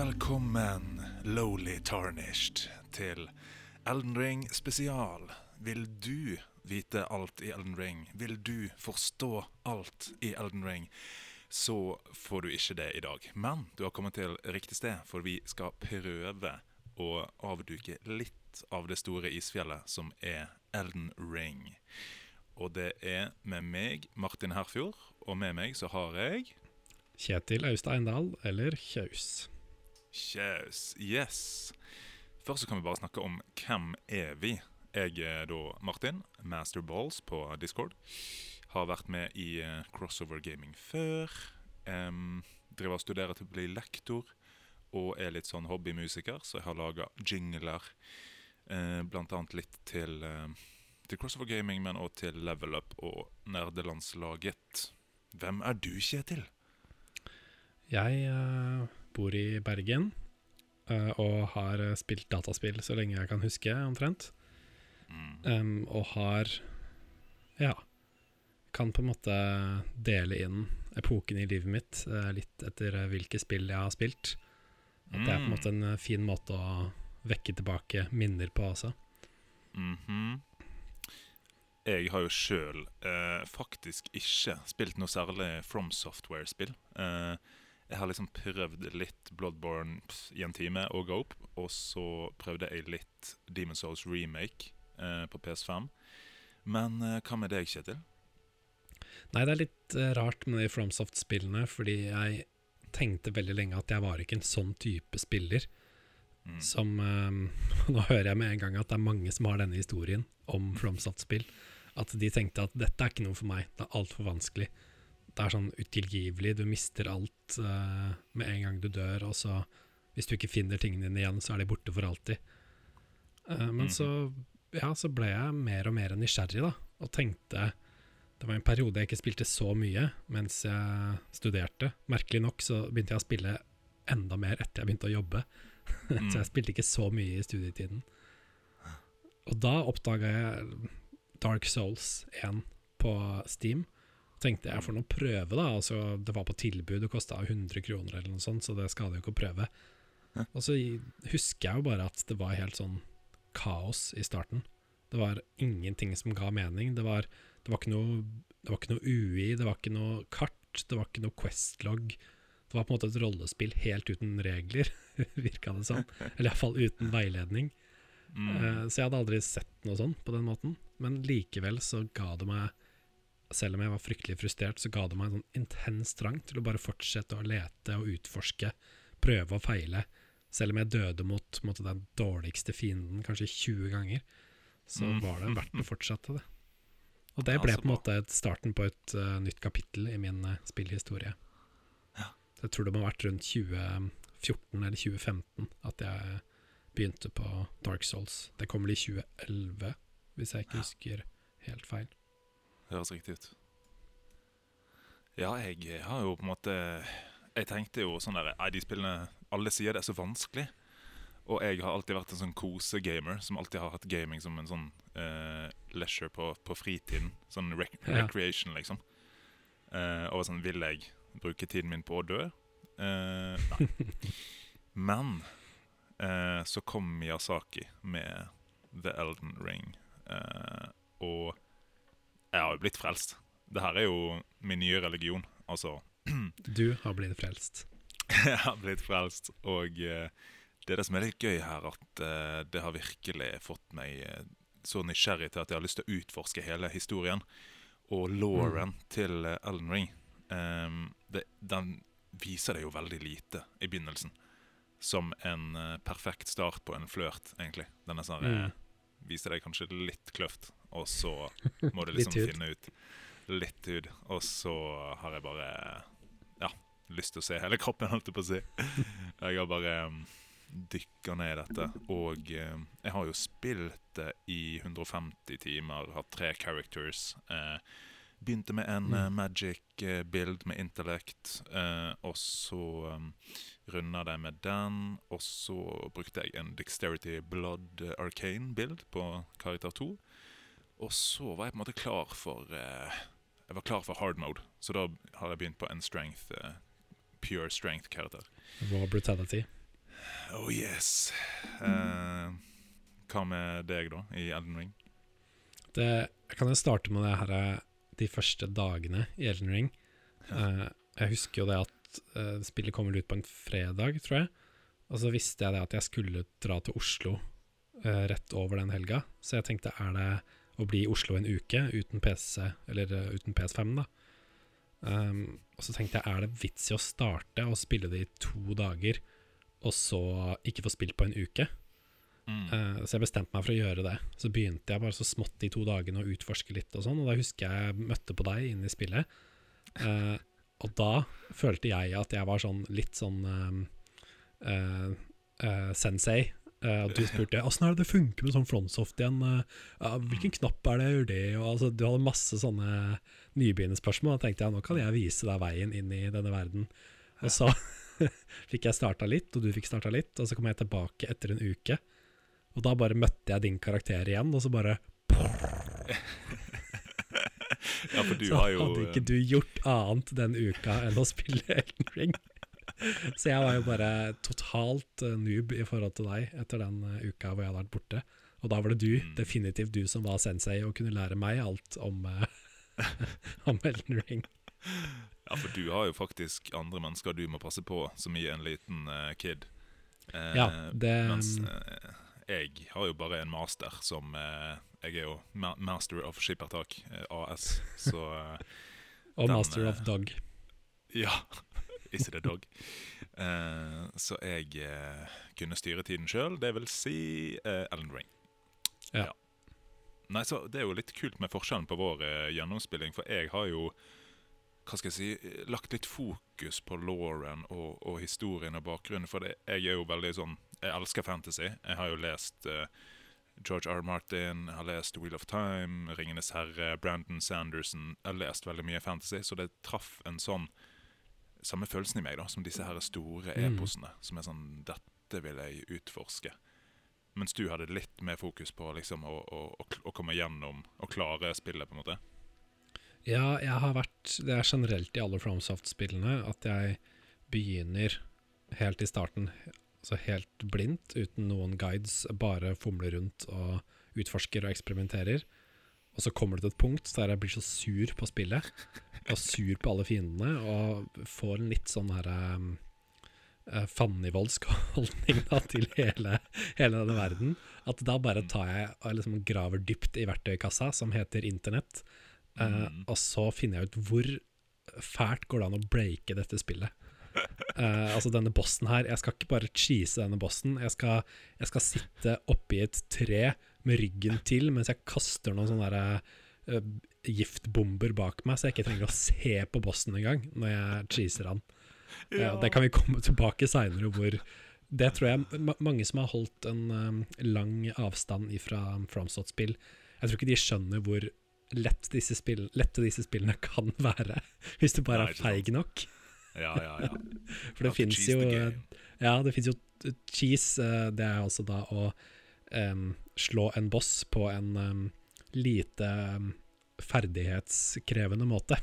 Velkommen, lowly tarnished, til Elden Ring spesial. Vil du vite alt i Elden Ring? Vil du forstå alt i Elden Ring? Så får du ikke det i dag. Men du har kommet til riktig sted, for vi skal prøve å avduke litt av det store isfjellet som er Elden Ring. Og det er med meg, Martin Herfjord, og med meg så har jeg Kjetil Austeindal, eller Kjaus. Kjaus. Yes. Først så kan vi bare snakke om hvem er vi. Jeg er da Martin, Master Balls på Discord. Har vært med i eh, Crossover Gaming før. Um, driver og studerer til å bli lektor. Og er litt sånn hobbymusiker, så jeg har laga jingler. Uh, blant annet litt til, uh, til Crossover Gaming, men òg til Level Up og Nerdelandslaget. Hvem er du, Kjetil? Jeg eh, bor i Bergen eh, og har eh, spilt dataspill så lenge jeg kan huske, omtrent. Um, og har Ja. Kan på en måte dele inn epoken i livet mitt eh, litt etter hvilke spill jeg har spilt. At det er på en måte en fin måte å vekke tilbake minner på også. Mhm. Jeg har jo sjøl eh, faktisk ikke spilt noe særlig From Software-spill. Eh, jeg har liksom prøvd litt Bloodborne i en time og opp, Og så prøvde jeg litt Demon's Souls remake eh, på PS5. Men eh, hva med deg, Kjetil? Nei, det er litt eh, rart med de FromSoft-spillene, fordi jeg tenkte veldig lenge at jeg var ikke en sånn type spiller. Mm. Som eh, Nå hører jeg med en gang at det er mange som har denne historien om FromSoft-spill. At de tenkte at dette er ikke noe for meg, det er altfor vanskelig. Det er sånn utilgivelig, du mister alt uh, med en gang du dør, og så hvis du ikke finner tingene dine igjen, så er de borte for alltid. Uh, men mm. så, ja, så ble jeg mer og mer nysgjerrig, da, og tenkte Det var en periode jeg ikke spilte så mye mens jeg studerte. Merkelig nok så begynte jeg å spille enda mer etter jeg begynte å jobbe. Mm. så jeg spilte ikke så mye i studietiden. Og da oppdaga jeg Dark Souls 1 på Steam. Tenkte jeg får nå prøve, da. Altså, det var på tilbud, det kosta 100 kroner eller noe sånt, så det skader jo ikke å prøve. Og så husker jeg jo bare at det var helt sånn kaos i starten. Det var ingenting som ga mening. Det var, det var, ikke, noe, det var ikke noe UI, det var ikke noe kart, det var ikke noe Quest-logg. Det var på en måte et rollespill helt uten regler, virka det som. Eller iallfall uten veiledning. Mm. Eh, Så jeg hadde aldri sett noe sånn på den måten. Men likevel så ga det meg, selv om jeg var fryktelig frustrert, så ga det meg en sånn intens trang til å bare fortsette å lete og utforske, prøve og feile. Selv om jeg døde mot på måte, den dårligste fienden kanskje 20 ganger, så Mm. var det verdt å fortsette det. Og det ble på en måte starten på et uh, nytt kapittel i min uh, spillhistorie. Ja. Jeg tror det må ha vært rundt 2014 eller 2015 at jeg begynte på Dark Souls. Det kom vel i 2011, hvis jeg ikke Ja. husker helt feil. Høres riktig ut. Ja, jeg har jo på en måte Jeg tenkte jo sånn der Nei, de spillene Alle sier det er så vanskelig. Og jeg har alltid vært en sånn kosegamer som alltid har hatt gaming som en sånn eh, leisure på, på fritiden. Sånn rec Ja. recreation, liksom. Eh, og sånn Vil jeg bruke tiden min på å dø? Eh, nei. Men eh, så kom Miyazaki med The Elden Ring. Eh, og jeg har jo blitt frelst. Det her er jo min nye religion. Altså, Du har blitt frelst. jeg har blitt frelst. Og eh, det er det som er litt gøy her, at eh, det har virkelig fått meg eh, så nysgjerrig til at jeg har lyst til å utforske hele historien. Og Lauren til eh, Elden Ring. Ehm, det, den viser det jo veldig lite i begynnelsen. Som en eh, perfekt start på en flørt, egentlig. Den er sånn Mm. viser deg kanskje litt kløft, og så må du liksom finne ut litt hud. Og så har jeg bare ja, lyst til å se hele kroppen, holdt jeg på å si. Jeg har bare um, dykka ned i dette. Og um, jeg har jo spilt det i 150 timer, hatt tre characters. Eh, begynte med en Mm. eh, magic eh, build med intellect, eh, og så um, runda det med den. Og så brukte jeg en Dexterity Blood eh, Arcane build på karakter 2. Og så var jeg på en måte klar for eh, Jeg var klar for hard mode, så da har jeg begynt på en strength eh, pure strength-karakter. Raw brutality. Oh yes. Eh, hva med deg, da, i Elden Ring? Det, jeg kan jo starte med det her eh, de første dagene i Elden Ring. Eh, jeg husker jo det at eh, spillet kommer ut på en fredag, tror jeg. Og så visste jeg det at jeg skulle dra til Oslo rett over den helga. Så jeg tenkte er det å bli i Oslo en uke uten PC, eller uh, uten PS5, da. Um, og så tenkte jeg er det vits i å starte og spille det i to dager, og så ikke få spilt på en uke? Mm. Uh, så jeg bestemte meg for å gjøre det. Så begynte jeg bare så smått de to dagene å utforske litt og sånn, og da husker jeg møtte på deg inne i spillet. Uh, og da følte jeg at jeg var sånn litt sånn um, sensei. Eh, og du spurte åssen er det det funker med sånn frontsoft igjen. eh, hvilken knapp er det jeg gjør det? Og, altså, du hadde masse sånne nybegynnerspørsmål. Da tenkte jeg nå kan jeg vise deg veien inn i denne verden. Og så fikk jeg starta litt, og du fikk starta litt, og så kom jeg tilbake etter en uke. Og da bare møtte jeg din karakter igjen, og så bare Ja, for du Så har jo hadde ikke du gjort annet den uka enn å spille Elden Ring. Så jeg var jo bare totalt eh, noob i forhold til deg etter den eh, uka hvor jeg hadde vært borte. Og da var det du, Mm. definitivt du som var sensei og kunne lære meg alt om, eh, om Elden Ring. Ja, for du har jo faktisk andre mennesker du må passe på, som i en liten kid. Eh, Ja, det Mens eh, jeg har jo bare en master som eh, Jeg er jo ma master of skippertak, AS, så Og den, Master of Dog. Ja. Is it a dog? Uh, så jeg uh, kunne styre tiden sjøl, det vil si uh, Ellen Ring. Ja. Nei, så Det er jo litt kult med forskjellen på vår gjennomspilling, for jeg har jo hva skal jeg si, lagt litt fokus på Lauren og, og historien og bakgrunnen. For det, jeg er jo veldig sånn Jeg elsker fantasy. Jeg har jo lest George R. R. Martin, jeg har lest Wheel of Time, Ringenes herre, Brandon Sanderson. Jeg har lest veldig mye fantasy, så det traff en sånn samme følelsen i meg da, som disse her store Mm. eposene. Som er sånn Dette vil jeg utforske. Mens du hadde litt mer fokus på liksom å, å, å komme gjennom og klare spillet, på en måte. Ja, jeg har vært Det er generelt i alle FromSoft-spillene at jeg begynner helt i starten, altså helt blindt, uten noen guides, bare fomler rundt og utforsker og eksperimenterer. Og så kommer det til et punkt der jeg blir så sur på spillet, og sur på alle fiendene, og får en litt sånn her um, fannivoldsk holdning da, til hele, hele denne verden. At da bare tar jeg og liksom graver dypt i verktøykassa, som heter internett, Eh, Mm. og så finner jeg ut hvor fælt går det an å breake dette spillet. Uh, altså denne bossen her Jeg skal ikke bare cheese denne bossen. Jeg skal, jeg skal sitte oppi et tre med ryggen til mens jeg kaster noen sånne der, uh, giftbomber bak meg, så jeg ikke trenger å se på bossen engang når jeg cheeser han. Ja. Uh, det kan vi komme tilbake seinere, hvor det tror jeg ma mange som har holdt en um, lang avstand ifra Fromsot-spill Jeg tror ikke de skjønner hvor lett disse spill, lette disse spillene kan være, hvis du bare er feig nok. Ja, ja, ja. For det fins jo. Ja, det fins jo cheese. eh, Det er altså da å em, slå en boss på en um, lite um, ferdighetskrevende måte.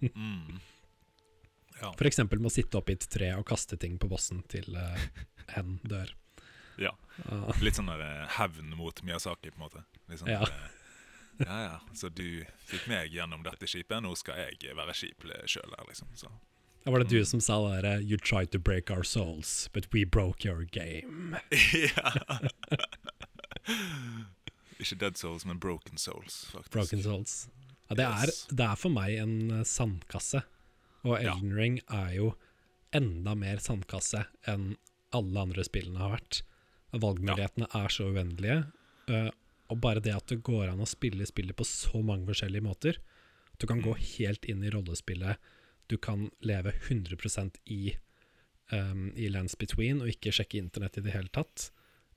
Mm. Ja. For eksempel med å sitte oppi et tre og kaste ting på bossen til uh, hen dør. Ja. Ah, Litt sånn der eh, hevn mot Miyazaki, på en måte. Sånn Ja. eh, ja, ja. Så du fikk meg gjennom dette skipet, nå skal jeg være skip sjøl her, liksom. Så. Da var det du som sa det derre You tried to break our souls, but we broke your game. ja. Ikke Dead Souls, men Broken Souls, faktisk. Broken souls. Ja, det, er, det er for meg en eh, sandkasse. Og Ja. Elden Ring er jo enda mer sandkasse enn alle andre spillene har vært. Valgmulighetene er så uendelige. eh, og bare det at det går an å spille spillet på så mange forskjellige måter. Du kan gå Mm. helt inn i rollespillet. Du kan leve 100% i, um, i Lands Between og ikke sjekke internett i det hele tatt.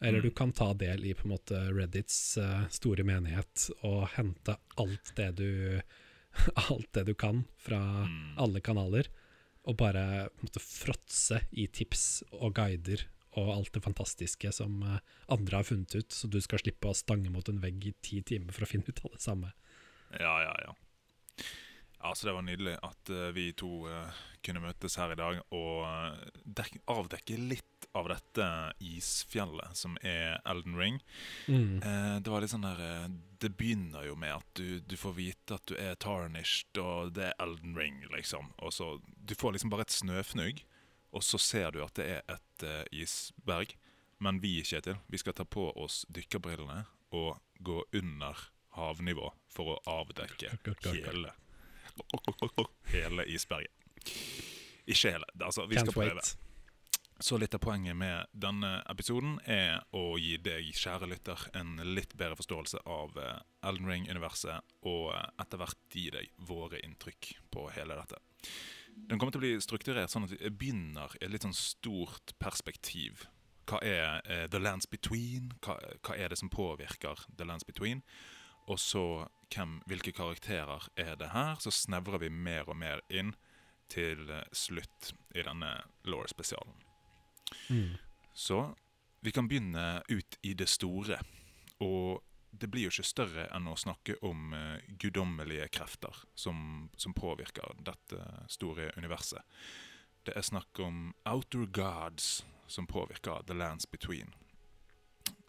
Eller Mm. du kan ta del i på en måte Reddits uh, store menighet og hente alt det du Alt det du kan fra Mm. alle kanaler. Og bare måte fråtse i tips og guider og alt det fantastiske som uh, andre har funnet ut, så du skal slippe å stange mot en vegg i ti timer for å finne ut av det samme. Ja, ja, ja. Altså, det var nydelig at uh, vi to uh, kunne møtes her i dag og dek avdekke litt av dette isfjellet som er Elden Ring. Mm. Det var litt sånn der Det begynner jo med at du, du får vite at du er tarnished, og det er Elden Ring, liksom. Og så Du får liksom bare et snøfnugg, og så ser du at det er et isberg. Men vi, Kjetil, vi skal ta på oss dykkerbrillene og gå under havnivå for å avdekke hele Hele isberget. Ikke hele. Altså, vi skal prøve. wait. Så litt av poenget med denne episoden er å gi deg, kjære lytter, en litt bedre forståelse av eh, Elden Ring-universet, og eh, etter hvert gi deg våre inntrykk på hele dette. Den kommer til å bli strukturert sånn at vi begynner i et litt sånn stort perspektiv. Hva er uh, The Lands Between? Hva, hva er det som påvirker The Lands Between? Og så hvem, hvilke karakterer er det her? Så snevrer vi mer og mer inn til eh, slutt i denne law-spesialen. Mm. Så vi kan begynne ut i det store. Og det blir jo ikke større enn å snakke om uh, guddommelige krefter som, som påvirker dette store universet. Det er snakk om outer gods som påvirker the lands between.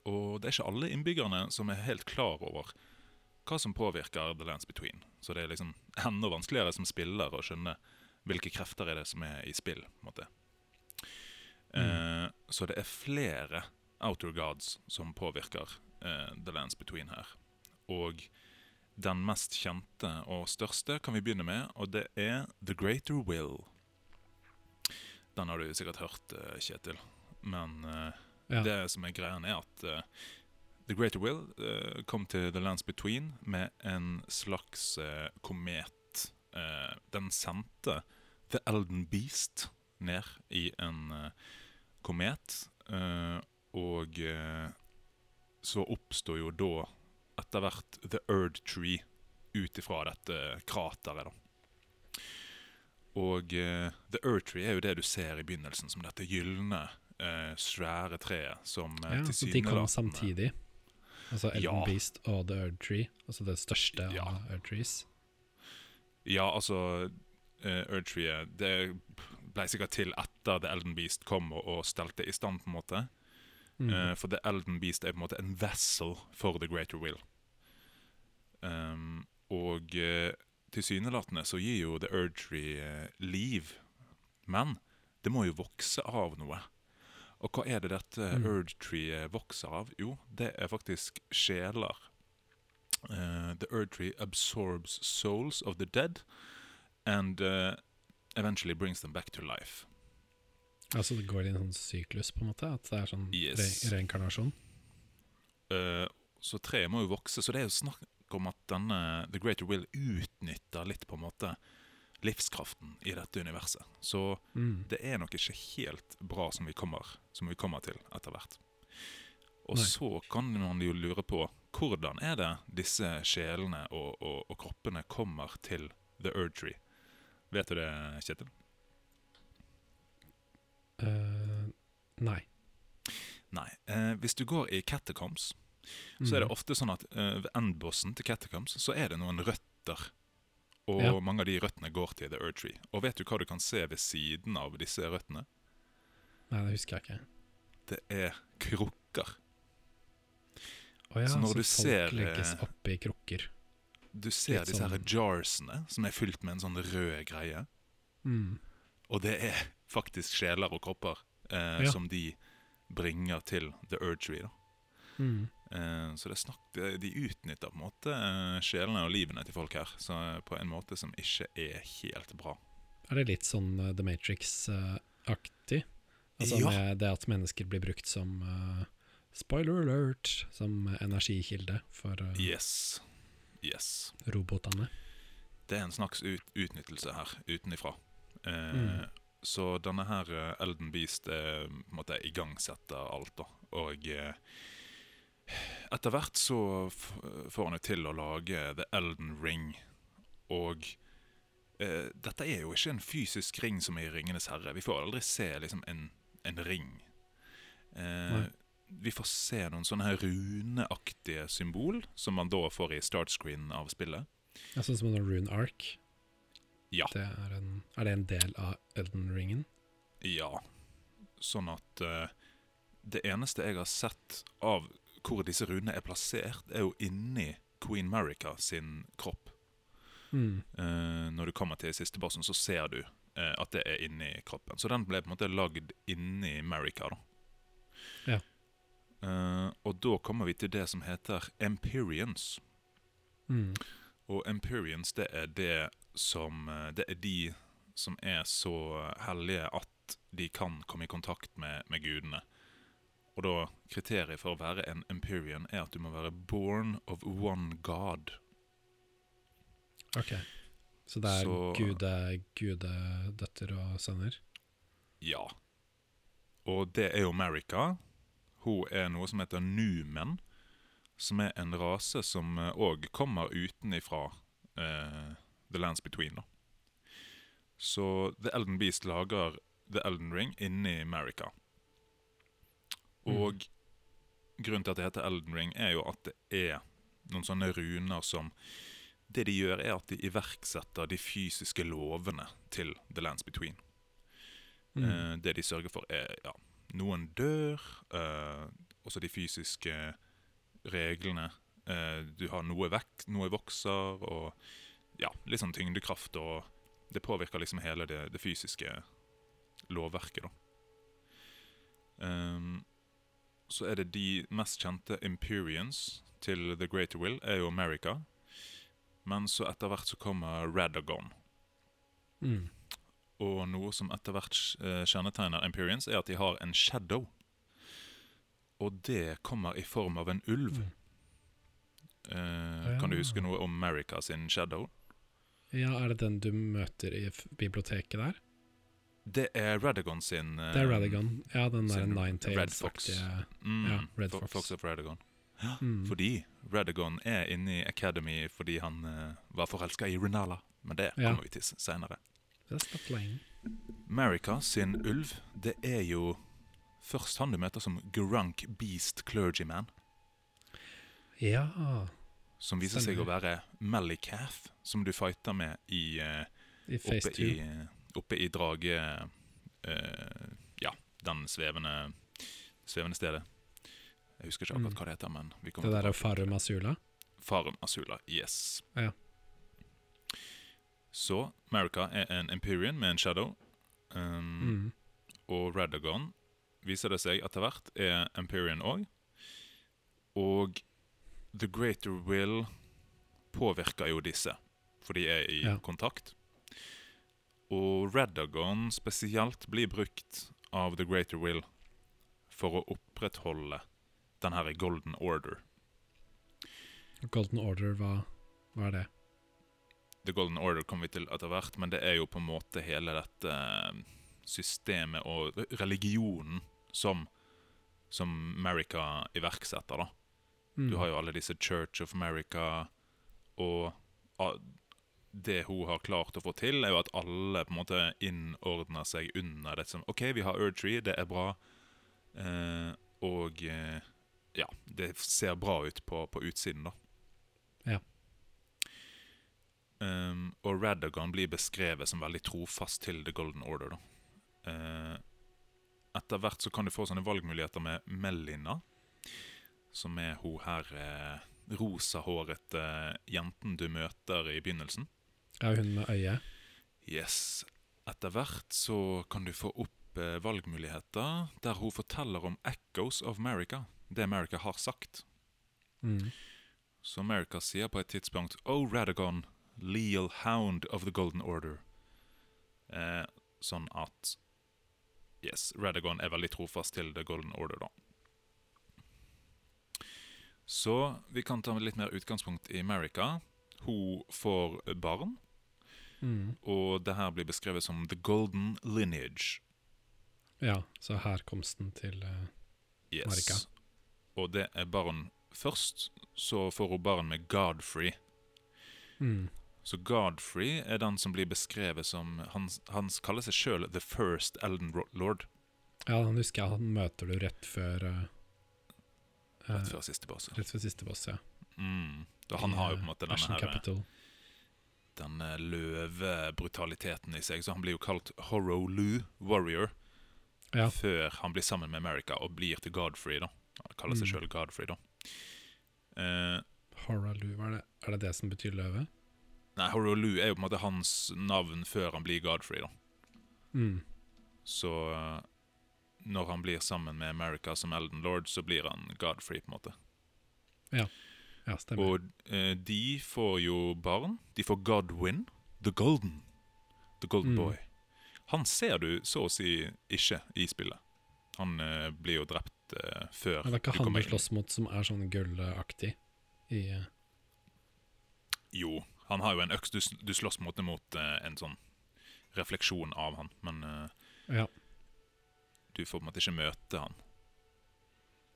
Og det er ikke alle innbyggerne som er helt klar over hva som påvirker the lands between. Så det er liksom enda vanskeligere som spiller å skjønne hvilke krefter er det som er i spill. måte. Eh, så det er flere outer gods som påvirker eh, The Lands Between her. Og den mest kjente og største kan vi begynne med, og det er The Greater Will. Den har du sikkert hørt, eh, Kjetil. Men eh, Ja. det som er greia, er at eh, The Greater Will uh, kom til The Lands Between med en slags uh, komet. Uh, den sendte The Elden Beast ned i en komet. og så oppstår jo da etter hvert The Erd Tree ut ifra dette krateret, da. Og The Erd Tree er jo det du ser i begynnelsen, som dette gylne, svære treet som Ja, så de kom tilsynelatende- samtidig. Altså Elden Ja. Beast og The Earth Tree. Altså det største Ja. av Trees. Ja, altså uh, Det ble sikkert til etter The Elden Beast kom og, og stelte i stand, på en måte. Mm. Uh, for The Elden Beast er på en måte en vessel for The Greater Will. Um, og uh, tilsynelatende så gir jo The Erdtree uh, liv. Men det må jo vokse av noe. Og hva er det dette Mm. Erdtree vokser av? Jo, det er faktisk sjeler. Uh, the tree absorbs souls of the dead and uh, eventually brings them back to life. altså det går i en sånn syklus, på en måte? At det er sånn Yes. re reinkarnasjon? Uh, så treet må jo vokse. Så det er jo snakk om at denne The Greater Will utnytter litt på en måte livskraften i dette universet. Så Mm. det er nok ikke helt bra som vi kommer, som vi kommer til etter hvert. Og Nei. så kan man jo lure på hvordan er det disse sjelene og, og, og kroppene kommer til The Urgery? Vet du det, Kjetil? Uh, nei. Nei. Eh, hvis du går i Catacombs, så er det Mm. ofte sånn at eh, ved endbossen til Catacombs så er det noen røtter. Og Ja. mange av de røttene går til The Earth Tree. Og vet du hva du kan se ved siden av disse røttene? Nei, det husker jeg ikke. Det er krukker. Å ja, Så så, når du folk ser, legges eh, oppi krukker. Du ser Litt disse her sånn- jarsene som er fylt med en sånn rød greie. Mm. Og det er faktisk sjeler og kropper eh, Ja. som de bringer til The Earth Tree. Da. Mm. Eh, så det snakk, de utnytter på en måte eh, sjelene og livene til folk her så, eh, på en måte som ikke er helt bra. Er det litt sånn The Matrix-aktig? altså Ja. med det at mennesker blir brukt som uh, Spoiler alert! Som energikilde for uh, Yes. Yes. robotene. Det er en slags ut, utnyttelse her utenifra. Mm. Så denne her Elden Beast eh, måtte igangsetter alt, da. Og eh, etter hvert så får han jo til å lage The Elden Ring. Og eh, dette er jo ikke en fysisk ring som i Ringenes herre. Vi får aldri se liksom en, en ring. Eh, vi får se noen sånne her runeaktige symbol, som man da får i startscreen av spillet. Altså som en Rune Ark. Ja. Det er, en, er det en del av Elden Ringen? Ja. Sånn at eh, det eneste jeg har sett av hvor disse runene er plassert, er jo inni Queen Marica sin kropp. Mm. Uh, når du kommer til siste bossen, så ser du uh, at det er inni kroppen. Så den ble på en måte lagd inni Marica, da. Ja. Uh, og da kommer vi til det som heter Empyreans. Mm. Og Empyreans, det er det som Det er de som er så hellige at de kan komme i kontakt med, med gudene. Og da kriteriet for å være en Empyrean er at du må være born of one god. Ok. Så det er Så- gude, gudedøtter og sønner? Ja. Og det er jo America. Hun er noe som heter Numen, som er en rase som òg kommer utenifra uh, The Lands Between. da. Så The Elden Beast lager The Elden Ring inni Marica. Og grunnen til at det heter Elden Ring, er jo at det er noen sånne runer som Det de gjør, er at de iverksetter de fysiske lovene til The Lands Between. Mm. Eh, det de sørger for, er ja, noen dør, eh, også de fysiske reglene. Eh, du har noe vekk, noe vokser, og ja, litt sånn tyngdekraft. Og det påvirker liksom hele det, det fysiske lovverket, da. Ehm, så er det de mest kjente Imperians til The Greater Will, er jo America. Men så etter hvert så kommer Radagon. Mm. Og noe som etter hvert eh, kjennetegner Imperians, er at de har en shadow. Og det kommer i form av en ulv. Mm. Eh, Kan du huske noe om America sin shadow? Ja, er det den du møter i biblioteket der? Det er Radagon sin uh, Det er Radagon. Ja, den der sin Red Ninetales-aktige Mm, Ja, Red Fox. Fox of Radagon. mm. Fordi Radagon er inne i Academy fordi han uh, var forelska i Renala. Men det Ja. kommer vi til seinere. er. Marica sin ulv, det er jo først han du møter som Grunk Beast Clergyman. Ja, Som viser seg å Stemmer. være Malikath, som du fighter med i, uh, i Phase 2. oppe i drage... eh, ja, den svevende, svevende stedet. Jeg husker ikke akkurat Mm. hva det heter, men vi Det der er Farum Asula. Farum Asula, yes. Ja. Så America er en Empyrean med en shadow. Um, Mm. Og Radagon viser det seg etter hvert er Empyrean òg. Og The Greater Will påvirker jo disse, for de er i Ja. kontakt. Og Radagon spesielt blir brukt av The Greater Will for å opprettholde den her Golden Order. Golden Order, hva, hva er det? The Golden Order kommer vi til etter hvert, men det er jo på en måte hele dette eh, systemet og religionen som, som America iverksetter, da. Mm. Du har jo alle disse Church of America, og det hun har klart å få til, er jo at alle på en måte innordner seg under det som OK, vi har Erdtree, det er bra, eh, og eh, ja, det ser bra ut på, på utsiden, da. Ja. Um, og Radagon blir beskrevet som veldig trofast til The Golden Order. da. Eh, etter hvert så kan du få sånne valgmuligheter med Melina, som er hun her eh, rosahårete jenten du møter i begynnelsen. Er hun med øye? Yes. Etter hvert så kan du få opp eh, valgmuligheter der hun forteller om Echoes of America, det America har sagt. Mm. Så America sier på et tidspunkt Oh, Radagon, leal hound of the Golden Order. Eh, sånn at Yes, Radagon er veldig trofast til The Golden Order, da. Så vi kan ta litt mer utgangspunkt i America. Hun får barn, Mm. og det her blir beskrevet som The Golden Lineage. Ja, så herkomsten til uh, Yes. Marika. Og det er barn først, så får hun barn med Godfrey. mm. Så Godfrey er den som blir beskrevet som Han, han kaller seg sjøl The First Elden Lord. Ja, han husker jeg, han møter du rett før uh, Rett eh, før siste base. Rett før siste boss, ja. Mm. Da han har jo på en måte denne her Capital. Denne løvebrutaliteten i seg. Så han blir jo kalt Horolu Warrior Ja. før han blir sammen med America og blir til Godfrey. da Han kaller seg Mm. sjøl Godfrey, da. Uh, Horolu, er det, er det det som betyr løve? nei, Horolu er jo på en måte hans navn før han blir Godfrey. da Mm. Så eh, når han blir sammen med America som Elden Lord, så blir han Godfrey, på en måte. Ja, stemmer. Og eh, de får jo barn. De får Godwin, The Golden. The Golden Mm. Boy. Han ser du så å si ikke i spillet. Han eh, blir jo drept eh, før Men det er ikke han kommer du slåss mot som er sånn gullaktig i eh, Jo, han har jo en øks. Du, du slåss mot, mot eh, en sånn refleksjon av han, men eh, Ja. du får på en måte ikke møte han.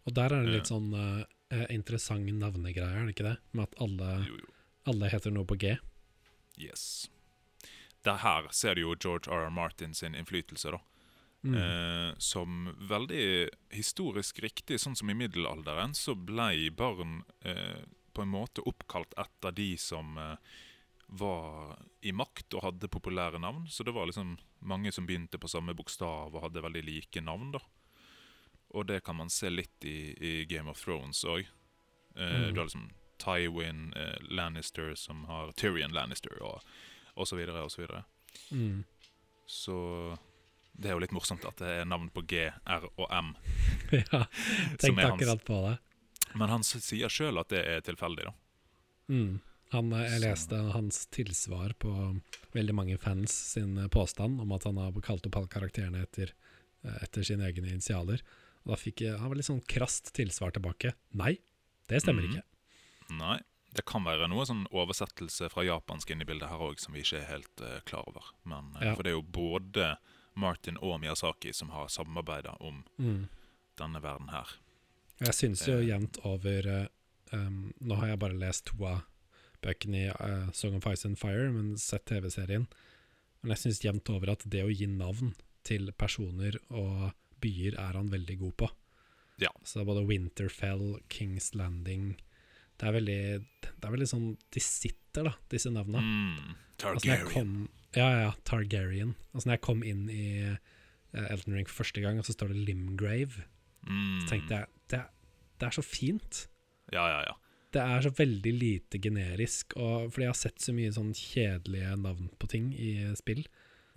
Og der er det litt Ja. sånn eh, interessant navnegreier, er det ikke det? Med at alle, Jo, jo. alle heter noe på G. Yes. Det her ser du jo George R. R. Martin sin innflytelse, da. Mm. Eh, som veldig historisk riktig, sånn som i middelalderen, så blei barn eh, på en måte oppkalt etter de som eh, var i makt og hadde populære navn. Så det var liksom mange som begynte på samme bokstav og hadde veldig like navn. da. Og det kan man se litt i, i Game of Thrones òg. Eh, Mm. Du har liksom Tywin eh, Lannister som har Tyrion Lannister, og, og så videre og så videre. Mm. Så det er jo litt morsomt at det er navn på G, R og M. ja, tenkte akkurat på det. Men han sier sjøl at det er tilfeldig, da. Mm. Han, eh, jeg Så- leste hans tilsvar på veldig mange fans sin eh, påstand om at han har kalt opp alle karakterene etter, eh, etter sine egne initialer. Og da fikk jeg, han var litt sånn krast tilsvar tilbake. Nei, det stemmer mm. ikke. Nei. Det kan være noe sånn oversettelse fra japansk inn i bildet her òg, som vi ikke er helt uh, klar over. Men, uh, Ja. For det er jo både Martin og Miyazaki som har samarbeida om Mm. denne verden her. Jeg syns jo Eh. jevnt over um, Nå har jeg bare lest to av bøkene i Song of Ice and Fire, men sett TV-serien. Men jeg syns jevnt over at det å gi navn til personer og byer er han veldig god på. Ja. Så det er både Winterfell, Kings Landing Det er veldig, det er veldig sånn De sitter, da, disse navnene. Mm. Altså, Targaryen. kom, ja, ja, Targaryen. Altså, når jeg kom inn i Elton Elden Ring for første gang, og så står det Limgrave, Mm. så tenkte jeg det, det er så fint. Ja, ja, ja. Det er så veldig lite generisk, og fordi jeg har sett så mye sånn kjedelige navn på ting i spill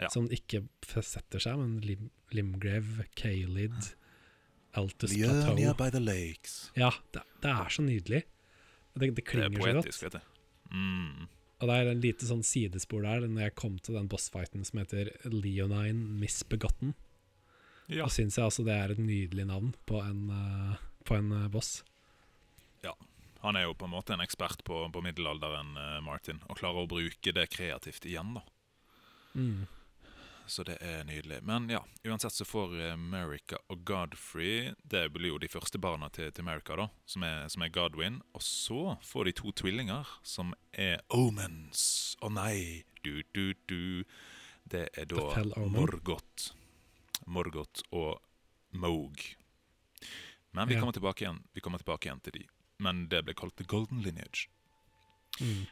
Ja. som ikke setter seg, men Lim Limgrave, Kalid, Altus Plateau by the lakes. Ja, det, det er så nydelig. Det, Det, klinger Det er klinger så godt. poetisk. Mm. Og det er en lite sånn sidespor der når jeg kom til den bossfighten som heter Leonine Misbegotten. Ja. Da syns jeg altså det er et nydelig navn på en, uh, på en uh, boss. Han er jo på en måte en ekspert på, på middelalderen, uh, Martin, og klarer å bruke det kreativt igjen, da. Mm. Så det er nydelig. Men ja, uansett så får eh, America og Godfrey Det blir jo de første barna til, til America, da, som er, som er Godwin. Og så får de to tvillinger, som er Omens. Å nei! Du, du, du. Det er da. Morgoth. Morgoth og Moog. Men vi Ja. kommer tilbake igjen Vi kommer tilbake igjen til de. Men det ble kalt The Golden Lineage. Mm.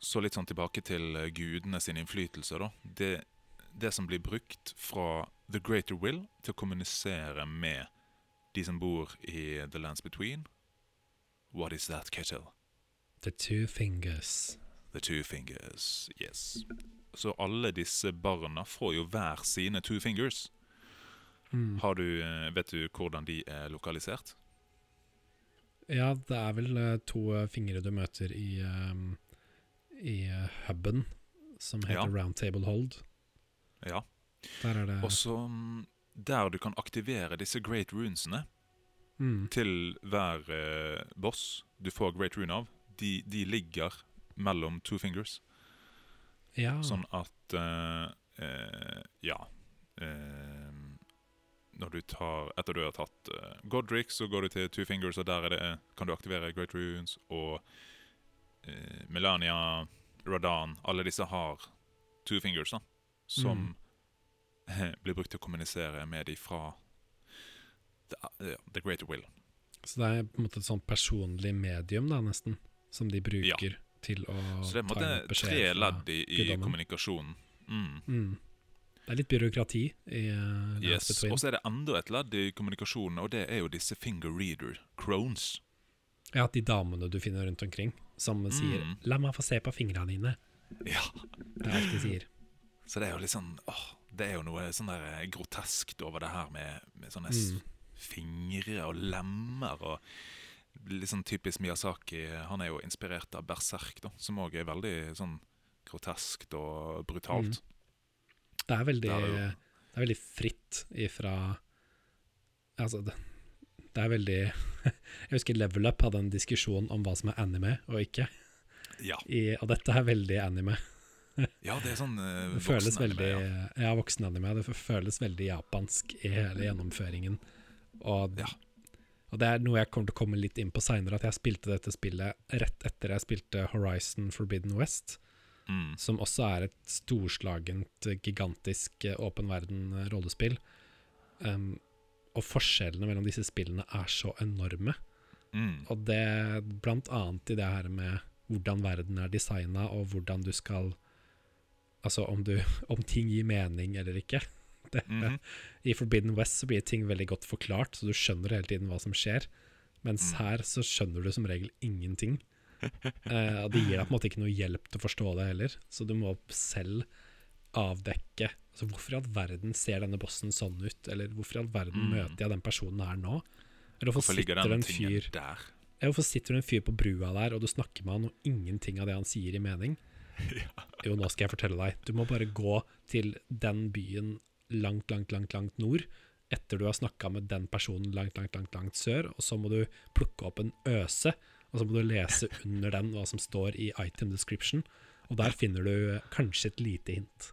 Så litt sånn tilbake til eh, gudene sin innflytelse, da. Det, det som blir brukt fra The Greater Will til å kommunisere med de som bor i The Lands Between. What is that, Kettle? The Two Fingers. The Two Fingers. Yes. Så alle disse barna får jo hver sine Two Fingers. Mm. Har du, eh, vet du hvordan de er lokalisert? Ja, det er vel eh, to eh, fingre du møter i, um, i huben, som heter Ja. Round Table Hold. Ja. Der er det Og så mm, der du kan aktivere disse great runesene mm. til hver eh, boss du får great rune av, de, de ligger mellom two fingers. Ja. Sånn at eh, eh, Ja. eh, når du tar Etter du har tatt eh, Godric, så går du til two fingers, og der er det, kan du aktivere great runes. Og eh, Melania, Radan Alle disse har two fingers, da. Som blir brukt til å kommunisere med de fra The, ja, the Greater Will. Så det er på en måte et sånn personlig medium, da, nesten, som de bruker til å Så det er på en måte tre ledd i, i kommunikasjonen. Mm. Mm. Det er litt byråkrati i uh, Yes. Og så er det enda et ledd i kommunikasjonen, og det er jo disse finger reader, crones. Ja, de damene du finner rundt omkring, som sier Mm. 'la meg få se på fingrene dine'. Ja. Det er alt de sier. Så det er jo litt sånn åh, Det er jo noe sånn der groteskt over det her med, med sånne Mm. fingre og lemmer og Litt sånn typisk Miyazaki. Han er jo inspirert av Berserk, da, som òg er veldig sånn groteskt og brutalt. Det er veldig, Det er jo, det er, veldig fritt ifra Altså, det, det er veldig Jeg husker Level Up hadde en diskusjon om hva som er anime og ikke. Ja. I, og dette er veldig anime. Ja, det er sånn uh, Det føles veldig ja. Ja, voksenanime. Det føles veldig japansk i hele gjennomføringen. Og, Ja. og det er noe jeg kommer til å komme litt inn på seinere, at jeg spilte dette spillet rett etter jeg spilte Horizon Forbidden West, Mm. som også er et storslagent, gigantisk eh, åpen verden-rollespill. Um, og forskjellene mellom disse spillene er så enorme. Mm. Og det blant annet i det her med hvordan verden er designa, og hvordan du skal Altså om, du, om ting gir mening eller ikke. Det, Mhm. I Forbidden West så blir ting veldig godt forklart, så du skjønner hele tiden hva som skjer. Mens Mm. her så skjønner du som regel ingenting. Eh, og det gir deg på en måte ikke noe hjelp til å forstå det heller, så du må selv avdekke altså Hvorfor i all verden ser denne bossen sånn ut, eller hvorfor i all verden Mm. møter jeg den personen her nå? Eller hvorfor, Hvorfor ligger sitter den det en tingen fyr der? ja, Hvorfor sitter det en fyr på brua der, og du snakker med han, og ingenting av det han sier, gir mening? Jo, nå skal jeg fortelle deg. Du må bare gå til den byen langt, langt, langt, langt nord, etter du har snakka med den personen langt, langt, langt, langt sør, og så må du plukke opp en øse, og så må du lese under den hva som står i item description, og der finner du kanskje et lite hint.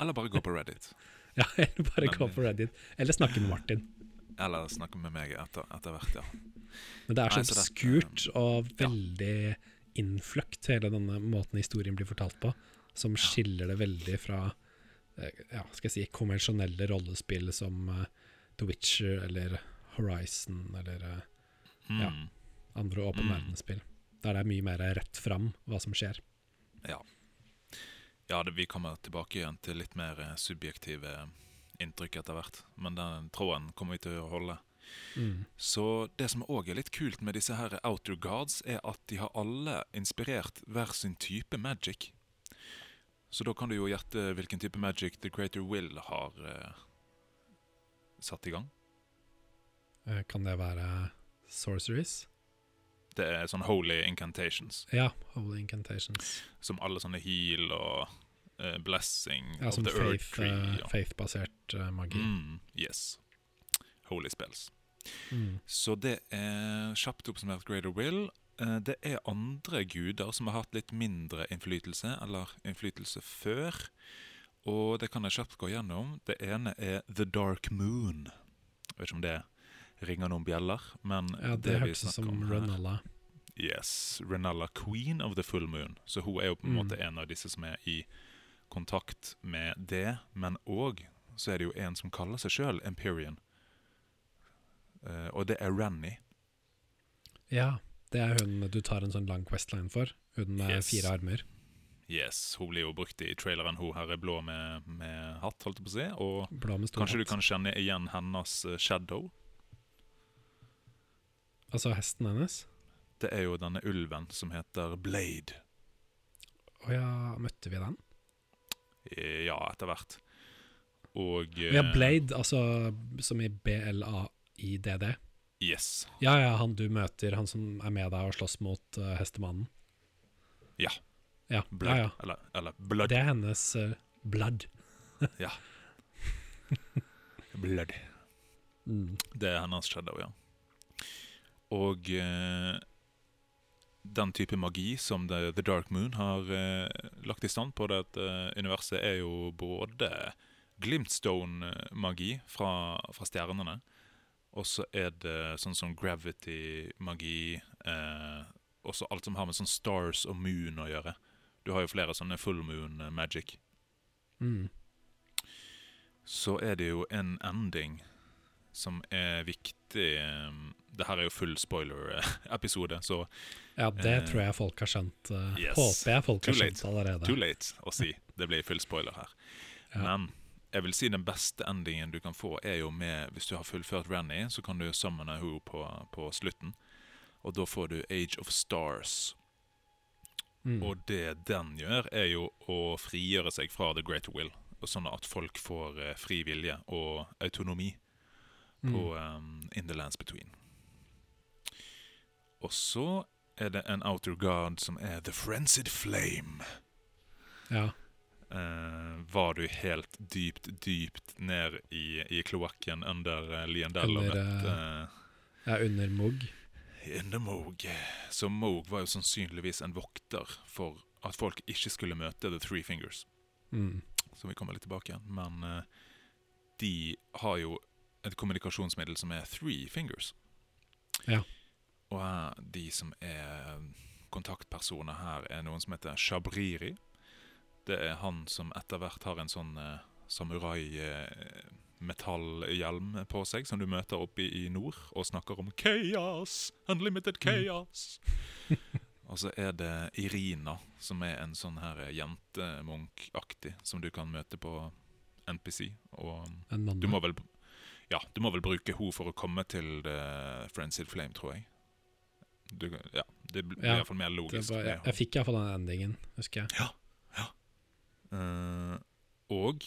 Eller bare gå på Reddit. Ja, eller bare gå på Reddit, eller snakke med Martin. Eller snakke med meg etter, etter hvert, ja. Men det er så obskurt og ja. Innfløkt, hele denne måten historien blir fortalt på, som skiller det veldig fra eh, ja, skal jeg si, konvensjonelle rollespill som eh, The Witcher eller Horizon eller eh, Mm. Ja. andre åpen Mm. verdensspill. Der det er mye mer rett fram hva som skjer. Ja, det, vi kommer tilbake igjen til litt mer subjektive inntrykk etter hvert. Men den tråden kommer vi til å holde. Mm. Så det som òg er litt kult med disse her Outer Guards, er at de har alle inspirert hver sin type magic. Så da kan du jo gjette hvilken type magic The Creator Will har eh, satt i gang. Eh, Kan det være sorceries? Det er sånn holy incantations, Ja, Holy Incantations. som alle sånne heal og uh, blessing Ja, of som faith, earth tree. Ja, og- faith-basert uh, magi. Mm, yes. Holy spells. Mm. Så det er kjapt oppsummert Greater Will. Eh, Det er andre guder som har hatt litt mindre innflytelse, eller innflytelse før. Og det kan jeg kjapt gå gjennom. Det ene er The Dark Moon. Jeg vet ikke om det ringer noen bjeller, men Ja, det, det vi snakker som om her Renalla. Yes, Renella, Queen of the Full Moon. Så hun er jo på en Mm. måte en av disse som er i kontakt med det. Men òg så er det jo en som kaller seg sjøl Empyrean. Eh, og det er Rennie. Ja, det er hun du tar en sånn lang questline for. Hun med Yes. fire armer. Yes, hun blir jo brukt i traileren. Hun her er blå med, med hatt, holdt jeg på å si. Og kanskje du kan kjenne igjen hennes eh, shadow. Altså hesten hennes. Det er jo denne ulven som heter Blade. Å ja, møtte vi den? Eh, Ja, etter hvert. Og ja, Blade, altså som i B-L-A-I-D-D. Yes. Ja ja, han du møter, han som er med deg og slåss mot uh, hestemannen. Ja. Ja, Blood. ja, ja. Eller, eller Blood. Det er hennes uh, blood. Blood. Det er hennes shadow, ja. Og uh, den type magi som The, The Dark Moon har uh, lagt i stand på dette universet, er jo både Glimtstone-magi fra, fra stjernene, og så er det sånn som gravity-magi, eh, også alt som har med sånn stars og moon å gjøre. Du har jo flere sånne full moon eh, magic. Mm. så er det jo en ending som er viktig. eh, det her er jo full spoiler-episode, så Ja, det Eh, tror jeg folk har skjønt. eh, yes. Håper jeg folk Too har skjønt late. allerede. too late å si. Det blir full spoiler her. Ja. Men jeg vil si den beste endingen du kan få, er jo med Hvis du har fullført Rennie, så kan du summone henne på, på slutten. Og da får du Age of Stars. Mm. Og det den gjør, er jo å frigjøre seg fra The Great Will. Og sånn at folk får eh, fri vilje og autonomi på mm. um, In the Lands Between. Og så er det en outer guard som er The Frenzied Flame. Ja. Eh, var du helt dypt, dypt ned i, i kloakken under uh, Liendell og møtte eh, ja, under Moog. under Moog. Så Moog var jo sannsynligvis en vokter for at folk ikke skulle møte The Three Fingers. Mm. Så vi kommer litt tilbake igjen. Men eh, de har jo et kommunikasjonsmiddel som er Three Fingers. Ja. Og eh, de som er kontaktpersoner her, er noen som heter Shabriri. Det er han som etter hvert har en sånn eh, samurai-metallhjelm på seg, som du møter oppe i, i nord, og snakker om chaos! Unlimited chaos! og så er det Irina, som er en sånn her jentemunk-aktig, som du kan møte på NPC. Og du må vel Ja, du må vel bruke henne for å komme til The Frenzied Flame, tror jeg. Du, ja, det blir Ja, iallfall mer logisk. var, jeg, jeg fikk iallfall den endingen, husker jeg. Eh, og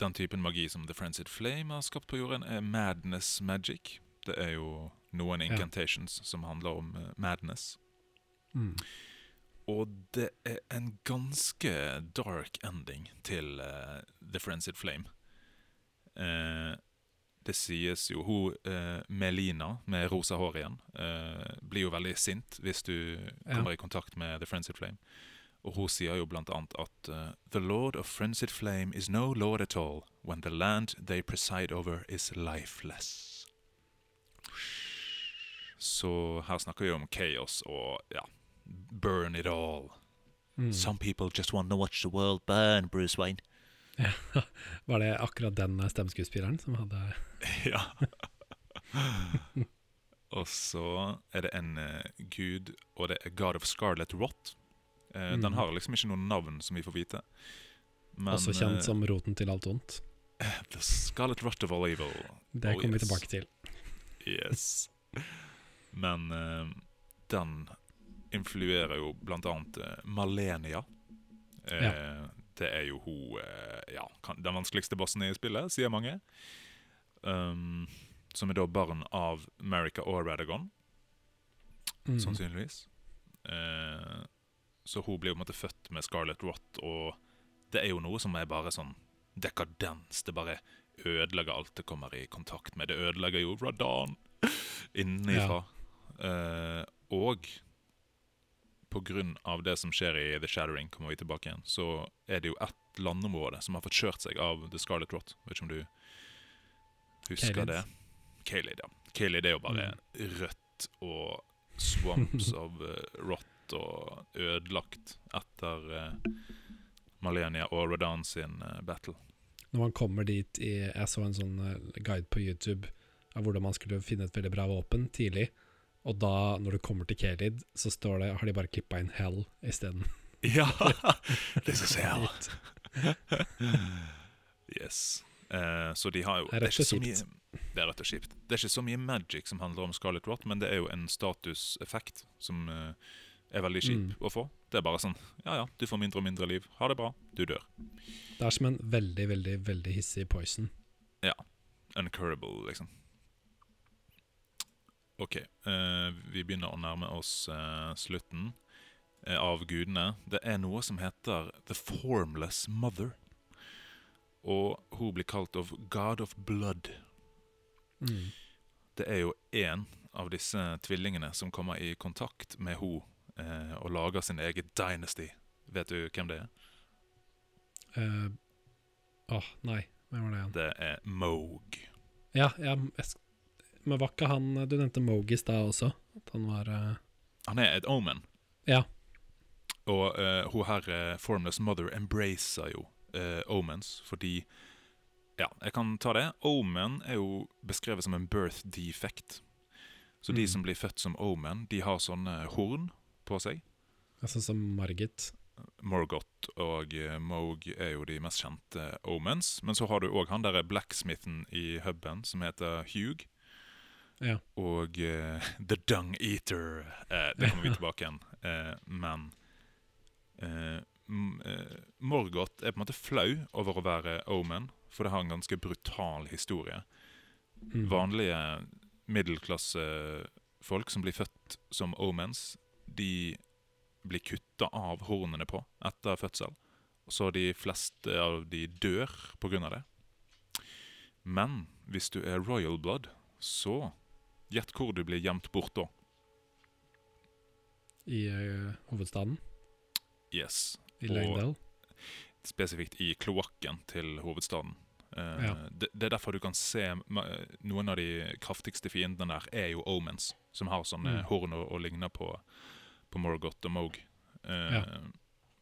den typen magi som The Frenzied Flame har skapt på jorden, er madness magic. Det er jo noen Ja. incantations som handler om uh, madness. Mm. Og det er en ganske dark ending til uh, The Frenzied Flame. Det sies jo Hun Melina med rosa hår igjen blir jo veldig sint hvis du Ja. kommer i kontakt med The Frenzied Flame. Og hun sier jo blant annet at uh, The Lord of Frenzied Flame is no lord at all when the land they preside over is lifeless. Så her snakker vi om chaos og ja, burn it all. Mm. Some people just want to watch the world burn, Bruce Wayne. Var det akkurat den stemmeskuespilleren som hadde ja. og så er det en uh, gud, og det er God of Scarlet Rot. Eh, Den Mm. har liksom ikke noe navn som vi får vite. Men, også kjent eh, som roten til alt ondt? The Scarlet Rot of all evil. Det Oh, kommer vi tilbake til. Yes. Men eh, den influerer jo blant annet Malenia. Ja. Det er jo hun Ja, den vanskeligste bossen i spillet, sier mange. Um, som er da barn av America og Radagon, Mm. sannsynligvis. Eh, så hun blir jo på en måte født med Scarlet Rot, og det er jo noe som er bare sånn dekadens. Det bare ødelegger alt det kommer i kontakt med. Det ødelegger jo Radan innenfra. Eh, og av det som skjer i The Shattering, kommer vi tilbake igjen, så er det jo ett landområde som har fått kjørt seg av The Scarlet Rot. Vet ikke om du husker Kaled. det? Kaled, ja. Kaled er jo bare Mm. rødt og swamps av uh, rot og ødelagt etter uh, Malenia og Redan sin uh, battle. Når man kommer dit i Jeg så en sånn eh, guide på YouTube av hvordan man skulle finne et veldig bra våpen tidlig. Og da, når du kommer til Kelid, så står det, har de bare klippa inn Hell isteden. Ja! This is hell. Yes. Eh, så de har jo Det er rett og mye- Det er rett og kjipt. Det er ikke så mye magic som handler om Scarlet Rot, men det er jo en statuseffekt som eh, er veldig kjip Mm. å få. Det er bare sånn Ja ja, du får mindre og mindre liv. Ha det bra. Du dør. Det er som en veldig, veldig veldig hissig poison. Ja. Uncurable, liksom. OK. Uh, vi begynner å nærme oss uh, slutten uh, av gudene. Det er noe som heter The Formless Mother. Og hun blir kalt of God of Blood. Mm. Det er jo én av disse tvillingene som kommer i kontakt med henne eh, og lager sin egen dynasty. Vet du hvem det er? Eh, Åh, nei. Hvem var det igjen? Det er Moog. Ja, ja men var ikke han Du nevnte Moog i stad også? At han var uh... Han er et omen. Ja. Og uh, hun her, Formless Mother, embracer jo omens, fordi Ja, jeg kan ta det. Omen er jo beskrevet som en birth defect. Så de Mm. som blir født som Omen, de har sånne horn på seg. Altså som Margit. Morgoth og eh, Moog er jo de mest kjente Omens. Men så har du òg han derre blacksmithen i huben som heter Hugh. Ja. Og uh, The Dung Eater. Uh, det kommer vi tilbake igjen. Uh, men Morgoth er på en måte flau over å være Omen, for det har en ganske brutal historie. Mm. Vanlige middelklassefolk som blir født som omens, de blir kutta av hornene på etter fødsel. Så de fleste av de dør av det. Men hvis du er royal blood, så gjett hvor du blir gjemt bort da. I uh, hovedstaden. Yes. I Langdale. Spesifikt i kloakken til hovedstaden. Uh, Ja. det, det er derfor du kan se Noen av de kraftigste fiendene der er jo omens, som har sånne Mm. horn og, og ligner på, på Morgoth og Moog. Eh, Ja.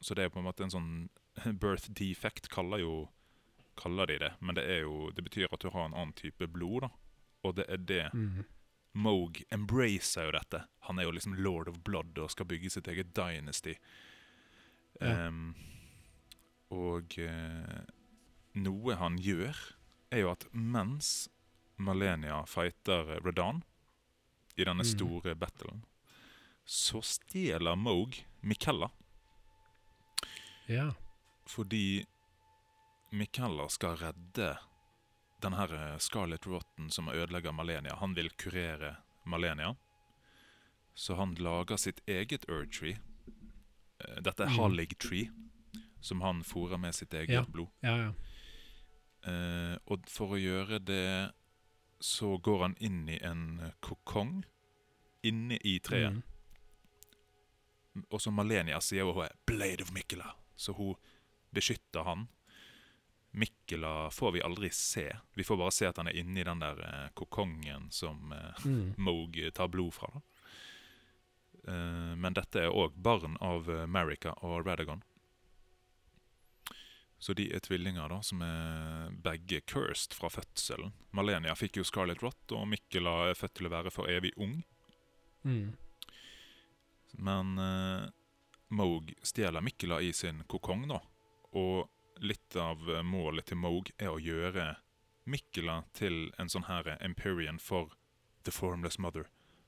Så det er på en måte en sånn birth defect, kaller jo kaller de det. Men det jo Det betyr at du har en annen type blod, da. Og det er det Mm. Moog embracer jo dette. Han er jo liksom lord of blood og skal bygge sitt eget dynasty. Ja. Um, og eh, noe han gjør, er jo at mens Malenia fighter Redan i denne Mhm. store battlen, så stjeler Moog Mikella Ja. fordi Mikella skal redde den her Scarlett Scarlet Rotten som ødelegger Malenia. Han vil kurere Malenia. Så han lager sitt eget Ur-tree. Eh, Dette er Mhm. Hallig Tree, som han fôrer med sitt eget Ja. blod. Ja, ja. Uh, og for å gjøre det så går han inn i en eh, kokong inne i treet. Mm. Og som Malenia sier hun er 'Blade of Mikkela', så hun beskytter han. Mikkela får vi aldri se. Vi får bare se at han er inni den der eh, kokongen som eh, Mm. Moog tar blod fra. Da. Eh, men dette er òg barn av Marika og Radagon. Så de er tvillinger da, som er begge cursed fra fødselen. Malenia fikk jo Scarlet Rot, og Mikkela er født til å være for evig ung. Mm. Men eh, Moog stjeler Mikkela i sin kokong, da. Og litt av eh, målet til Moog er å gjøre Mikkela til en sånn her Empyrean for The Formless Mother.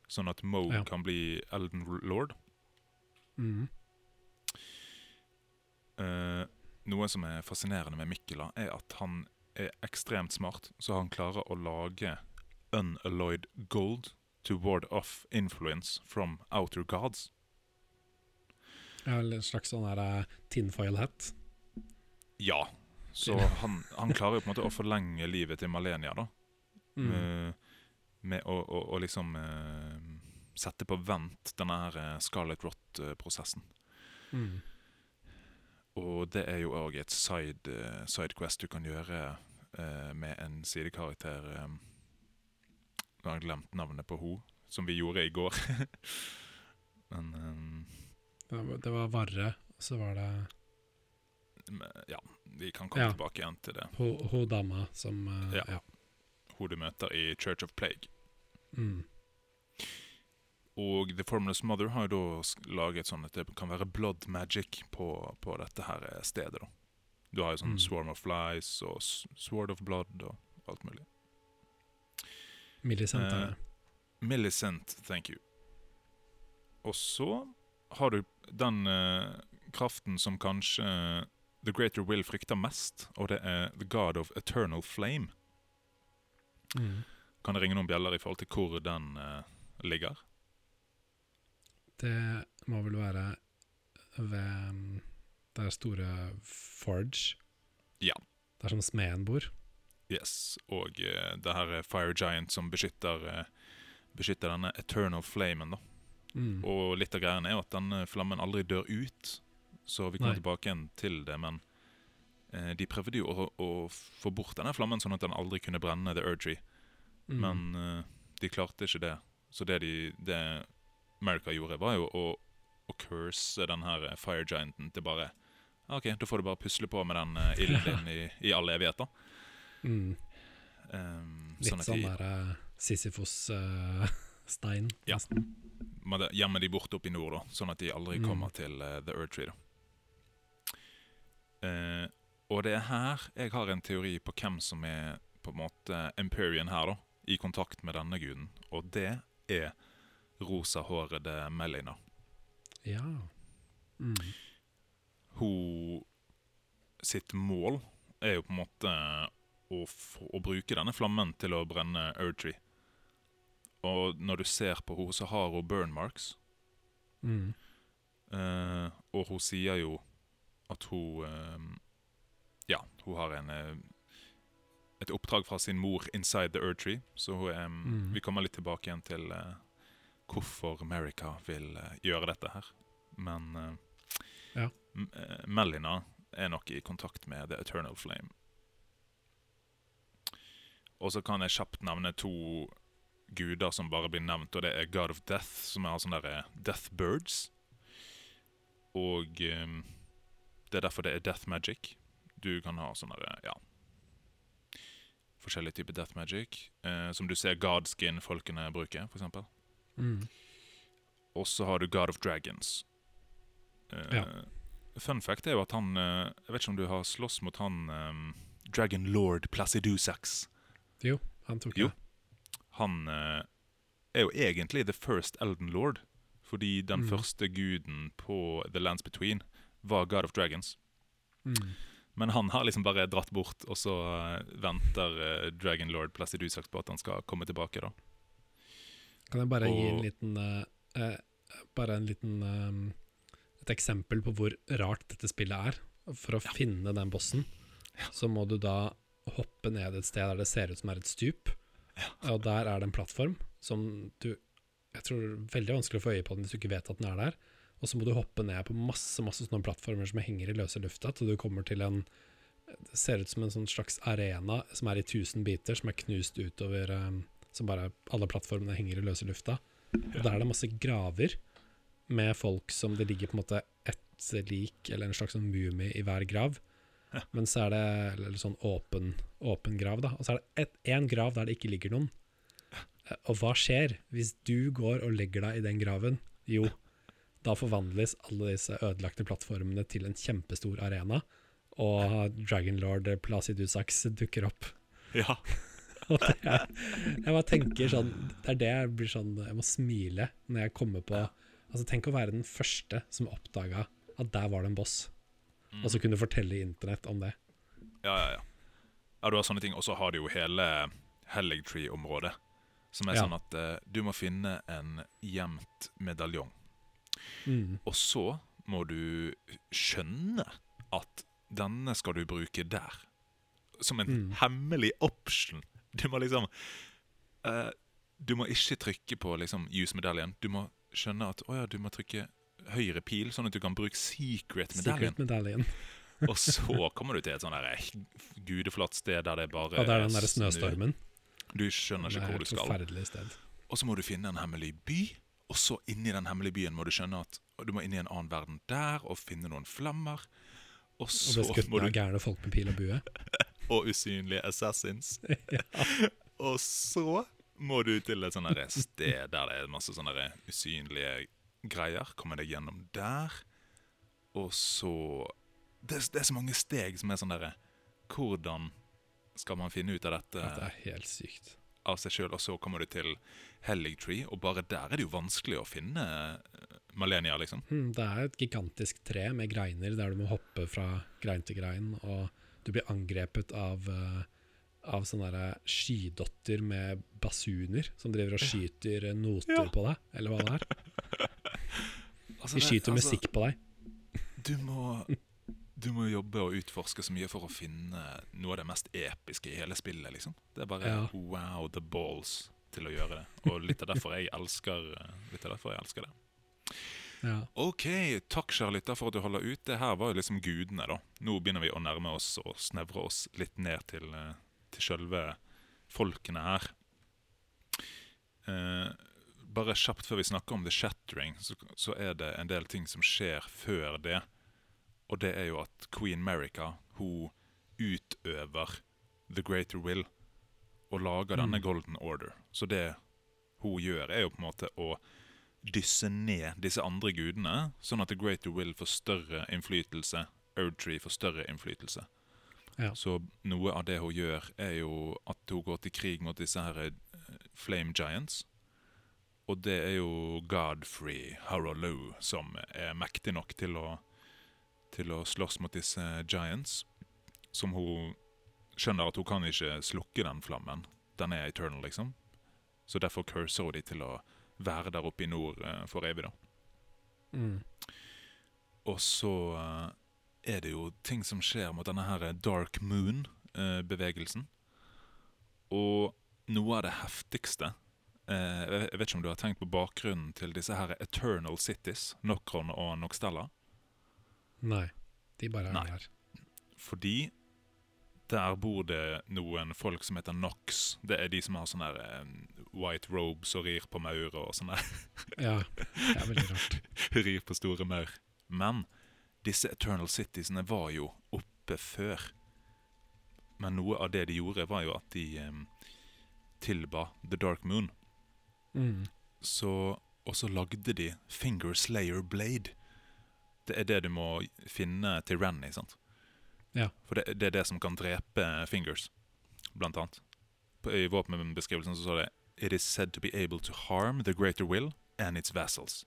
Sånn at Moog Ja. kan bli Elden Lord. Mm. Eh, noe som er fascinerende med Mikkela, er at han er ekstremt smart, så han klarer å lage unalloyed gold to ward off influence from outer gods. Eller en slags sånn her eh, tinfoil hat. Ja. Så han, han klarer jo på en måte å forlenge livet til Malenia, da. Mm. Med, med å, å, å liksom uh, sette på vent denne her Scarlet Rot-prosessen. Mm. Og det er jo òg et side, side, sidequest du kan gjøre uh, med en sidekarakter eh, Nå har jeg glemt navnet på hun, som vi gjorde i går. Men um, Det var- Det var Varre, og så var det ja, vi kan komme Ja. tilbake igjen til det. hun, hun dama som uh, Ja. ja. Hun du møter i Church of Plague. Mm. Og The Formless Mother har jo da laget sånn at det kan være blood magic på, på dette her eh, stedet. da. Du har jo sånn Mm. Swarm of Flies og Sword of Blood og alt mulig. Millicent er Eh, det. Millicent, thank you. Og så har du den uh, kraften som kanskje uh, The Greater Will frykter mest, og det er The God of Eternal Flame. Mm. Kan det ringe noen bjeller i forhold til hvor den ligger? Det må vel være ved mm, det store Forge. Ja. Det er som smeden bor. Yes, og eh, det her er Fire Giant som beskytter, eh, beskytter denne Eternal Flamen. da. Mm. Og litt av greia er at denne flammen aldri dør ut, så vi kommer Nei. tilbake igjen til det. Men eh, de prøvde jo å, å få bort denne flammen sånn at den aldri kunne brenne The Urgy, Mm. men eh, de klarte ikke det. Så det, de, det America gjorde, var jo å, å curse den her eh, Fire Gianten til bare OK, da får du bare pusle på med den ilden din i, i all evighet, da. Mm. Um, Litt sånn at sånn der uh, Sisyfos uh, Stein, Ja. nesten. må det- gjemme de borte opp i nord, da, sånn at de aldri Mm. kommer til uh, The Earth Tree. Eh, og det er her jeg har en teori på hvem som er på en måte Empyrean her, da, i kontakt med denne guden. Og det er rosahårede Melina. Ja. Mm. Hun sitt mål er jo på en måte å, å bruke denne flammen til å brenne Erdtree. Og når du ser på henne, så har hun burn marks. Mm. Uh, og hun sier jo at hun uh, Ja, hun har en uh, et oppdrag fra sin mor inside the Erdtree. Så hun er, Mm. vi kommer litt tilbake igjen til hvorfor America vil gjøre dette her. Men Ja. Melina er nok i kontakt med The Eternal Flame. Og så kan jeg kjapt nevne to guder som bare blir nevnt, og det er God of Death, som er sånne der eh, Death Birds. Og um, det er derfor det er Death Magic. Du kan ha sånne der, ja Forskjellige typer Death Magic. uh, som du ser Godskin-folkene bruker, eksempel. Mm. Og så har du God of Dragons. Uh, Ja. Fun fact er jo at han uh, Jeg vet ikke om du har slåss mot han um, Dragon Lord Placidusax. Jo, han tok Jo. det. Han eh, er jo egentlig the first Elden Lord. Fordi den Mm. første guden på The Lands Between var God of Dragons. Mm. Men han har liksom bare dratt bort, og så eh, venter uh, Dragon Lord Placidusax på at han skal komme tilbake. da Kan jeg bare gi en liten uh, eh, Bare en liten eh, Et eksempel på hvor rart dette spillet er. For å finne den bossen, så må du da hoppe ned et sted der det ser ut som er et stup. Og der er det en plattform som du Jeg tror det er veldig vanskelig å få øye på den hvis du ikke vet at den er der. Og så må du hoppe ned på masse masse sånne plattformer som henger i løse lufta, til du kommer til en Det ser ut som en sånn slags arena som er i tusen biter, som er knust utover eh, Som bare Alle plattformene henger i løse lufta. Og der er det masse graver med folk som det ligger på en måte ett lik, eller en slags sånn mumie i hver grav. Ja. Men så er det eller sånn åpen, åpen grav, da. Og så er det én grav der det ikke ligger noen. Eh, Og hva skjer hvis du går og legger deg i den graven? Jo, da forvandles alle disse ødelagte plattformene til en kjempestor arena, og Dragonlord Placidusax dukker opp. Ja. Og det er, jeg bare tenker sånn Det er det jeg blir sånn Jeg må smile når jeg kommer på Altså Tenk å være den første som oppdaga at der var det en boss, og så kunne du fortelle internett om det. Ja, ja, ja. Ja, du har sånne ting. Og så har du jo hele Helligtree-området. Som er Ja. sånn at uh, du må finne en gjemt medaljong. Mm. Og så må du skjønne at denne skal du bruke der. Som en Mm. hemmelig option. Du må liksom uh, Du må ikke trykke på liksom use medaljen. Du må skjønne at å ja, du må trykke høyre pil, sånn at du kan bruke secret medaljen. Secret. Og så kommer du til et sånn der gudeflatt sted der det bare Og det er den der snøstormen. Du skjønner ikke hvor du skal. Og så må du finne en hemmelig by. Og så inni den hemmelige byen må du skjønne at du må inn i en annen verden der og finne noen flammer. Og Og så ble skutt må av du gærne folk med pil og bue. Og usynlige assassins. Og så må du til et sånt sted der det er masse sånne usynlige greier. Komme deg gjennom der. Og så det, det er så mange steg som er sånn derre Hvordan skal man finne ut av dette? Det er helt sykt. av seg sjøl, og så kommer du til Hellig Tree, og bare der er det jo vanskelig å finne eh, Malenia, liksom. Hmm, det er et gigantisk tre med greiner der du må hoppe fra grein til grein, og du blir angrepet av, eh, av sånne skydotter med basuner som driver og skyter eh, noter Ja. på deg, eller hva det er. Altså, De det- skyter altså, musikk på deg. Du må, du må jobbe og utforske så mye for å finne noe av det mest episke i hele spillet, liksom. Det er bare Ja. wow, the balls til å gjøre det. Og litt av derfor jeg elsker, eh, litt av derfor jeg elsker det. Ja. Ok, takk kjære lytter for at du holder ut. Det her var jo liksom gudene, da. Nå begynner vi å nærme oss og snevre oss litt ned til, eh, til sjølve folkene her. Eh, bare kjapt før vi snakker om The Shattering, så, så er det en del ting som skjer før det. Og det er jo at Queen Merica hun utøver The Greater Will og lager denne Mm. Golden Order. Så det hun gjør, er jo på en måte å dysse ned disse andre gudene, sånn at The Greater Will får større innflytelse, Erdtree får større innflytelse. Ja. Så noe av det hun gjør, er jo at hun går til krig mot disse her eh, Flame Giants. Og det er jo Godfrey Haralow som er mektig nok til å, til å slåss mot disse giants. Som hun skjønner at hun kan ikke slukke den flammen. Den er eternal, liksom. Så derfor curser hun de til å være der oppe i nord eh, for evig, da. Mm. Og så eh, er det jo ting som skjer mot denne her Dark Moon-bevegelsen. Og noe av det heftigste eh, Jeg vet ikke om du har tenkt på bakgrunnen til disse her Eternal Cities, Nokron og Noxtella? Nei, de bare er Nei. her. Fordi der bor det noen folk som heter Nox. Det er de som har sånne her, eh, white robes og rir på maur og sånn der. Ja, det er veldig rart. rir på store maur. Men disse Eternal Citiesene var jo oppe før. Men noe av det de gjorde, var jo at de um, tilba The Dark Moon. Mm. Så, og så lagde de Finger Slayer Blade. Det er det du må finne til Renny, sant? Ja. For det, det er det som kan drepe Fingers, blant annet. På, I våpenbeskrivelsen så står det It is said to be able to harm the greater will and its vassals.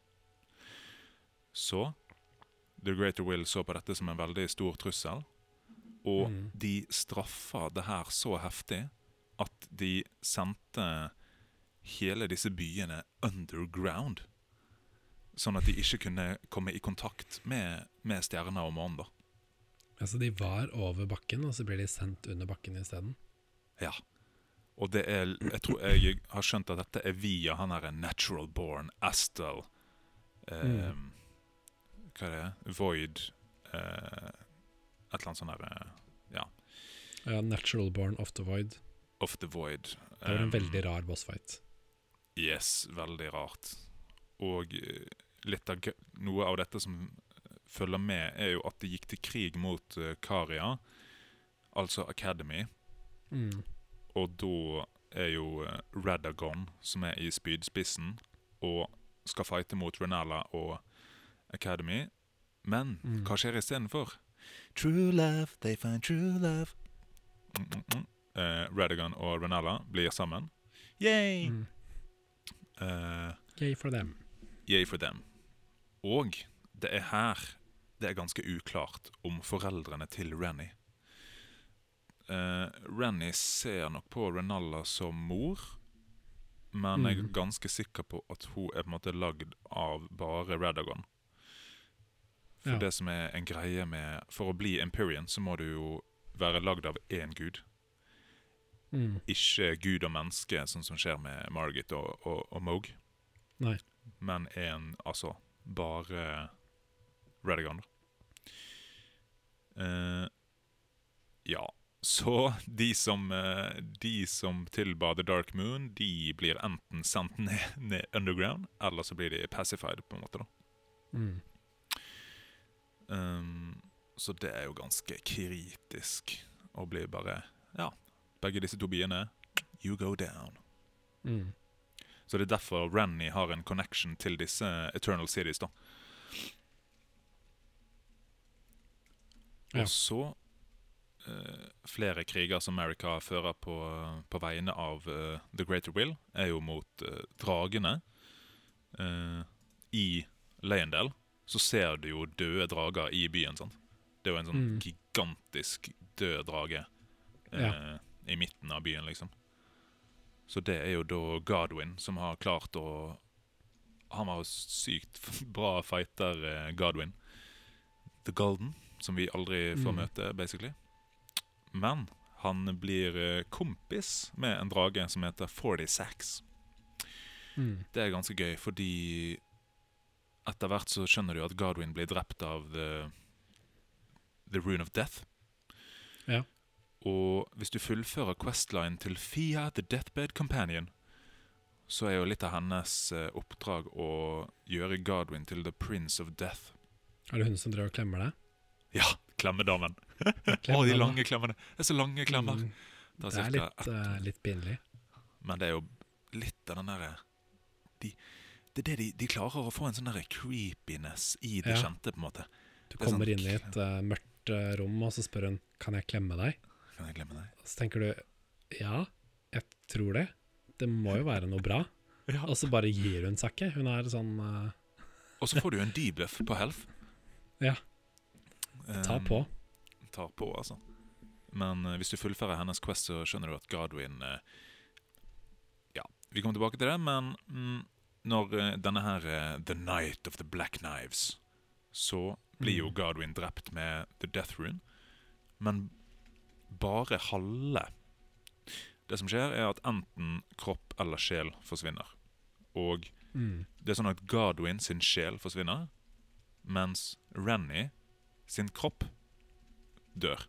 Så The Greater Will så på dette som en veldig stor trussel, og Mm. de straffa det her så heftig at de sendte hele disse byene underground. Sånn at de ikke kunne komme i kontakt med, med stjerner og månen. Altså, de var over bakken, og så blir de sendt under bakken isteden. Ja. Og det er Jeg tror jeg har skjønt at dette er via han her natural born Astel eh, Mm. Hva er det? Void eh, Et eller annet sånn her eh, Ja. Ja, Natural Born of the Void. Of the Void. Det var en Um, veldig rar bossfight. Yes, veldig rart. Og eh, litt av, noe av dette som følger med, er jo at de gikk til krig mot uh, Karia, altså Academy. Mm. Og da er jo Radagon, som er i spydspissen, og skal fighte mot Renala og Academy. Men Mm. hva skjer istedenfor? True love, they find true love. Mm, mm, mm. Eh, Radigan og Renella blir sammen. Yay! Mm. Eh, Yay for dem. Yay for them. Og det er her det er ganske uklart om foreldrene til Renny. Uh, Renny ser nok på Renalla som mor, men jeg er Mhm. ganske sikker på at hun er på en måte lagd av bare Radagon. For Ja. det som er en greie med For å bli Empyrean så må du jo være lagd av én gud. Mm. Ikke gud og menneske, sånn som skjer med Margit og, og, og Moog. Nei. Men en Altså bare Redigan. Uh, ja. Så de som, uh, de som tilba The Dark Moon, de blir enten sendt ned, ned underground, eller så blir de pacified, på en måte. da. Mm. Um, så det er jo ganske kritisk å bli bare Ja, begge disse to byene You go down. Mm. Så det er derfor Renny har en connection til disse Eternal Cities. da. Ja. Og så uh, Flere kriger som America fører på, på vegne av uh, The Greater Will, er jo mot uh, dragene. I Leyendale så ser du jo døde drager i byen. sant? Det er jo en sånn Mm. gigantisk død drage eh, i midten av byen, liksom. Så det er jo da Godwin som har klart å Han var sykt bra fighter, eh, Godwin. The Golden, som vi aldri får Mm. møte, basically. Men han blir eh, kompis med en drage som heter 40 Sacks. Mm. Det er ganske gøy, fordi etter hvert så skjønner du at Godwin blir drept av The, the Rune of Death. Ja. Og hvis du fullfører Questline til Fia the Deathbed Companion, så er jo litt av hennes eh, oppdrag å gjøre Godwin til The Prince of Death. Er det hun som driver og klemmer deg? Ja, klemmedamen! Å, de lange klemmene! Det er så lange klemmer. Mm. Det er Det er litt, uh, litt pinlig. Men det er jo litt av den derre de, Det er det de, de klarer å få en sånn creepiness i det Ja. kjente, på en måte. Du sånn- kommer inn i et uh, mørkt uh, rom, og så spør hun Kan jeg klemme deg. Kan jeg klemme deg? Og så tenker du ja, jeg tror det. Det må jo være noe bra. Og så bare gir hun seg ikke. Hun er sånn uh... Og så får du en debuff på health. Ja. Ta Um, på. tar på, altså. Men hvis du fullfører hennes quest, så skjønner du at Godwin Ja, vi kommer tilbake til det, men mm, når eh, denne her eh, The Night of the Black Knives, så blir jo Mm. Godwin drept med The Death Rune, men bare halve. Det som skjer, er at enten kropp eller sjel forsvinner. Og mm, det er sånn at Godwin sin sjel forsvinner, mens Renny sin kropp dør.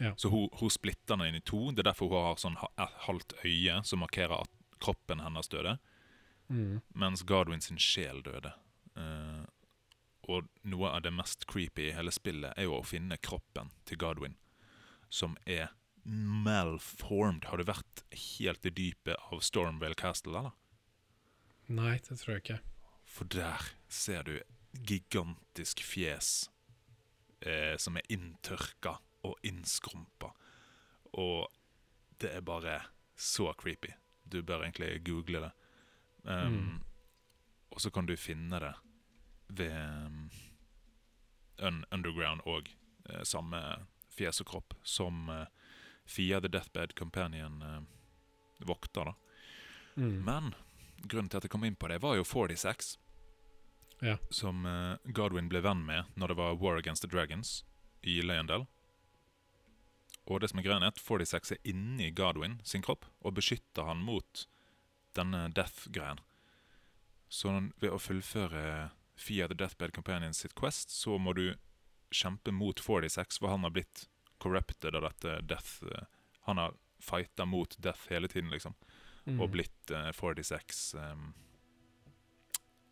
Ja. Så hun, hun splitter den inn i to. Det er derfor hun har sånn halvt øye som markerer at kroppen hennes døde, mm, mens Godwin sin sjel døde. Uh, og noe av det mest creepy i hele spillet er jo å finne kroppen til Godwin, som er malformed. Har du vært helt i dypet av Stormvale Castle, eller? Nei, det tror jeg ikke. For der ser du gigantisk fjes eh, som er inntørka og innskrumpa. Og det er bare så creepy. Du bør egentlig google det. Um, Mm. Og så kan du finne det ved um, Underground og Uh, samme fjes og kropp som uh, Fia the Deathbed Companion uh, vokter. da. Mm, Men grunnen til at jeg kom inn på det, var jo 46. Ja. Som Godwin ble venn med når det var War Against the Dragons i Løyendal. Og det som er greia er at 46 er inni Godwin sin kropp og beskytter han mot denne death-greien. Så ved å fullføre Fia the Deathbed Companions sitt quest, så må du kjempe mot 46, for han har blitt corrupted av dette death. eh, Han har fighta mot death hele tiden, liksom mm. og blitt uh, 46 um,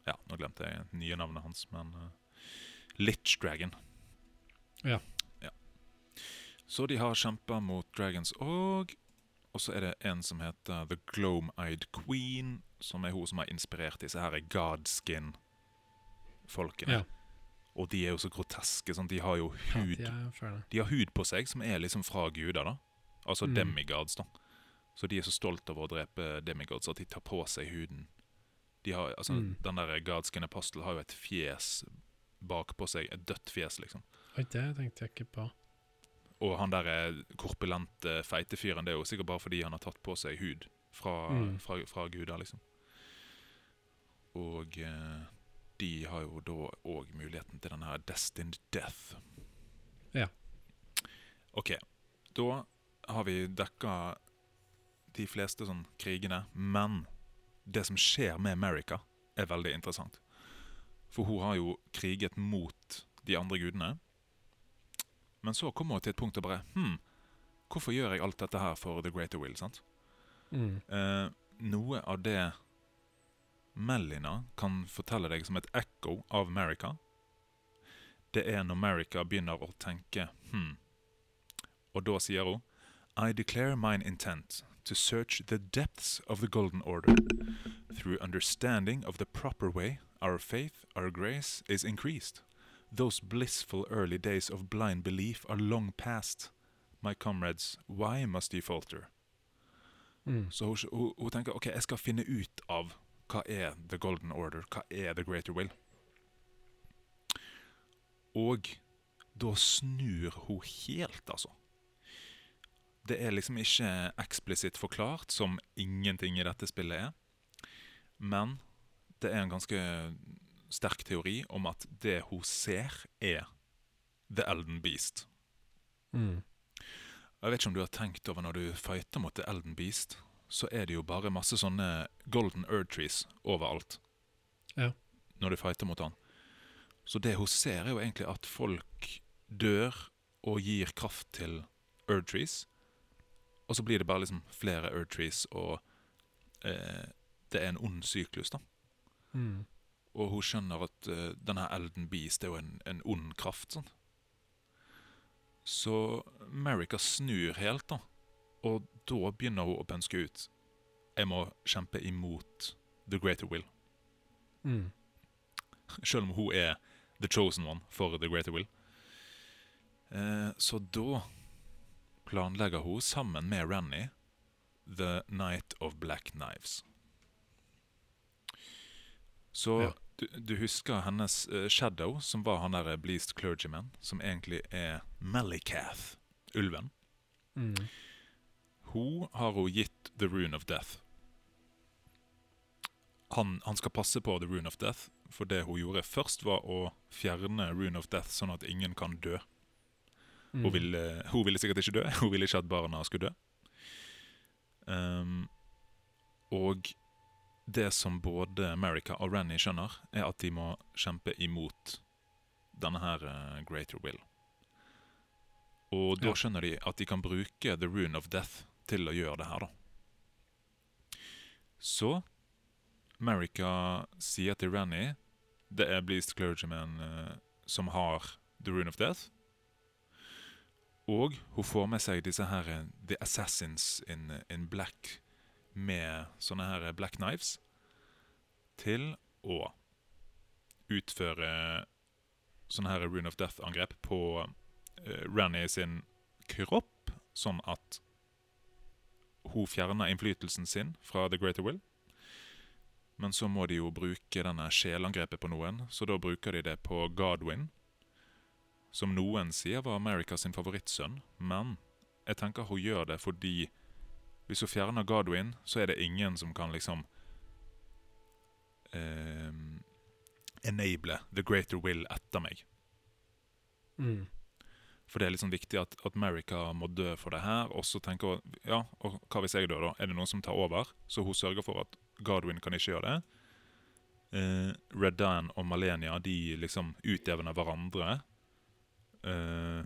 Ja, nå glemte jeg nye navnet hans, men uh, Lich Dragon. Ja. ja. Så de har kjempa mot dragons og Og så er det en som heter The Glome-Eyed Queen, som er hun som har inspirert disse her Godskin-folkene. Ja. Og de er jo så groteske. Sånn, de har jo Ja, hud de er de har hud på seg som er liksom fra guder, da. Altså Mm. demigods, da. Så de er så stolt over å drepe demigods at de tar på seg huden. De har, altså, Mm. Den der Godskin Apostle har jo et fjes bakpå seg, et dødt fjes, liksom. Oi, det tenkte jeg ikke på. Og han der eh, korpulente, feite fyren, det er jo sikkert bare fordi han har tatt på seg hud fra, Mm. fra, fra guder, liksom. Og eh, de har jo da òg muligheten til denne her Destined Death. Ja. OK. Da har vi dekka de fleste sånn krigene, men det som skjer med America, er veldig interessant. For hun har jo kriget mot de andre gudene. Men så kommer hun til et punkt og bare Hm, hvorfor gjør jeg alt dette her for The Greater Will? sant? Mm. Eh, noe av det Melina kan fortelle deg som et ekko av America, det er når America begynner å tenke hm. Og da sier hun I declare mine intent to search the depths of the golden order. Through understanding of the proper way, our faith, our grace is increased. Those blissful early days of blind belief are long past. My comrades, why must you falter? Mm. Så hun, hun, hun tenker ok, jeg skal finne ut av hva er The Golden Order, hva er The Greater Will. Og da snur hun helt, altså. Det er liksom ikke eksplisitt forklart, som ingenting i dette spillet er. Men det er en ganske sterk teori om at det hun ser, er The Elden Beast. Mm. Jeg vet ikke om du har tenkt over når du fighter mot The Elden Beast, så er det jo bare masse sånne golden earth trees overalt. Ja. Når du fighter mot han. Så det hun ser, er jo egentlig at folk dør og gir kraft til earth trees. Og så blir det bare liksom flere earth trees, og eh, det er en ond syklus, da. Mm. Og hun skjønner at uh, denne Elden Beast er jo en, en ond kraft. Sånn. Så America snur helt, da. Og da begynner hun å pønske ut Jeg må kjempe imot The Greater Will. Mm. Selv om hun er the chosen one for The Greater Will. Eh, så da planlegger hun sammen med Rennie The Night of Black Knives. Så Ja. Du, du husker hennes uh, Shadow, som var han der Bleast Clergyman, som egentlig er Malikath, ulven. Mm. Hun har hun gitt The Rune of Death. Han, han skal passe på The Rune of Death, for det hun gjorde først, var å fjerne Rune of Death sånn at ingen kan dø. Mm. Hun, ville, hun ville sikkert ikke dø. Hun ville ikke at barna skulle dø. Um, og det som både America og Rennie skjønner, er at de må kjempe imot denne her uh, Greater Will. Og da skjønner de at de kan bruke The Rune of Death til å gjøre det her, da. Så America sier til Rennie det er Bleast Clergyman uh, som har The Rune of Death. Og hun får med seg disse her eh, The Assassins in, in Black med sånne her eh, Black Knives til å utføre sånne her Rune of Death-angrep på uh, Ranny sin kropp, sånn at hun fjerner innflytelsen sin fra The Greater Will. Men så må de jo bruke denne sjelangrepet på noen, så da bruker de det på Godwin, som noen sier var America sin favorittsønn, men jeg tenker hun gjør det fordi hvis hun fjerner Godwin, så er det ingen som kan liksom eh, enable the greater will etter meg. Mm. For det er liksom viktig at, at America må dø for det her. Og så tenker hun ja, og hva hvis jeg dør, da? Er det noen som tar over? Så hun sørger for at Godwin kan ikke gjøre det. Eh, Redan og Malenia de liksom utjevner hverandre. Eh,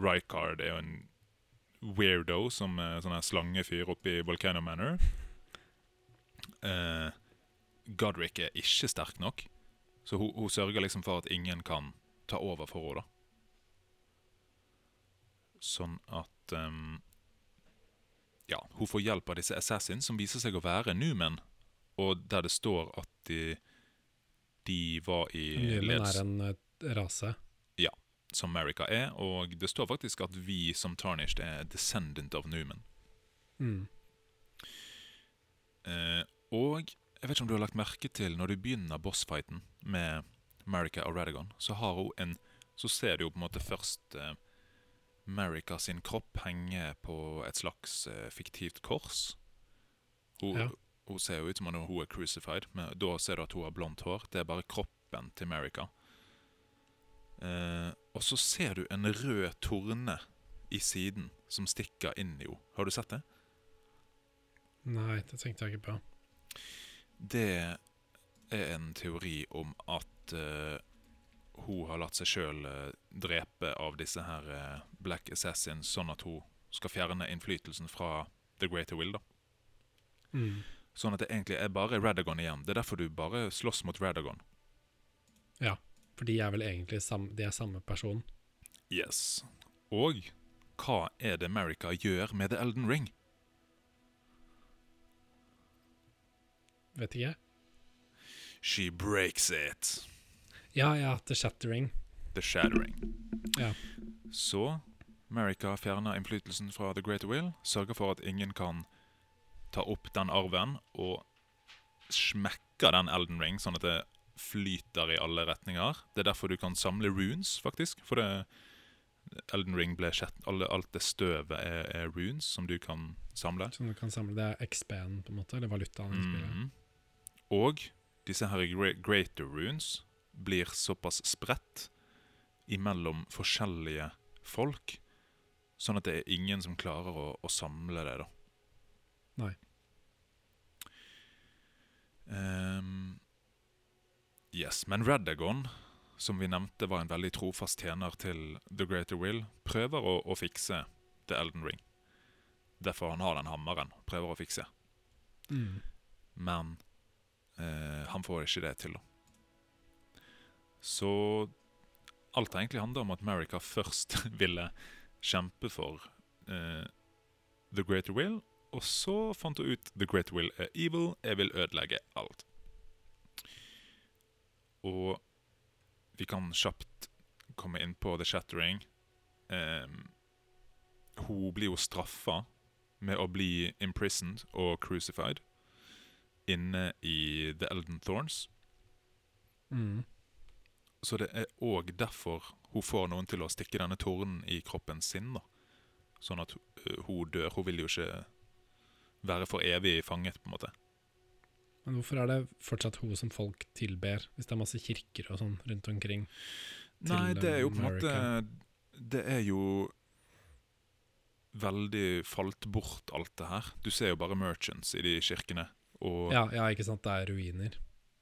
Rykard er jo en weirdo som er sånn her slangefyr oppe i Volcano Manor. Eh, Godric er ikke sterk nok, så hun, hun sørger liksom for at ingen kan ta over for henne. Sånn at um, Ja, hun får hjelp av disse assassins, som viser seg å være Numen. Og der det står at de, de var i Numen er en eh, rase. Som America er, og det står faktisk at vi som Tarnished er descendant of Newman. Mm. Eh, og jeg vet ikke om du har lagt merke til når du begynner bossfighten med Marika og Radagon, så har hun en Så ser du jo på en måte først eh, Marika sin kropp henge på et slags eh, fiktivt kors. Hun, Ja. hun ser jo ut som om hun er crucified, men da ser du at hun har blondt hår. Det er bare kroppen til Marika. Eh, og så ser du en rød torne i siden som stikker inn i henne. Har du sett det? Nei, det tenkte jeg ikke på. Det er en teori om at uh, hun har latt seg sjøl drepe av disse her uh, Black Assassins, sånn at hun skal fjerne innflytelsen fra The Greater Will. da. Mm. Sånn at det egentlig er bare Radagon igjen. Det er derfor du bare slåss mot Radagon. For de er vel egentlig sam de er samme person. Yes. Og hva er det America gjør med The Elden Ring? Vet ikke. She breaks it. Ja, ja, The Shattering. The Shattering. Ja. Så America fjerner innflytelsen fra The Greater Will, sørger for at ingen kan ta opp den arven, og smekke den Elden Ring, sånn at det flyter i alle retninger. Det er derfor du kan samle runes, faktisk. For det Elden Ring ble sett, alle, alt det støvet er, er runes som du kan samle. Som du kan samle. Det er XP-en, på en måte. Eller valutaen Mm. Og disse her gre- greater runes blir såpass spredt imellom forskjellige folk, sånn at det er ingen som klarer å, å samle det, da. Nei. Ehm, yes, men Radagon, som vi nevnte var en veldig trofast tjener til The Greater Will, prøver å, å fikse The Elden Ring. Derfor han har den hammeren, prøver å fikse. Mm. Men eh, han får ikke det til, da. Så alt egentlig handler om at America først ville kjempe for eh, The Greater Will, Og så fant hun ut The Greater Will er evil, jeg vil ødelegge alt. Og vi kan kjapt komme inn på The Shattering. Um, hun blir jo straffa med å bli imprisoned og crucified inne i The Elden Thorns. Mm. Så det er òg derfor hun får noen til å stikke denne tornen i kroppen sin. da. Sånn at øh, hun dør. Hun vil jo ikke være for evig fanget, på en måte. Men hvorfor er det fortsatt hun som folk tilber, hvis det er masse kirker og sånn rundt omkring? Nei, det er jo på en måte Det er jo veldig falt bort, alt det her. Du ser jo bare merchants i de kirkene. Ja, ja, ikke sant, det er ruiner.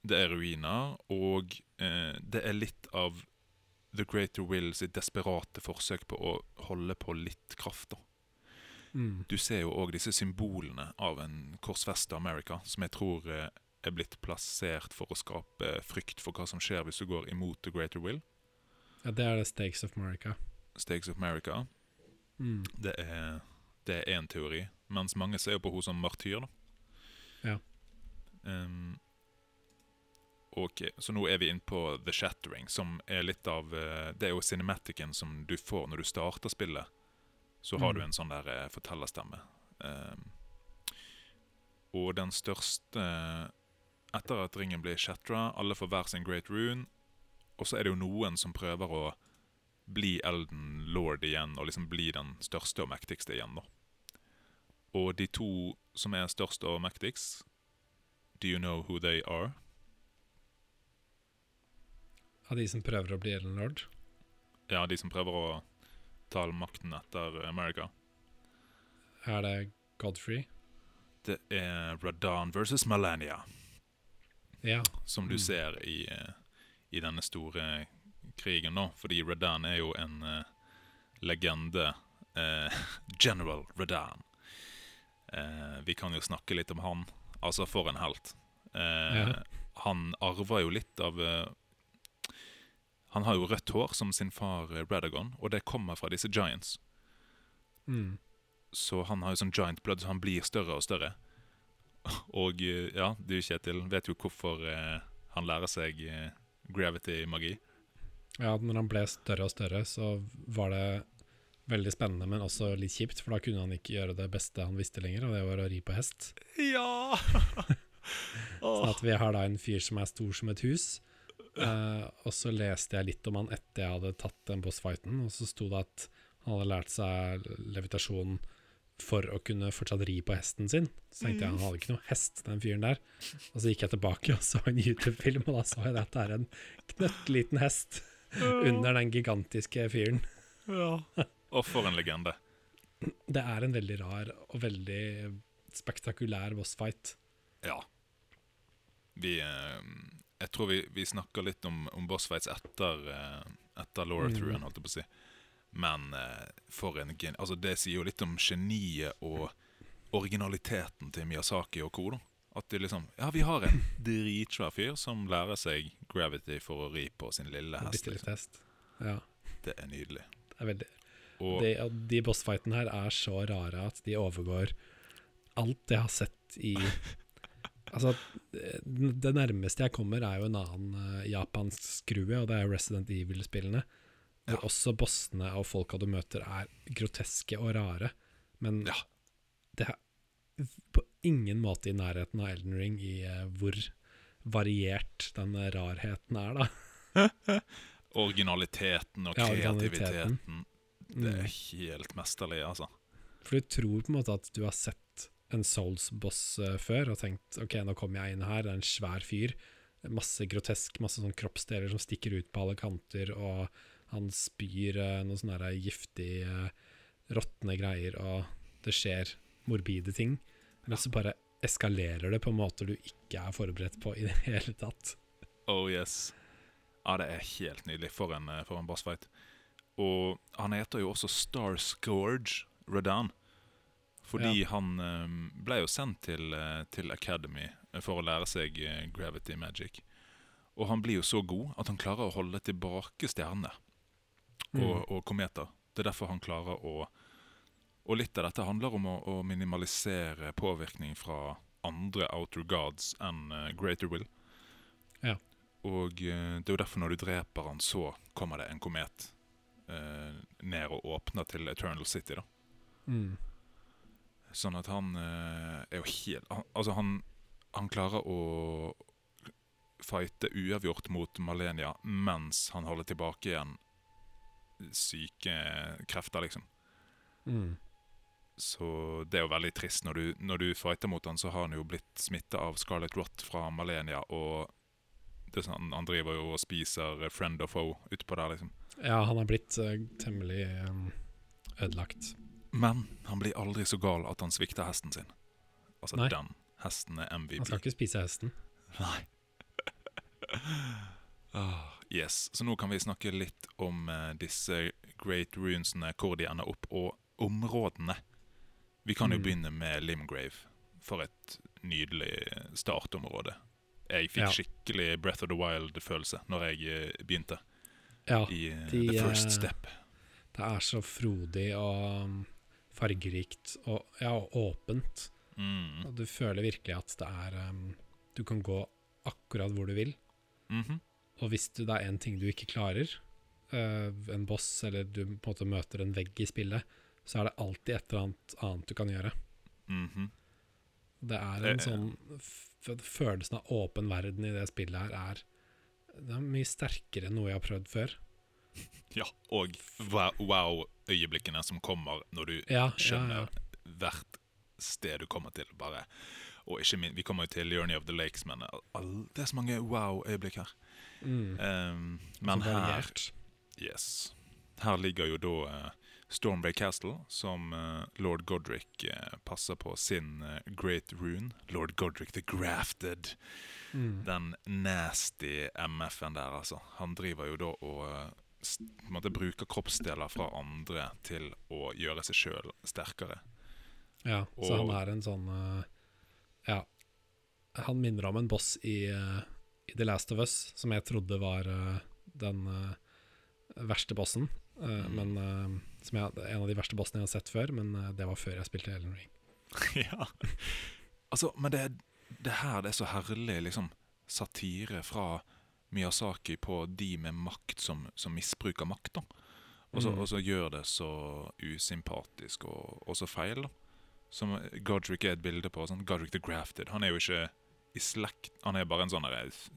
det er ruiner, og eh, det er litt av The Greater Will sitt desperate forsøk på å holde på litt kraft. da. Mm. Du ser jo òg disse symbolene av en korsfesta America, som jeg tror eh, er blitt plassert for å skape frykt for hva som skjer hvis du går imot The Greater Will. Ja, det er det Stakes of America. Stakes of America. Mm. Det er det er én teori, mens mange ser på henne som martyr. da. Ja. Um, ok, Så nå er vi inne på The Shattering, som er litt av eh, Det er jo cinematicen som du får når du starter spillet. Så har Mm. du en sånn der eh, fortellerstemme. Ehm, og den største Etter at ringen blir Shetra, alle får hver sin great rune, og så er det jo noen som prøver å bli Elden Lord igjen, og liksom bli den største og mektigste igjen, da. Og de to som er størst og mektigst, do you know who they are? Av de som prøver å bli Elden Lord. Ja, de som prøver å ta makten etter America. Er det Godfrey? Det er Radan versus Melania, Ja. som du Mm. ser i, eh, i denne store krigen nå. Fordi Radan er jo en uh, legende. Uh, General Radan. Uh, vi kan jo snakke litt om han. Altså, for en helt. Ja. Han arver jo litt av Han har jo rødt hår som sin far eh, Radagon, og det kommer fra disse giants. Mm. Så han har jo sånn giant blood, så han blir større og større. Og eh, ja, du Kjetil, vet jo hvorfor eh, han lærer seg eh, gravity-magi. Ja, når han ble større og større, så var det veldig spennende, men også litt kjipt, for da kunne han ikke gjøre det beste han visste lenger, og det var å ri på hest. Ja! Sånn at vi har da en fyr som er stor som et hus. Eh, og så leste jeg litt om han etter jeg hadde tatt den bossfighten, og så sto det at han hadde lært seg levitasjon for å kunne fortsatt ri på hesten sin. Så tenkte jeg han hadde ikke noe hest, den fyren der. Og så gikk jeg tilbake og så en YouTube-film, og da så jeg at det er en knøttliten hest under den gigantiske fyren. Ja. Og for en legende. Det er en veldig rar og veldig spektakulær bossfight. Ja. Vi eh, Jeg tror vi, vi snakker litt om, om bossfights etter, eh, etter Laura Mm. Through, holdt jeg på å si. Men eh, for en gen... Altså, det sier jo litt om geniet og originaliteten til Miyazaki og co. At de liksom Ja, vi har en dritsvær fyr som lærer seg gravity for å ri på sin lille hest. Liksom. hest. Ja, Det er nydelig. det er veldig Og de, de bossfightene her er så rare at de overgår alt jeg har sett i Altså, det, det nærmeste jeg kommer, er jo en annen eh, japansk skrue, og det er Resident Evil-spillene. Hvor Ja. også bossene og folka du møter, er groteske og rare. Men Ja. det er på ingen måte i nærheten av Elden Ring i eh, hvor variert den rarheten er, da. originaliteten og Ja, kreativiteten. Det er Mm. helt mesterlig, altså. For du tror på en måte at du har sett en Souls-boss eh, før og tenkt ok, nå kommer jeg inn her, det er en svær fyr. Masse grotesk, masse sånn kroppsdeler som stikker ut på alle kanter, og han spyr noen noe sånn der giftig, uh, råtne greier, og det skjer morbide ting. Men så bare eskalerer det på en måte du ikke er forberedt på i det hele tatt. Oh yes. Ja, det er helt nydelig. For en, eh, for en bossfight. Og han heter jo også Star Gorge Radan. Fordi han eh, ble jo sendt til, eh, til Academy for å lære seg eh, gravity magic. Og han blir jo så god at han klarer å holde tilbake stjerner og, og kometer. Det er derfor han klarer å, Og litt av dette handler om å, å minimalisere påvirkning fra andre outer gods enn Greater Will. Ja. Og det er jo derfor når du dreper han, så kommer det en komet eh, ned og åpner til Eternal City. da. Mm. Sånn at han eh, er jo helt han, Altså, han, han klarer å fighte uavgjort mot Malenia mens han holder tilbake igjen syke krefter, liksom. Mm. Så det er jo veldig trist. Når du, når du fighter mot han, så har han jo blitt smitta av Scarlet Rot fra Malenia, og det er sånn, han driver jo og spiser friend og foe utpå der, liksom. Ja, han har blitt uh, temmelig um, ødelagt. Men han blir aldri så gal at han svikter hesten sin. Altså, Nei. den hesten er MVP. Han skal ikke spise hesten. Nei. ah, yes. Så nå kan vi snakke litt om uh, disse great runesene, hvor de ender opp, og områdene. Vi kan jo Mm. begynne med Limgrave. For et nydelig startområde. Jeg fikk Ja. skikkelig Breath of the Wild-følelse når jeg eh, begynte Ja, i eh, de, The First eh, Step. det er så frodig og fargerikt og ja, og åpent. Mm. Og du føler virkelig at det er um, Du kan gå akkurat hvor du vil. Mhm. Og hvis du, det er en ting du ikke klarer, uh, en boss, eller du på en måte møter en vegg i spillet, så er det alltid et eller annet annet du kan gjøre. Mhm. Det er Eh, en sånn f Følelsen av åpen verden i det spillet her er Det er mye sterkere enn noe jeg har prøvd før. Ja, og wow- wow-øyeblikkene som kommer når du Ja, ja, skjønner ja. hvert sted du kommer til. bare Og ikke min, Vi kommer jo til Journey of the Lakes, men det er så mange wow-øyeblikk her. Mm. Um, men her. Yes. Her ligger jo da uh, Stormbay Castle, som uh, lord Godric uh, passer på sin eh, Great Rune. Lord Godric the Grafted. Mm. Den nasty MF-en der, altså. Han driver jo da og eh, måte bruker kroppsdeler fra andre til å gjøre seg sjøl sterkere. Ja, så han er en sånn eh, Ja. Han minner om en boss i, eh, i The Last of Us, som jeg trodde var eh, den verste bossen. Mm. Men som jeg, En av de verste bossene jeg har sett før, men det var før jeg spilte Ellen Ring. ja. Altså, men det, det her det er så herlig liksom satire fra Miyazaki på de med makt som, som misbruker makt. Og så, Mm. gjør det så usympatisk og, og så feil. da. Som Godric er et bilde på. Sånn, Godric the Grafted. Han er jo ikke i slekt Han er bare en sånn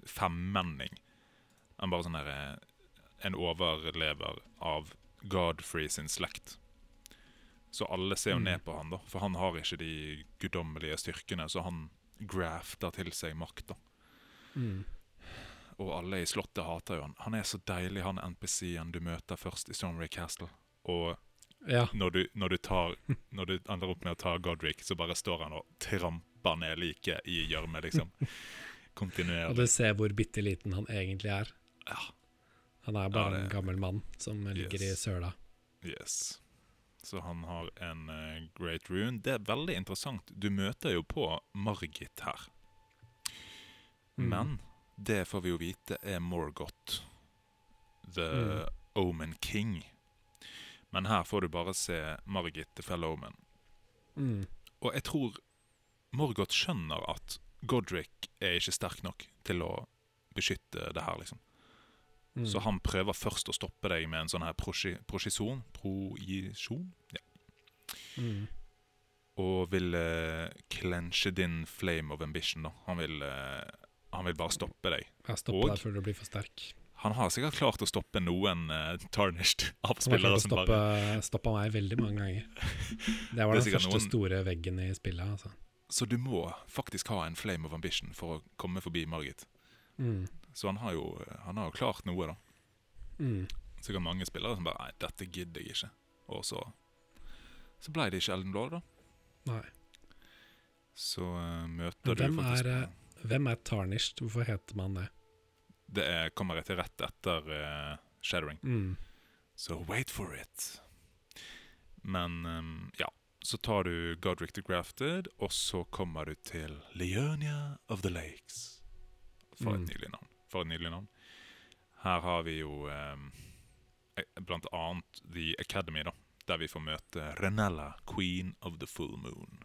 femmenning. Han er bare sånn derre En overlever av Godfrey sin slekt. Så alle ser jo Mm. ned på han, da. For han har ikke de guddommelige styrkene, så han grafter til seg makt. da. Mm. Og alle i slottet hater jo han. Han er så deilig, han NPC-en du møter først i Stormray Castle. Og Ja. når du, når du tar Når du ender opp med å ta Godric, så bare står han og tramper ned liket i gjørme, liksom. Kontinuerlig. Og du ser hvor bitte liten han egentlig er. Ja. Han er bare Ja, det- en gammel mann som ligger Yes. i søla. Yes. Så han har en uh, great rune. Det er veldig interessant. Du møter jo på Margit her. Mm. Det får vi jo vite er Morgoth. The Mm. Omen King. Men her får du bare se Margit the Fellow Omen. Mm. Og jeg tror Morgoth skjønner at Godric er ikke sterk nok til å beskytte det her, liksom. Mm. Så han prøver først å stoppe deg med en sånn her prosison. Projisjon? Ja. mm. Og vil uh, clenche din flame of ambition, da. Han vil, eh, han vil bare stoppe deg. Jeg stopper Og- deg før du blir for sterk. Han har sikkert klart å stoppe noen uh, tarnished Han har klart å stoppe, stoppa meg veldig mange ganger. Det var Det den første noen- store veggen i spillet. Altså. Så du må faktisk ha en flame of ambition for å komme forbi Margit. Mm. Så han har jo, han har jo klart noe, da. Mm. Sikkert mange spillere som bare Nei, dette gidder jeg ikke. Og så Så ble det ikke Elden Blå, da. Nei. Så uh, møter Men du faktisk er, eh, Hvem er tarnished? Hvorfor heter man det? Det er, kommer til rett etter uh, Shattering. Mm. Så wait for it. Men um, ja, så tar du Godric the Grafted, og så kommer du til Leonia of the Lakes. For Mm. et nydelig navn. For et nydelig navn. Her har vi jo eh, blant annet The Academy, da. der vi får møte Renella, queen of the full moon.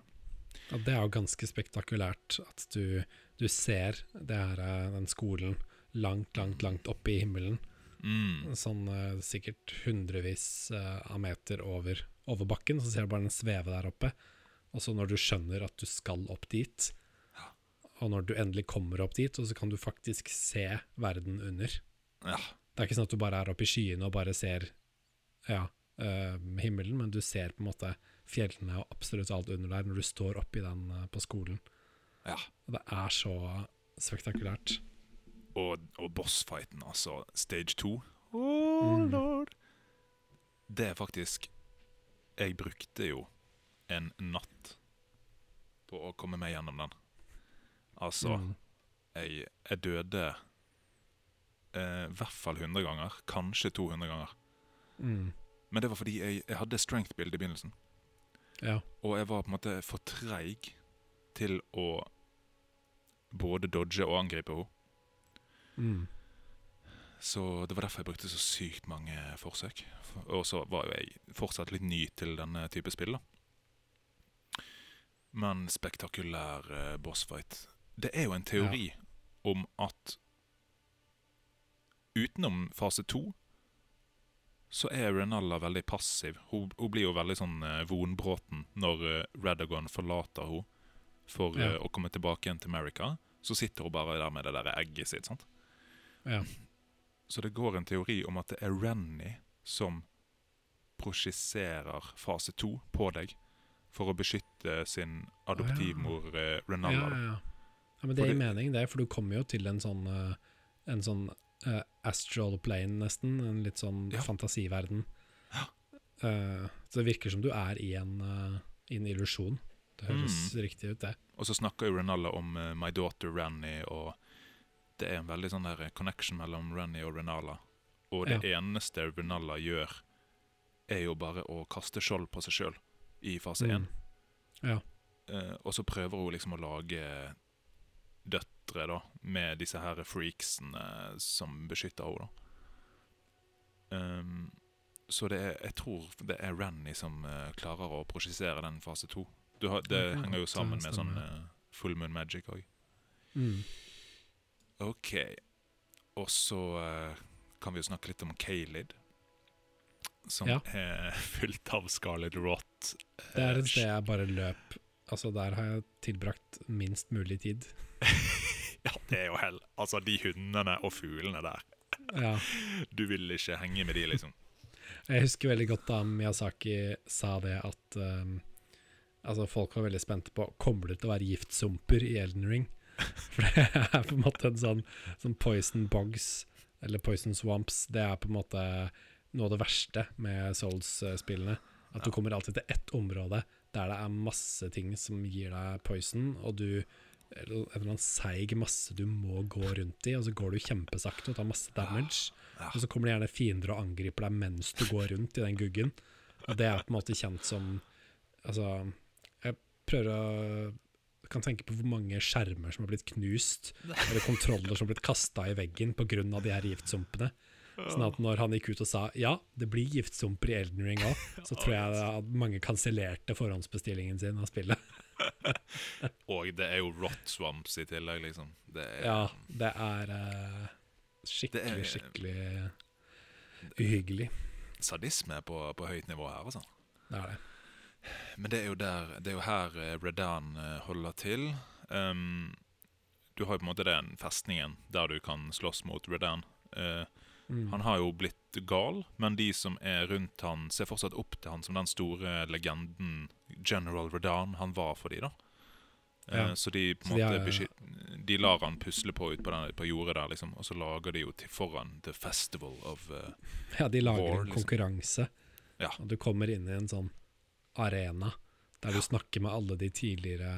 Ja, det er jo ganske spektakulært at du, du ser det her, eh, den skolen langt, langt, langt oppe i himmelen. Mm. Sånn eh, sikkert hundrevis eh, av meter over, over bakken, så ser du bare den sveve der oppe. Og så når du skjønner at du skal opp dit, og når du endelig kommer opp dit, så kan du faktisk se verden under. Ja. Det er ikke sånn at du bare er oppe i skyene og bare ser ja, eh, himmelen, men du ser på en måte fjellene og absolutt alt under der når du står oppi den på skolen. Ja. Det er så spektakulært. Og, og bossfighten, altså. Stage 2. Oh, Mm. lord. Det er faktisk Jeg brukte jo en natt på å komme meg gjennom den. Altså, Mm. jeg, jeg døde eh, i hvert fall 100 ganger. Kanskje 200 ganger. Mm. Men det var fordi jeg, jeg hadde strength-build i begynnelsen. Ja. Og jeg var på en måte for treig til å både dodge og angripe henne. Mm. Så det var derfor jeg brukte så sykt mange forsøk. Og så var jo jeg fortsatt litt ny til denne type spill, da. Men spektakulær uh, bossfight. Det er jo en teori om at utenom fase to så er Renalla veldig passiv. Hun, hun blir jo veldig sånn uh, vonbråten når uh, Radagon forlater henne for Ja. eh, å komme tilbake igjen til America. Så sitter hun bare der med det der egget sitt. sant? ja. Så det går en teori om at det er Renny som prosjiserer fase to på deg for å beskytte sin adoptivmor eh, Ja, Renalla. ja, ja. ja, men det gir mening, det, for du kommer jo til en sånn eh, En sånn uh, astral plane, nesten. En litt sånn fantasiverden. Ja. Eh, så det virker som du er i en, uh, i en illusjon. Det høres Mm. riktig ut, det. Og så snakker jo Renalla om uh, My Daughter Renny, og det er en veldig sånn der connection mellom Renny og Renala. Og det eneste Renalla gjør, er jo bare å kaste skjold på seg sjøl i fase én. Mm. Ja. Uh, og så prøver hun liksom å lage døtre, da, med disse her freaksene som beskytter henne, da. Um, så det er, jeg tror det er Renny som uh, klarer å prosjisere den fase to. Du har, det okay, henger jo sammen med sånn eh, full moon magic òg. Mm. OK. Og så uh, kan vi jo snakke litt om Kaylid Som Ja. er fullt av Scarlet Rot. Det er et sted jeg bare løp Altså, der har jeg tilbrakt minst mulig tid. ja, det er jo hell. Altså, de hundene og fuglene der. Ja. Du vil ikke henge med de, liksom. Jeg husker veldig godt da Miyazaki sa det at um, Altså folk var veldig spente på Kommer det til å være giftsumper i Elden Ring. For det er på en måte en sånn, sånn poison bugs, eller poison swamps, det er på en måte noe av det verste med Souls-spillene. At du kommer alltid til ett område der det er masse ting som gir deg poison, og du eller en eller annen seig masse du må gå rundt i, og så går du kjempesakte og tar masse damage. Og så kommer det gjerne fiender og angriper deg mens du går rundt i den guggen. Og det er på en måte kjent som Altså, prøver å kan tenke på hvor mange skjermer som har blitt knust, eller kontroller som har blitt kasta i veggen pga. de her giftsumpene. Sånn at når han gikk ut og sa ja, det blir giftsumper i Elden Ring òg, så tror jeg at mange kansellerte forhåndsbestillingen sin av spillet. Og det er jo rot swamps i tillegg, liksom. Det er, Ja, det er uh, skikkelig, Det er- skikkelig uhyggelig. sadisme på, på høyt nivå her, altså. Det er det. Men det er jo, der, det er jo her eh, Redan eh, holder til. Um, du har jo på en måte den festningen der du kan slåss mot Redan. Uh, Mm. han har jo blitt gal, men de som er rundt han, ser fortsatt opp til han som den store legenden General Redan han var for de da. Ja. Så de på en de måte har- beskyt- De lar han pusle på ut på, den, på jordet der, liksom. Og så lager de jo til foran The Festival of uh, Ja, de lager War, en liksom. konkurranse. Ja. Og du kommer inn i en sånn arena der du snakker med alle de tidligere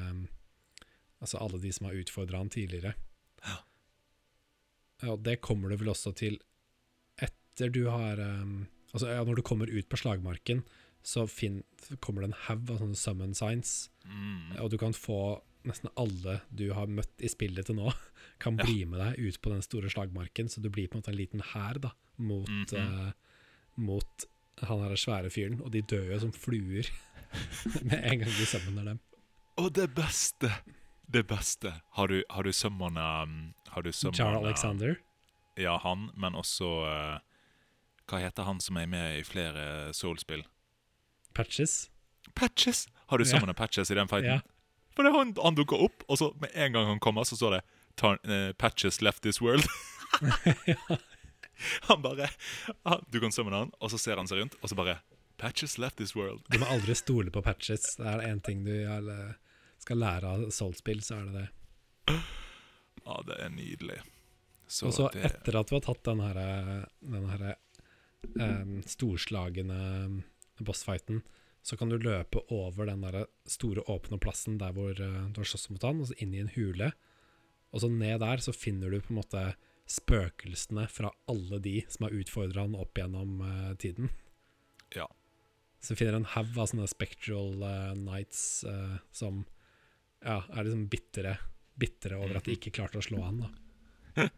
Altså alle de som har utfordra han tidligere. Ja. Ja, Og det kommer du vel også til etter du har um, Altså ja, Når du kommer ut på slagmarken, så fin, kommer det en haug av sånne summon signs, mm, og du kan få Nesten alle du har møtt i spillet til nå, kan Ja. bli med deg ut på den store slagmarken, så du blir på en måte en liten hær mot, -hmm. uh, mot han her svære fyren, og de dør jo som fluer med en gang du summoner dem. Og det beste Det beste Har du, har du summona um, Har du summona Jar Alexander. Ja, han, men også uh, Hva heter han som er med i flere Soul-spill? Patches. Patches! Har du Ja. Patches i den fighten? Ja. For han, han dukker opp, og så med en gang han kommer, så står det "Tar- eh, 'Patches left this world'. Han bare han, Du kan summone han, og så ser han seg rundt, og så bare 'Patches left this world'. Du må aldri stole på patches. Det er én ting du skal lære av Soul-spill, så er det det. Ja, det er nydelig. Så Og så det etter at du har tatt den her, den her um, storslagne bossfighten, så kan du løpe over den der store åpne plassen der hvor eh, du har slåss mot han, og så inn i en hule. Og så ned der så finner du på en måte spøkelsene fra alle de som har utfordra han opp gjennom uh, tiden. Ja. Så finner en haug av sånne spectral uh, nights uh, som ja, er liksom bitre, bitre over at de ikke klarte å slå han. da.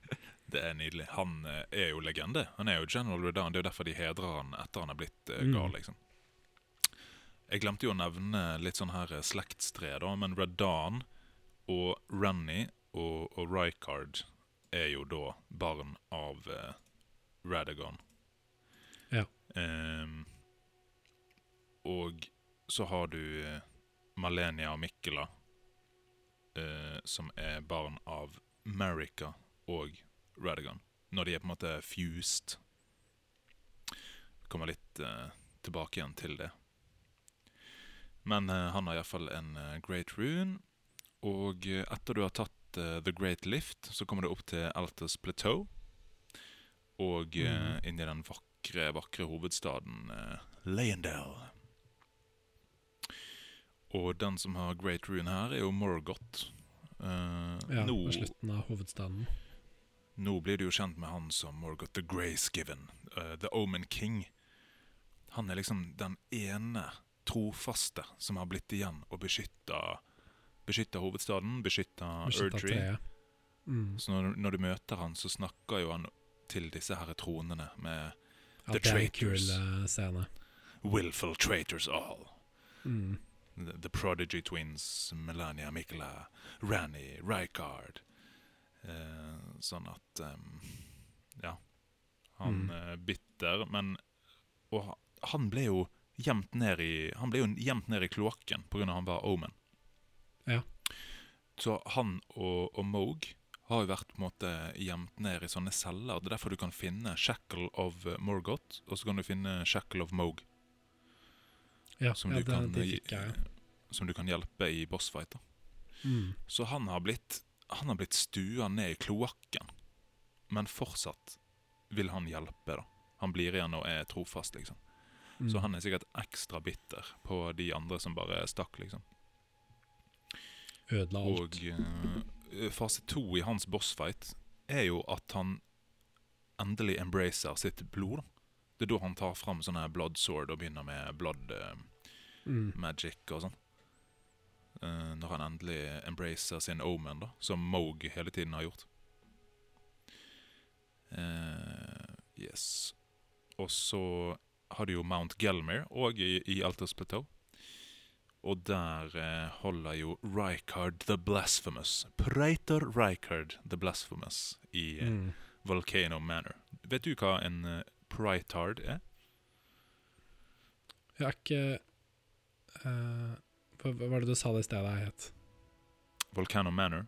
Det er nydelig. Han uh, er jo legende. Han er jo General Redan. Det er jo derfor de hedrer han etter han er blitt eh, Mm. gal, liksom. Jeg glemte jo å nevne litt sånn her eh, slektstre, da, men Redan og Renny og, og Rykard er jo da barn av eh, Radagon. Ja. Ehm, og så har du eh, Malenia og Mikkela, eh, som er barn av Merica og Radigan. Når de er på en måte fused. Kommer litt eh, tilbake igjen til det. Men eh, han har iallfall en eh, great rune. Og eh, etter du har tatt The Great Lift, så kommer du opp til Alters Plateau. Og Mhm. inn i den vakre, vakre hovedstaden Leyendale. Og den som har great rune her, er jo Morgoth. Uh, Ja, nå, på slutten av hovedstaden. nå blir du jo kjent med han som Morgoth the Gracegiven, uh, The Omen King. Han er liksom den ene trofaste som har blitt igjen og beskytta hovedstaden, beskytta Erdtree. Mm. Så når, når du møter han, så snakker jo han til disse her tronene med Ja, The det er en traitors. kul eh, scene. Willful traitors all. Mm. The, Prodigy Twins, Melania Mikla, Ranny, Rycard Eh, sånn at um, Ja. Han Mm. er bitter, men Og han ble jo gjemt ned i Han ble jo gjemt ned i kloakken pga. han var Omen. Ja. Så han og, og Moog har jo vært på en måte gjemt ned i sånne celler. Det er derfor du kan finne Shackle of Morgoth, og så kan du finne Shackle of Moog. Ja, Som, du kan, fikk som du kan hjelpe i bossfight. Mm. Så han har blitt Han har blitt stua ned i kloakken. Men fortsatt vil han hjelpe, da. Han blir igjen og er trofast, liksom. Mm. Så han er sikkert ekstra bitter på de andre som bare stakk, liksom. ødela alt. Og uh, fase to i hans bossfight er jo at han endelig embracer sitt blod. da. Det er da han tar fram sånne blood sword og begynner med blood eh, Mm. magic og sånn. Uh, når han endelig embracer sin omen, da, som Moog hele tiden har gjort. Uh, yes. Og så har du jo Mount Gelmir òg i, i Altos Plateau. Og der eh, holder jo Rykard the Blasphemous Praetor Rykard the Blasphemous i eh, Mm. Volcano Manor. Vet du hva en uh, Prytard er? Jeg er ikke eh, hva, var det du sa det stedet het? Volcano Manor?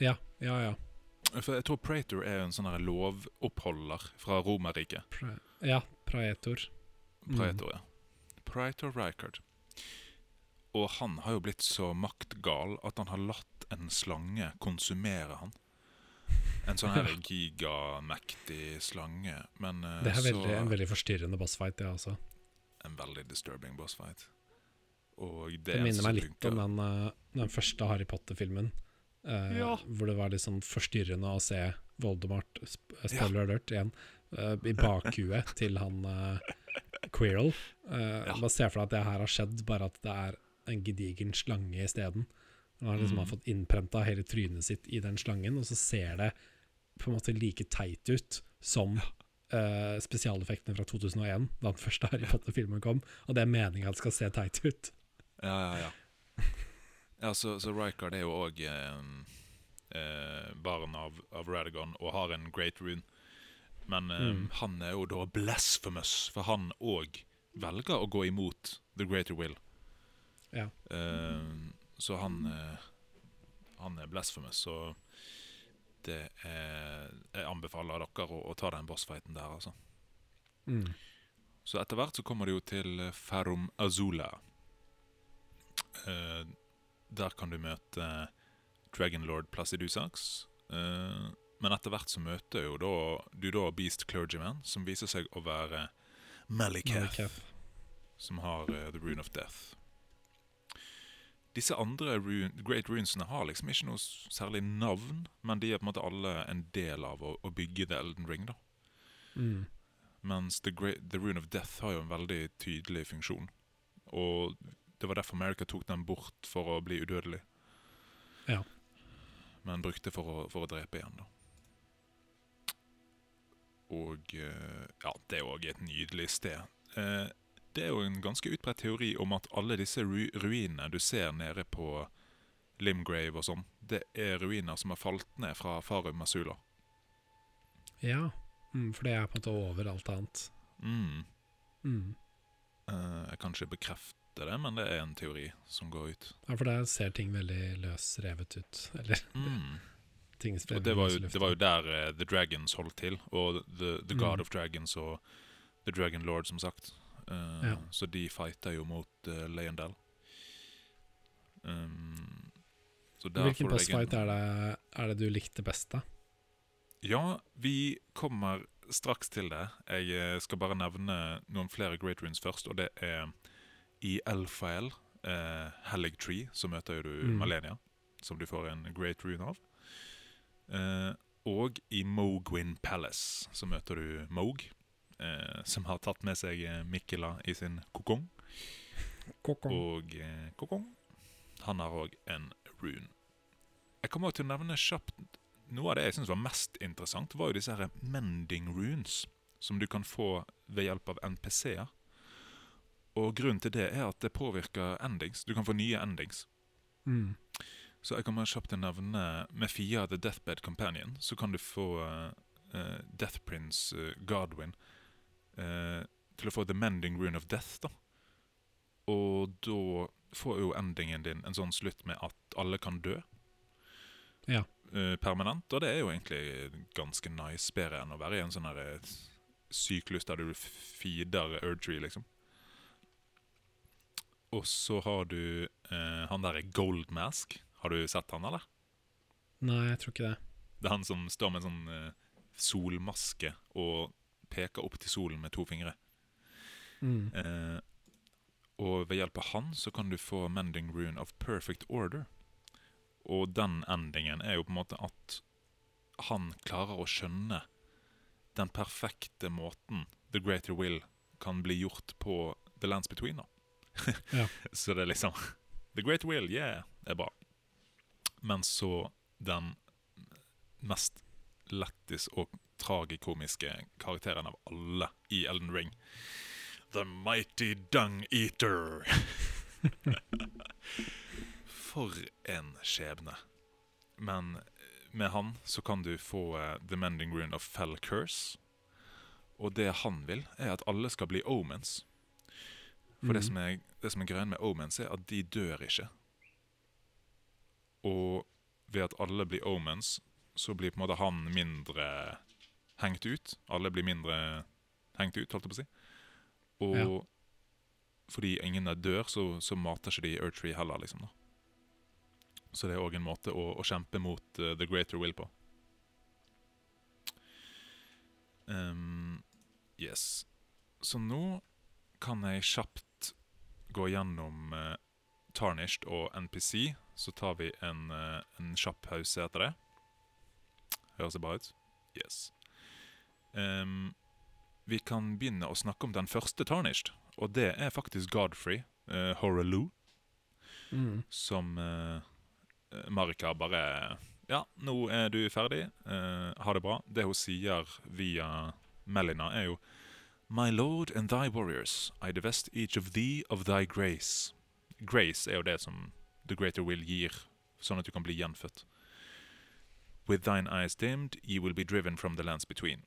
Ja, ja, ja. For jeg tror Praetor er en sånn lovoppholder fra Romerriket. Pra ja, Praetor. Mm. Praetor, ja. Praetor Rykard. Og han har jo blitt så maktgal at han har latt en slange konsumere han. En sånn her gigamektig slange. Men eh, Det er veldig, så en veldig forstyrrende bossfight, det også. En veldig disturbing bossfight. Og det, Det minner meg litt funker- om den, eh, den første Harry Potter-filmen. eh, Ja. Hvor det var litt sånn forstyrrende å se Voldemort, sp eh, spoiler alert igjen, eh, i bakhuet til han uh, Quirrell. Uh, Ja. Bare se for deg at det her har skjedd, bare at det er en gedigen slange isteden. Han har liksom Mm. har fått innprenta hele trynet sitt i den slangen, og så ser det på en måte like teit ut som Uh, spesialeffektene fra 2001, da den første Harry Potter-filmen kom, og det er meninga at det skal se teit ut. Ja, ja, ja. ja så, så Rykard er jo òg eh, eh, barn av, av Radagon og har en great rune. Men eh, Mm. han er jo da blasphemous, for han òg velger å gå imot the greater will. Ja. Eh, så han eh, Han er blasphemous, så det er Jeg anbefaler dere å, å ta den bossfighten der, altså. Mm. Så etter hvert så kommer det jo til Ferrum Azula. Eh, der kan du møte Dragonlord Placidusax. Uh, men etter hvert så møter jo da, du da Beast Clergyman, som viser seg å være Malekith. som har uh, The Rune of Death. Disse andre rune, Great Runesene har liksom ikke noe særlig navn, men de er på en måte alle en del av å, å bygge The Elden Ring. da. Mm. Mens The, Great, The Rune of Death har jo en veldig tydelig funksjon. Og det var derfor America tok den bort for å bli udødelig. Ja. Men brukte for å, for å drepe igjen, da. Og eh, ja, det er òg et nydelig sted. Eh, det er jo en ganske utbredt teori om at alle disse ru ruinene du ser nede på Limgrave og sånn, det er ruiner som har falt ned fra Farum Masula. Ja, mm, for det er på en måte over alt annet. Mm. Mm. Eh, jeg kan ikke bekrefte det, men det er en teori som går ut. Ja, for der ser ting veldig løsrevet ut. Eller Mm. ting Og spredt det var, jo, det var jo der uh, The Dragons holdt til, og The, the God Mm. of Dragons og The Dragon Lord, som sagt. Uh, Ja. Så de fighter jo mot uh, Leyendal. Um, Hvilken får du bossfight er det, er det du likte best, da? Ja, vi kommer straks til det. Jeg eh, skal bare nevne noen flere Great Runes først, og det er i Elfael, eh, Hellig Tree, så møter du Mm. Malenia, som du får en Great Rune av. Eh, og i Mogwin Palace så møter du Moog, eh, som har tatt med seg eh, Mikkela i sin kokong. kokong. Og eh, kokong. Han har òg en rune. Jeg kommer til å nevne kjapt Noe av det jeg synes var mest interessant, var jo disse her mending runes, som du kan få ved hjelp av NPC-er. Og grunnen til det er at det påvirker endings. Du kan få nye endings. Mm. Så jeg kommer kjapt til å nevne med Fia The Deathbed Companion, så kan du få uh, Death Prince uh, Godwin uh, til å få The Mending Rune of Death, da. Og da får jo endingen din en sånn slutt med at alle kan dø. Ja. Permanent, og det er jo egentlig ganske nice, bedre enn å være i en sånn syklus der du feeder urgery, liksom. Og så har du eh, han derre Gold Mask. Har du sett han, eller? Nei, jeg tror ikke det. Det er han som står med en sånn eh, solmaske og peker opp til solen med to fingre. Mm. Eh, og ved hjelp av han så kan du få Mending Rune of Perfect Order. Og den endingen er jo på en måte at han klarer å skjønne den perfekte måten The Greater Will kan bli gjort på The Lands Between. da. Ja. Så det er liksom The Great Will, yeah, er bra. Men så den mest lættis og tragikomiske karakteren av alle i Elden Ring. The Mighty Dung Eater. For en skjebne. Men med han så kan du få uh, The Mending Rune of Fell Curse. Og det han vil, er at alle skal bli omens. For det, Mhm. som er, det som er greia med omens, er at de dør ikke. Og ved at alle blir omens, så blir på en måte han mindre hengt ut. Alle blir mindre hengt ut, holdt jeg på å si. Og Ja. fordi ingen er dør, så, så mater ikke de Eartree heller, liksom. da. Så det er òg en måte å, å kjempe mot uh, The Greater Will på. Um, yes. Så nå kan jeg kjapt gå gjennom eh, Tarnished og NPC. Så tar vi en, eh, en kjapp pause etter det. Høres det bra ut? Yes. Um, vi kan begynne å snakke om den første Tarnished, og det er faktisk Godfrey, uh, Horaloo, Mm. som uh, Marika bare Ja, nå er du ferdig. Uh, ha det bra. Det hun sier via Melina, er jo My lord and thy warriors, I divest each of thee of thy grace. Grace jo det som The Greater Will gir, sånn at du kan bli gjenfødt. With thine eyes dimmed, ye will be driven from the lands between.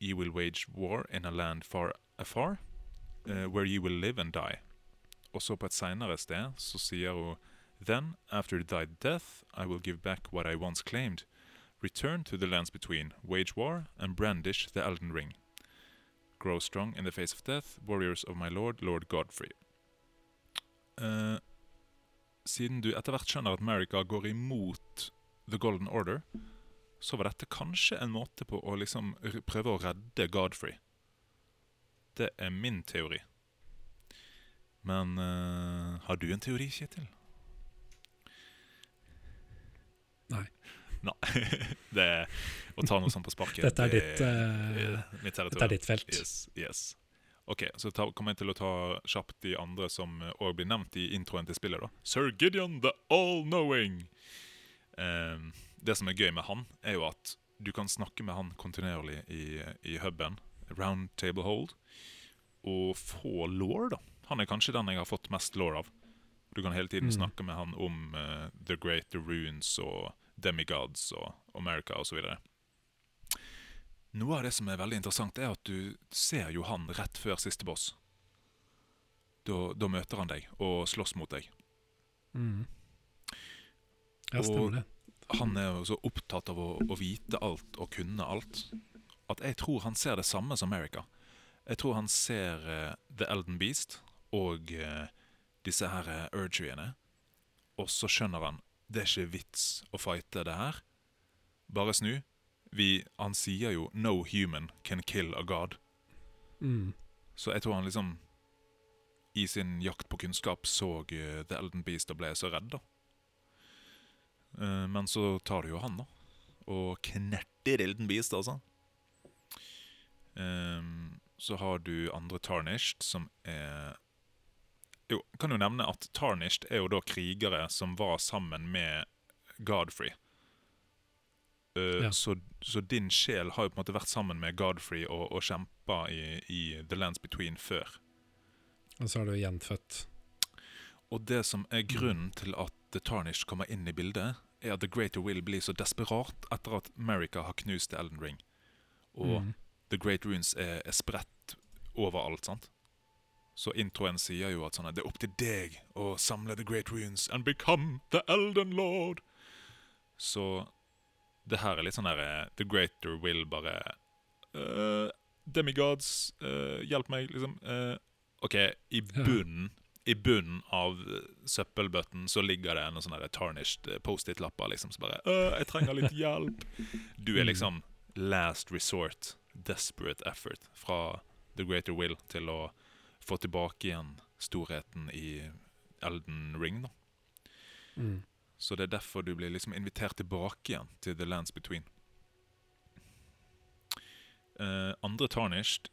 Ye will wage war in a land far afar, uh, where ye will live and die. Og så på et seinere sted så sier hun Then, after thy death, I will give back what I once claimed. Return to the lands between, wage war, and brandish the Elden Ring. Grow strong in the face of death, warriors of my lord, lord Godfrey. Uh, siden du etter hvert skjønner at America går imot The Golden Order, så var dette kanskje en måte på å liksom prøve å redde Godfrey. Det er min teori. Men uh, har du en teori, Kjetil? Nei. Nei. det å ta noe sånt på sparket. Dette er det ditt, uh, mitt Dette er ditt felt. Yes, yes. Ok, så ta, kommer jeg til å ta kjapt de andre som òg blir nevnt i introen til spillet. da Sir Gideon the All-Knowing. Um, det som er gøy med han, er jo at du kan snakke med han kontinuerlig i, i huben, Round Table Hold, og få law, da. Han er kanskje den jeg har fått mest law av. Du kan hele tiden Mm. snakke med han om uh, The Great, The Runes og Demigods og America osv. Noe av det som er veldig interessant, er at du ser jo han rett før siste boss. Da, da møter han deg og slåss mot deg. Mm. Ja, Og- stemmer det. Han er jo så opptatt av å, å vite alt og kunne alt at jeg tror han ser det samme som America. Jeg tror han ser uh, The Elden Beast og uh, disse her uh, urgiene, og så skjønner han det er ikke vits å fighte det her. Bare snu. Vi, han sier jo 'no human can kill a god'. Mm. Så jeg tror han liksom i sin jakt på kunnskap så eh, The Elden Beast og ble så redd, da. Eh, men så tar du jo han, da. Og knerter Elden Beast, altså. Ehm, så har du andre Tarnished, som er Jo, kan jo nevne at Tarnished er jo da krigere som var sammen med Godfrey. Uh, Ja. så, så din sjel har jo på en måte vært sammen med Godfrey og, og kjempa i, i The Lands Between før. Og så er du gjenfødt. Og det som er grunnen til at The Tarnished kommer inn i bildet, er at The Greater Will blir så desperat etter at America har knust Elden Ring. Og Mm. The Great Runes er, er spredt overalt, sant? Så introen sier jo at sånn, at det er opp til deg å samle The Great Runes and become the Elden Lord. Så det her er litt sånn der eh, The Greater Will bare uh, Demigods, uh, hjelp meg, liksom. Uh, OK, i bunnen i bunnen av søppelbøtten så ligger det noen sånne tarnished Post-It-lapper liksom, som bare «Øh, 'Jeg trenger litt hjelp'. Du er Mm. liksom last resort, desperate effort fra The Greater Will til å få tilbake igjen storheten i Elden Ring. da. Mm. Så det er derfor du blir liksom invitert tilbake igjen til The Lands Between. Uh, andre Tarnished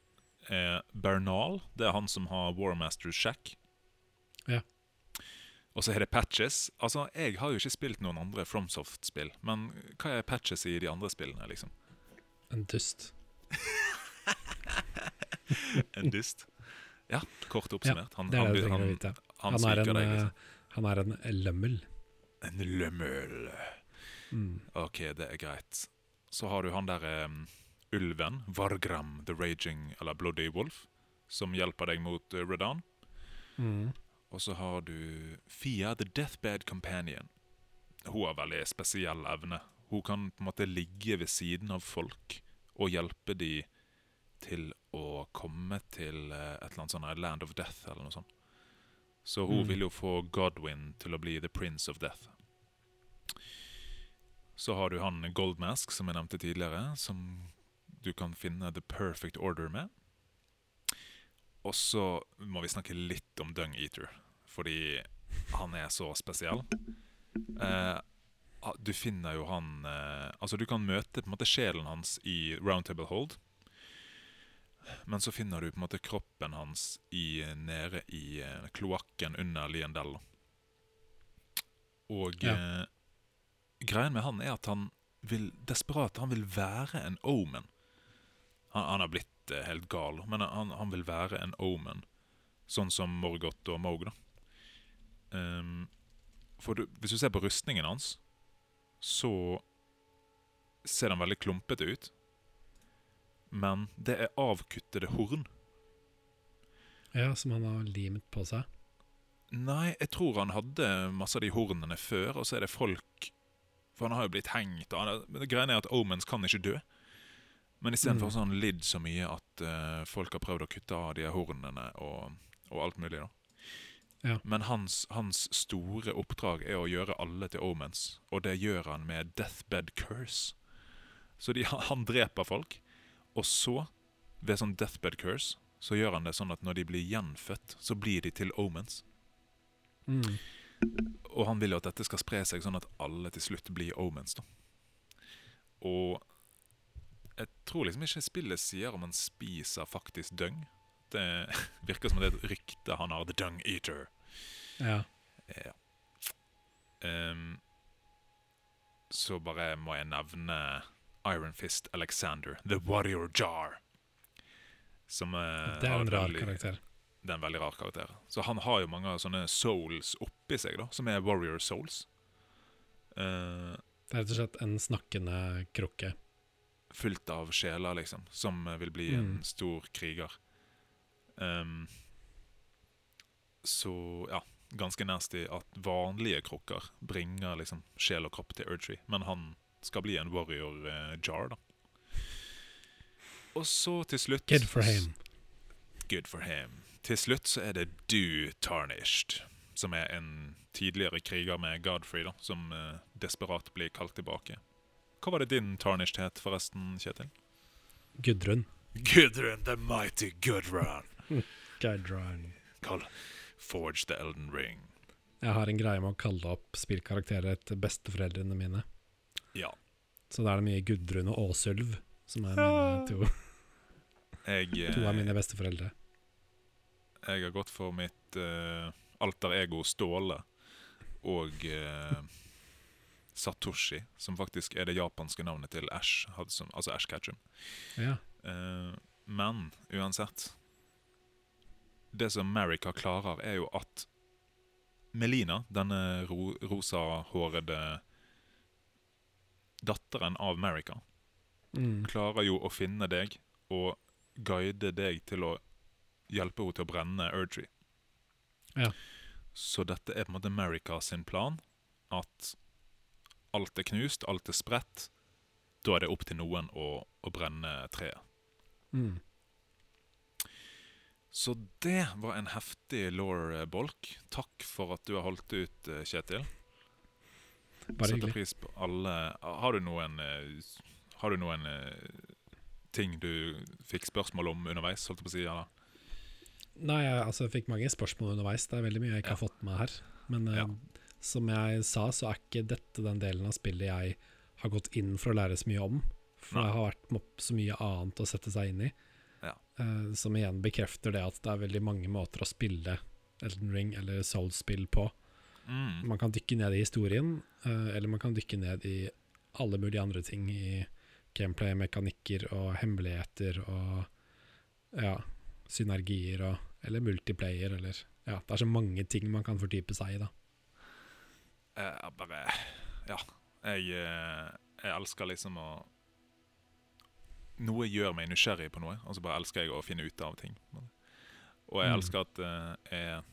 er Bernal. Det er han som har Warmasters Shack. Ja. Og så er det Patches. Altså, Jeg har jo ikke spilt noen andre FromSoft-spill, men hva er Patches i de andre spillene, liksom? En dust. En dust? Ja, kort oppsummert. Han, Det er det han, han, han, Han er en, deg, eh, liksom. han er en lømmel. En lømmel. Mm. Ok, det er greit. Så har du han der um, ulven, Vargram the Raging, eller Bloody Wolf, som hjelper deg mot uh, Redan. Mm. Og så har du Fia the Deathbed Companion. Hun har veldig spesiell evne. Hun kan på en måte ligge ved siden av folk og hjelpe de til å komme til eh, et eller annet sånn Land of Death eller noe sånt. Så hun Mm. vil jo få Godwin til å bli the Prince of Death. Så har du han Goldmask, som jeg nevnte tidligere, som du kan finne The Perfect Order med. Og så må vi snakke litt om Dung Eater, fordi han er så spesiell. Eh, ah, du finner jo han eh, Altså, du kan møte på en måte sjelen hans i Roundtable Hold. Men så finner du på en måte kroppen hans i, nede i eh, kloakken under Liendella Og Ja. eh, greien med han er at han vil desperat Han vil være en omen. Han, han har blitt eh, helt gal, men han, han vil være en omen. Sånn som Morgoth og Moog, da. Um, for du, hvis du ser på rustningen hans, så ser den veldig klumpete ut. Men det er avkuttede horn. Ja, som han har limt på seg. Nei, jeg tror han hadde masse av de hornene før, og så er det folk For han har jo blitt hengt. Men greiene er at Omens kan ikke dø. Men istedenfor Mm. så har han lidd så mye at uh, folk har prøvd å kutte av de hornene og, og alt mulig. da. Ja. Men hans, hans store oppdrag er å gjøre alle til Omens, og det gjør han med deathbed curse. Så de, han dreper folk, og så, ved sånn deathbed curse, så gjør han det sånn at når de blir gjenfødt, så blir de til Omens. Mm. Og han vil jo at dette skal spre seg sånn at alle til slutt blir Omens. da. Og jeg tror liksom ikke spillet sier om han spiser faktisk døgn. Det virker som det er et rykte han har. The Dung Eater. Ja. Ja. Um, så bare må jeg nevne Iron Fist Alexander, The Warrior Jar. Som er, Det er en rar veldig- karakter. det er en veldig rar karakter. Så han har jo mange sånne souls oppi seg, da, som er warrior souls. Uh, Det er rett og slett en snakkende krukke. fullt av sjeler, liksom, som eh, vil bli en Mm. stor kriger. Um, så ja, ganske nasty at vanlige krukker bringer liksom sjel og kropp til Erdtree, men han skal bli en warrior uh, jar, da. Og så til slutt Good for him. Good for him. Til slutt så er det du, Tarnished, som er en tidligere kriger med Godfrey, da, som uh, desperat blir kalt tilbake. Hva var det din Tarnished het, forresten, Kjetil? Gudrun. Gudrun the Mighty Gudrun. Gudrun. Kall Forge the Elden Ring. Jeg har en greie med å kalle opp spillkarakterer etter besteforeldrene mine. Ja. Så da er det mye Gudrun og Åsulv som er mine to, Jeg, eh, to av mine besteforeldre. jeg har gått for mitt uh, alter ego Ståle og uh, Satoshi, som faktisk er det japanske navnet til Ash, Hudson, altså Ash Ketchum. Ja. Uh, men uansett Det som Marika klarer, er jo at Melina, denne ro rosahårede datteren av Marika, Mm. klarer jo å finne deg og guide deg til å hjelpe henne til å brenne Erdtree. Ja. Så dette er på en måte America sin plan. At alt er knust, alt er spredt. Da er det opp til noen å, å brenne treet. Mm. Så det var en heftig law-bolk. Takk for at du har holdt ut, eh, Kjetil. Bare Setter hyggelig. pris på alle Har du noen eh, Har du noen eh, ting du fikk spørsmål om underveis? Holdt jeg på å si, eller? Nei, jeg, altså, jeg fikk mange spørsmål underveis. Det er veldig mye jeg ikke har fått med her. Men ja. uh, som jeg sa, så er ikke dette den delen av spillet jeg har gått inn for å lære så mye om. For Nei. det har vært så mye annet å sette seg inn i. Ja. Uh, som igjen bekrefter det at det er veldig mange måter å spille Elden Ring eller Souls-spill på. Mm. Man kan dykke ned i historien, eh, eller man kan dykke ned i alle mulige andre ting. I gameplay, mekanikker og hemmeligheter og ja, synergier og Eller multiplayer, eller Ja, det er så mange ting man kan fordype seg i, da. Jeg bare Ja. Jeg, eh, jeg elsker liksom å Noe gjør meg nysgjerrig på noe, og så bare elsker jeg å finne ut av ting. Og jeg Mm. elsker at jeg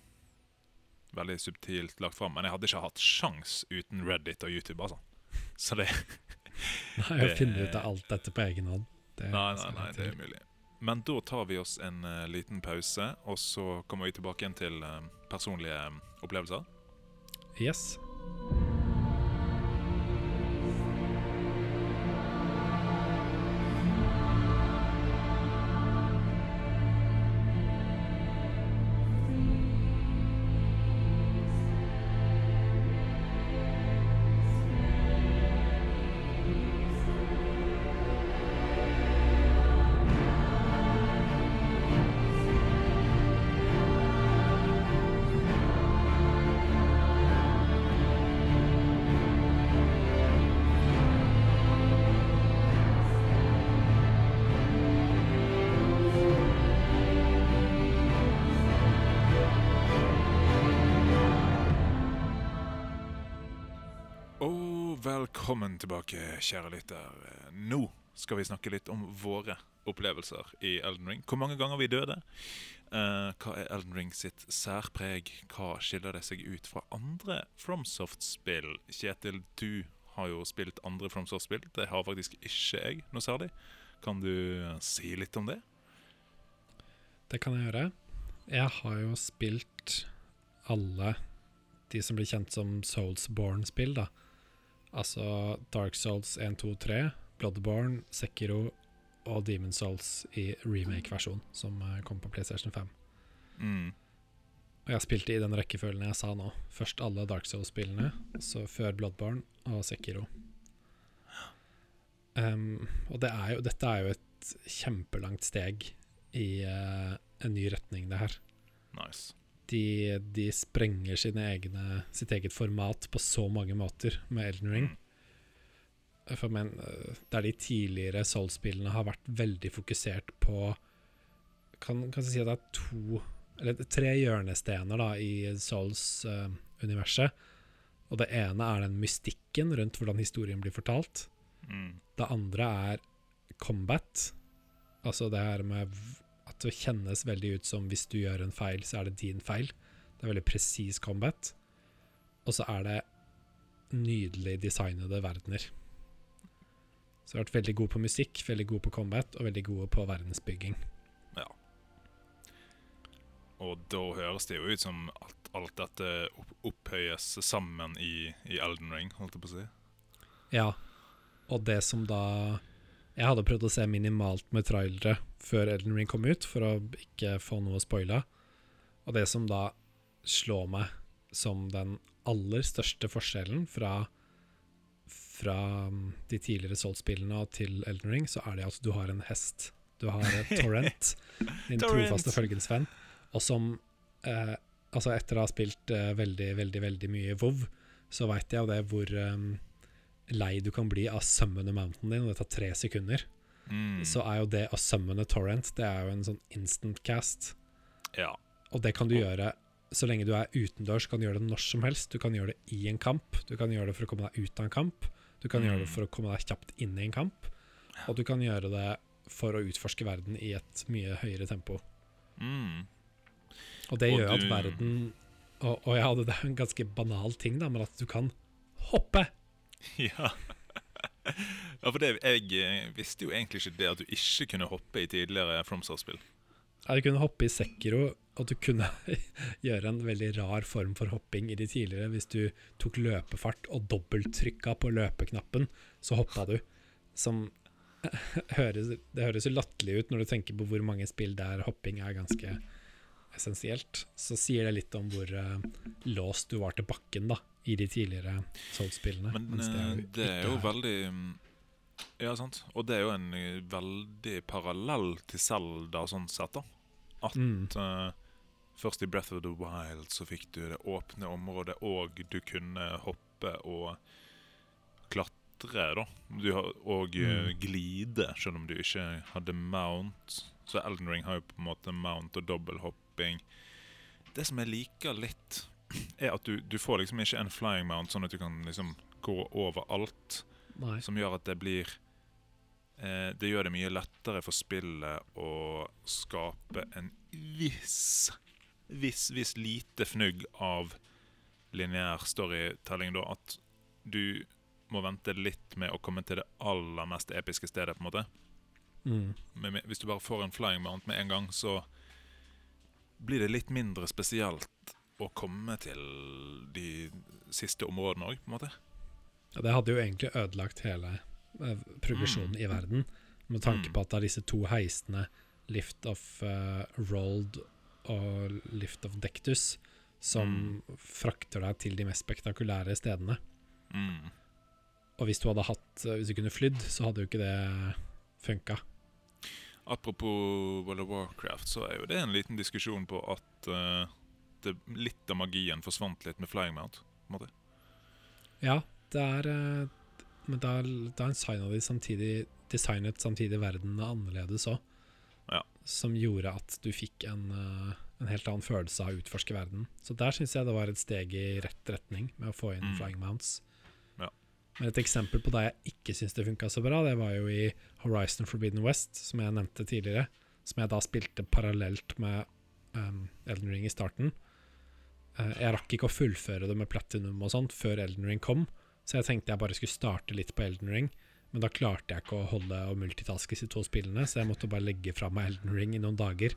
veldig subtilt lagt fram. Men jeg hadde ikke hatt sjans uten Reddit og YouTube, altså. Så det Nei, Å finne ut av alt dette på egen hånd. Det Nei, nei, nei, det er umulig. Men da tar vi oss en uh, liten pause, og så kommer vi tilbake igjen til uh, personlige eh, opplevelser. Yes. Velkommen tilbake, kjære lytter. Nå skal vi snakke litt om våre opplevelser i Elden Ring. Hvor mange ganger vi døde. Eh, hva er Elden Ring sitt særpreg? Hva skiller det seg ut fra andre FromSoft-spill? Kjetil, du har jo spilt andre FromSoft-spill. Det har faktisk ikke jeg noe særlig. Kan du si litt om det? Det kan jeg gjøre. Jeg har jo spilt alle de som blir kjent som Soulsborne-spill, da. Altså Dark Souls 1, 2, 3, Bloodborne, Sekiro og Demon Souls i remake-versjon, som eh, kom på PlayStation 5. Mm. Og jeg spilte i den rekkefølgen jeg sa nå. Først alle Dark Souls-spillene, så før Bloodborne og Sekiro. Um, og det er jo, dette er jo et kjempelangt steg i uh, en ny retning, det her. Nice. De, de sprenger sine egne, sitt eget format på så mange måter med Elden Ring. Mm. For men, eh, der de tidligere Souls-spillene har vært veldig fokusert på Kan kanskje si at det er to Eller tre hjørnestener da i Souls-universet. og det ene er den mystikken rundt hvordan historien blir fortalt. Mm. Det andre er combat. Altså det her med det kjennes veldig ut som hvis du gjør en feil, så er det din feil. Det er veldig presis combat. Og så er det nydelig designede verdener. Så jeg har vært veldig god på musikk, veldig god på combat og veldig gode på verdensbygging. Ja. Og da høres det jo ut som at alt dette opphøyes sammen i, i Elden Ring, holdt jeg på å si. Ja, og det som da Jeg hadde prøvd å se minimalt med trailere før Elden Ring kom ut, for å ikke få noe spoila. Og det som da slår meg som den aller største forskjellen fra fra mm, de tidligere Salt-spillene til Elden Ring, så er det at du har en hest. Du har et Torrent, din trofaste følgesvenn, og som eh, Altså, etter å ha spilt eh, veldig, veldig, veldig mye WoW, så veit jeg jo det hvor eh, lei du kan bli av summende mountainen din, og det tar tre sekunder. Mm. Så er jo det å summone torrent, det er jo en sånn instant cast. Ja. Og det kan du gjøre så lenge du er utendørs, kan du gjøre det når som helst. Du kan gjøre det i en kamp, du kan gjøre det for å komme deg ut av en kamp, du kan gjøre det Mm. for å komme deg kjapt inn i en kamp, og du kan gjøre det for å utforske verden i et mye høyere tempo. Mm. Og det Og gjør at verden og, og ja, det er en ganske banal ting, da, men at du kan hoppe. Ja. ja, for det, jeg eh, visste jo egentlig ikke det at du ikke kunne hoppe i tidligere FromSoft-spill. Ja, du kunne hoppe i Sekiro, og du kunne gjøre en veldig rar form for hopping i de tidligere. Hvis du tok løpefart og dobbelttrykka på løpeknappen, så hoppa du. Som høres, Det høres jo latterlig ut når du tenker på hvor mange spill der hopping er ganske essensielt. Så sier det litt om hvor eh, låst du var til bakken da i de tidligere Souls-spillene. Men det er, det er jo veldig mm, Ja, sant. Og det er jo en eh, veldig parallell til Zelda sånn sett, da. mm, uh, Først i Breath of the Wild så fikk du det åpne området, og du kunne hoppe og klatre, da. Du har, og eh, Mm. glide, selv om du ikke hadde mount. Så Elden Ring har jo på en måte mount og dobbelthopping. Det som jeg liker litt, er at du, du får liksom ikke en flying mount, sånn at du kan liksom gå over alt Nei. som gjør at det blir eh, Det gjør det mye lettere for spillet å skape en viss Viss, viss lite fnugg av lineær storytelling, da. At du må vente litt med å komme til det aller mest episke stedet, på en måte. Mm. Men hvis du bare får en flying mount med en gang, så blir det litt mindre spesielt å komme til de siste områdene òg, på en måte. Ja, det hadde jo egentlig ødelagt hele eh, progresjonen i verden, med tanke Mm. på at det er disse to heisene, Lift of uh, Rolled og Lift of Dectus, som frakter deg til de mest spektakulære stedene. Mm. Og hvis du hadde hatt eh, Hvis du kunne flydd, så hadde jo ikke det funka. Apropos World of Warcraft, så er jo det en liten diskusjon på at uh, det, litt av magien forsvant litt med Flying Mount. på en måte. Ja, det er uh, Men da, da designa de samtidig designet samtidig verden annerledes òg. Ja. Som gjorde at du fikk en, uh, en helt annen følelse av å utforske verden. Så der syns jeg det var et steg i rett retning med å få inn Mm. flying mounts. Men et eksempel på det jeg ikke syns det funka så bra, det var jo i Horizon Forbidden West, som jeg nevnte tidligere. Som jeg da spilte parallelt med um, Elden Ring i starten. Uh, jeg rakk ikke å fullføre det med platinum og sånt før Elden Ring kom, så jeg tenkte jeg bare skulle starte litt på Elden Ring. Men da klarte jeg ikke å holde og multitaske disse to spillene, så jeg måtte bare legge fra meg Elden Ring i noen dager.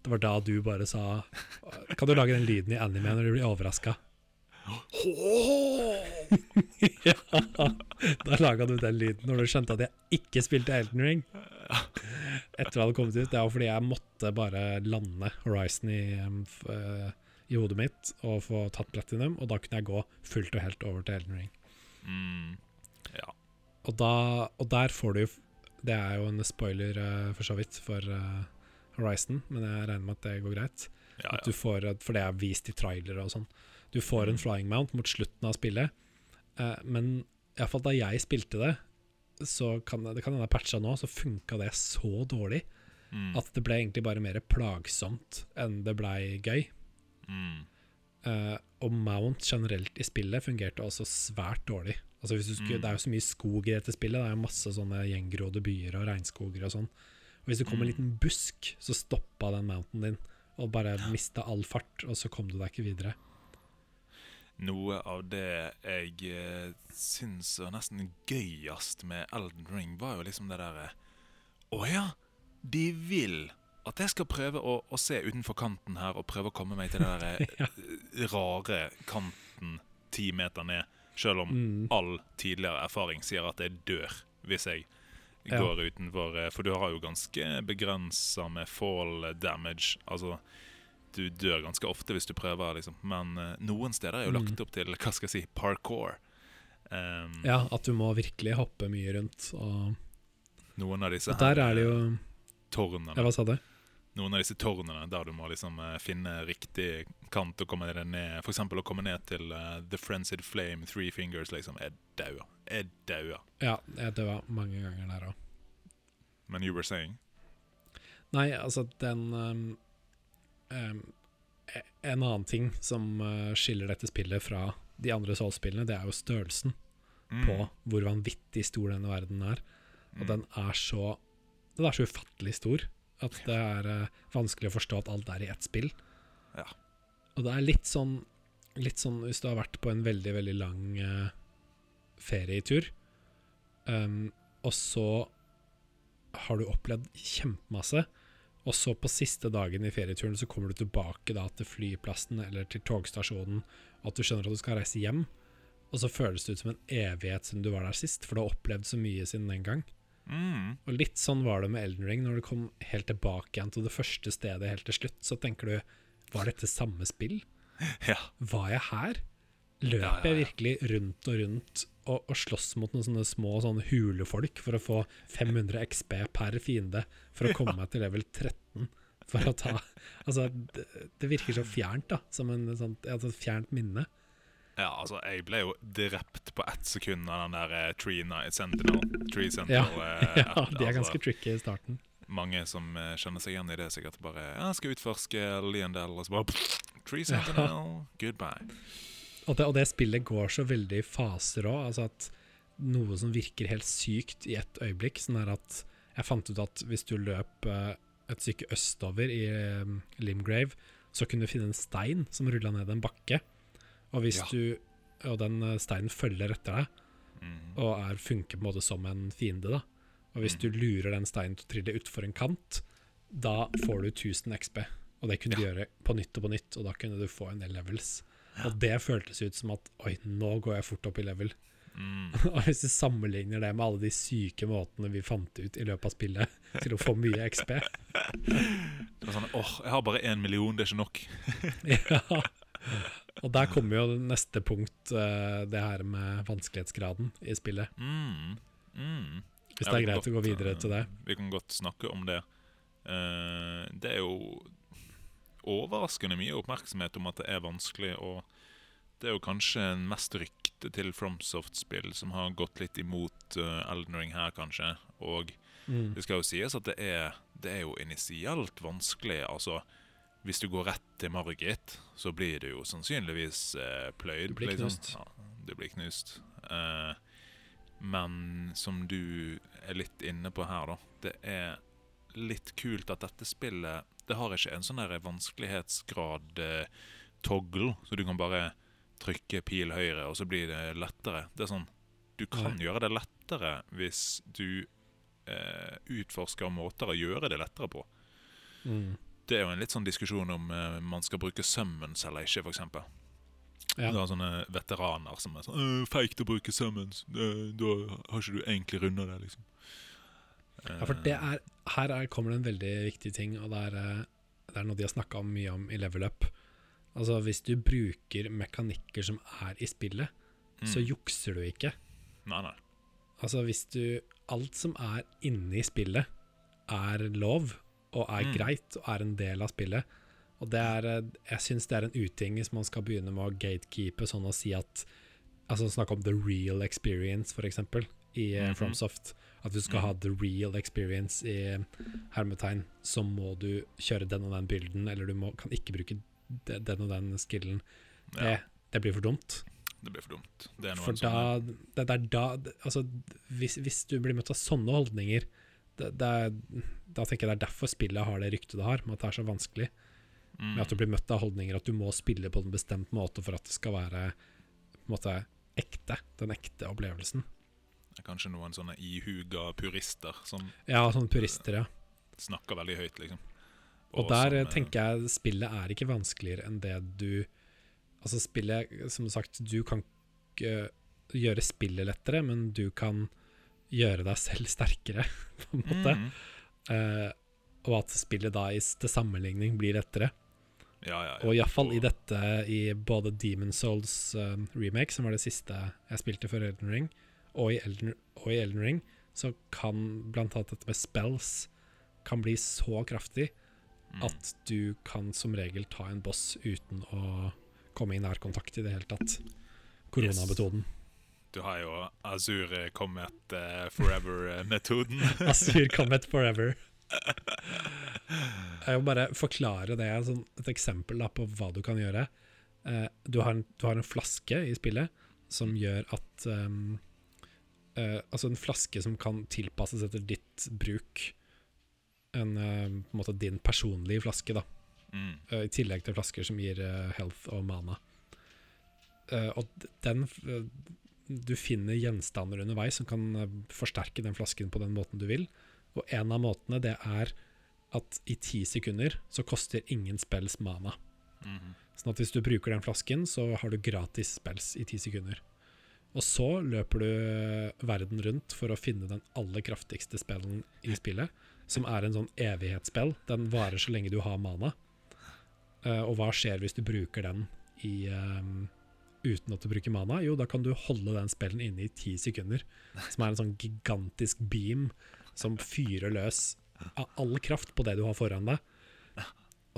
Det var da du bare sa Kan du lage den lyden i anime når du blir overraska? ja, da laga du den lyden når du skjønte at jeg ikke spilte Elden Ring. Etter det hadde kommet ut. Det var fordi jeg måtte bare lande Horizon i, um, uh, i hodet mitt og få tatt platinum, og da kunne jeg gå fullt og helt over til Elden Ring. Mm. Ja. Og, da, og der får du jo Det er jo en spoiler uh, for så vidt for uh, Horizon, men jeg regner med at det går greit. Ja, At ja. du får, for det er vist i trailere og sånn. Du får en flying mount mot slutten av spillet, uh, men iallfall da jeg spilte det, så kan det kan hende patcha nå, så funka det så dårlig Mm. at det ble egentlig bare mer plagsomt enn det blei gøy. Mm. Uh, og mount generelt i spillet fungerte også svært dårlig. Altså hvis du skulle, Mm. Det er jo så mye skog i dette spillet. Det er jo masse sånne gjengrodde byer og regnskoger og sånn. Og Hvis det kom en Mm. liten busk, så stoppa den mounten din, og bare mista all fart, og så kom du deg ikke videre. Noe av det jeg eh, syns var nesten gøyest med Elden Ring, var jo liksom det derre Å ja, de vil at jeg skal prøve å, å se utenfor kanten her og prøve å komme meg til den der Ja. eh, rare kanten ti meter ned, selv om Mm. all tidligere erfaring sier at jeg dør hvis jeg Ja. går utenfor eh, For du har jo ganske begrensa med fall damage. Altså, du dør ganske ofte hvis du prøver, liksom. Men uh, noen steder er jo Mm. lagt opp til hva skal jeg si, parkour. Um, Ja, at du må virkelig hoppe mye rundt. Og, Noen av disse og der her, er det jo tårnene. Ja, hva sa du? Noen av disse tårnene der du må liksom uh, finne riktig kant og komme deg ned. Eksempel å komme ned til uh, The Frenzied Flame, Three Fingers, liksom. Jeg dauer. Jeg daua. Ja, jeg daua mange ganger der òg. Men you were saying? Nei, altså, den um, En annen ting som uh, skiller dette spillet fra de andre Souls-spillene, det er jo størrelsen Mm. på hvor vanvittig stor denne verden er. Og Mm. den er så Den er så ufattelig stor at det er uh, vanskelig å forstå at alt er i ett spill. Ja. Og det er litt sånn Litt sånn hvis du har vært på en veldig, veldig lang uh, ferietur, um, og så har du opplevd kjempemasse, og så på siste dagen i ferieturen så kommer du tilbake da til flyplassen eller til togstasjonen, og at du skjønner at du skal reise hjem, og så føles det ut som en evighet siden du var der sist, for du har opplevd så mye siden den gang. Mm. Og litt sånn var det med Elden Ring. Når du kom helt tilbake igjen til det første stedet helt til slutt, så tenker du Var dette samme spill? Ja. Var jeg her? Løp Ja, ja, jeg virkelig rundt og rundt og, og slåss mot noen sånne små sånne hulefolk for å få 500 XP per fiende for å komme meg til level 13? For å ta Altså, det, det virker så fjernt, da. Som en sånt, et sånt fjernt minne. Ja, altså, jeg ble jo drept på ett sekund av den der eh, Tree Night Sentinel. Tree Sentinel eh, Ja, de er altså, ganske tricky i starten. Mange som eh, kjenner seg igjen i det, sikkert bare ja, 'Skal utforske Leondel', og så bare Tree Sentinel, goodbye. Og det, og det spillet går så veldig i faser òg. Altså at noe som virker helt sykt i et øyeblikk, sånn er at jeg fant ut at hvis du løp eh, et stykke østover i eh, Limgrave, så kunne du finne en stein som rulla ned en bakke. Og hvis Ja. du Og den eh, steinen følger etter deg, Mm. og er, funker på en måte som en fiende, da. Og hvis Mm. du lurer den steinen til å trille utfor en kant, da får du 1000 XP. Og det kunne du gjøre på nytt og på nytt, og da kunne du få en del levels. Og det føltes ut som at oi, nå går jeg fort opp i level. Mm. Og hvis du sammenligner det med alle de syke måtene vi fant ut i løpet av spillet til å få mye XP Det var sånn åh, jeg har bare én million, det er ikke nok. ja. Og der kommer jo neste punkt, eh, det her med vanskelighetsgraden i spillet. Mm. Mm. Hvis det er greit greit å gå videre eh, til det. Vi kan godt snakke om det. Eh, det er jo overraskende mye oppmerksomhet om at det er vanskelig, og det er jo kanskje en mest rykte til FromSoft-spill som har gått litt imot uh, Elden Ring her, kanskje. Og Mm. det skal jo sies at det er, det er jo initielt vanskelig. Altså, hvis du går rett til Margit, så blir du jo sannsynligvis eh, pløyd. Du blir liksom. knust. Ja, du blir knust. Eh, Men som du er litt inne på her, da. Det er litt kult at dette spillet Det har ikke en sånn vanskelighetsgrad-toggle, så du kan bare trykke pil høyre, og så blir det lettere. Det er sånn Du kan Nei. gjøre det lettere hvis du eh, utforsker måter å gjøre det lettere på. Mm. Det er jo en litt sånn diskusjon om eh, man skal bruke summons eller ikke, f.eks. Ja. Du har sånne veteraner som er sånn «Øh, Feigt å bruke summons. Eh, Da har ikke du egentlig runda det, liksom. Ja, for det er, her er, kommer det en veldig viktig ting, og det er, eh, det er noe de har snakka mye om i level up. Altså Hvis du bruker mekanikker som er i spillet, Mm. så jukser du ikke. Nei, nei. Altså hvis du Alt som er inne i spillet, er lov, og er Mm. greit, og er en del av spillet. Og det er eh, Jeg syns det er en uting hvis man skal begynne med å gatekeepe sånn og si at Altså snakke om the real experience, for eksempel, i mm -hmm. FromSoft. At du skal ha the real experience i eh, hermetegn, så må du kjøre den og den bilden, eller du må, kan ikke bruke de- den og den skillen. Det, Ja, det blir for dumt. det blir for dumt. Det er For da det, det er da Altså, hvis, hvis du blir møtt av sånne holdninger er, Da tenker jeg det er derfor spillet har det ryktet det har, med at det er så vanskelig. mm, Med at du blir møtt av holdninger at du må spille på en bestemt måte for at det skal være på en måte ekte. Den ekte opplevelsen. Kanskje noen sånne ihuga purister som Ja, sånne purister, ja. snakker veldig høyt, liksom. Og der som, eh, eh, tenker jeg spillet er ikke vanskeligere enn det du Altså spillet, som sagt, du kan ikke gjøre spillet lettere, men du kan gjøre deg selv sterkere, på en måte. mm, Uh, og at spillet da i, til sammenligning blir lettere. Ja, ja, ja. Og iallfall i dette, i både Demon Souls uh, remake, som var det siste jeg spilte før Elden Ring, og i Elden, og i Elden Ring, så kan blant annet dette med spells kan bli så kraftig mm, at du kan som regel ta en boss uten å komme i nærkontakt i det hele tatt. Koronametoden. Du har jo Azure Comet uh, Forever-metoden. Azur Comet Forever. Jeg vil bare forklare det, sånn, et eksempel da, på hva du kan gjøre. Uh, du, har en, du har en flaske i spillet som gjør at ehm, eh, Altså en flaske som kan tilpasses etter ditt bruk. En, eh, på en måte din personlige flaske, da. mm, eh, I tillegg til flasker som gir eh, health og mana. Eh, og den eh, Du finner gjenstander underveis som kan forsterke den flasken på den måten du vil. Og en av måtene det er at i ti sekunder så koster ingen spells mana. mhm. Sånn at hvis du bruker den flasken, så har du gratis spells i ti sekunder. Og så løper du verden rundt for å finne den aller kraftigste spellen i spillet, som er en sånn evighetsspill. Den varer så lenge du har mana. Uh, og hva skjer hvis du bruker den i, um, uten at du bruker mana? Jo, da kan du holde den spellen inne i ti sekunder. Som er en sånn gigantisk beam som fyrer løs av all kraft på det du har foran deg.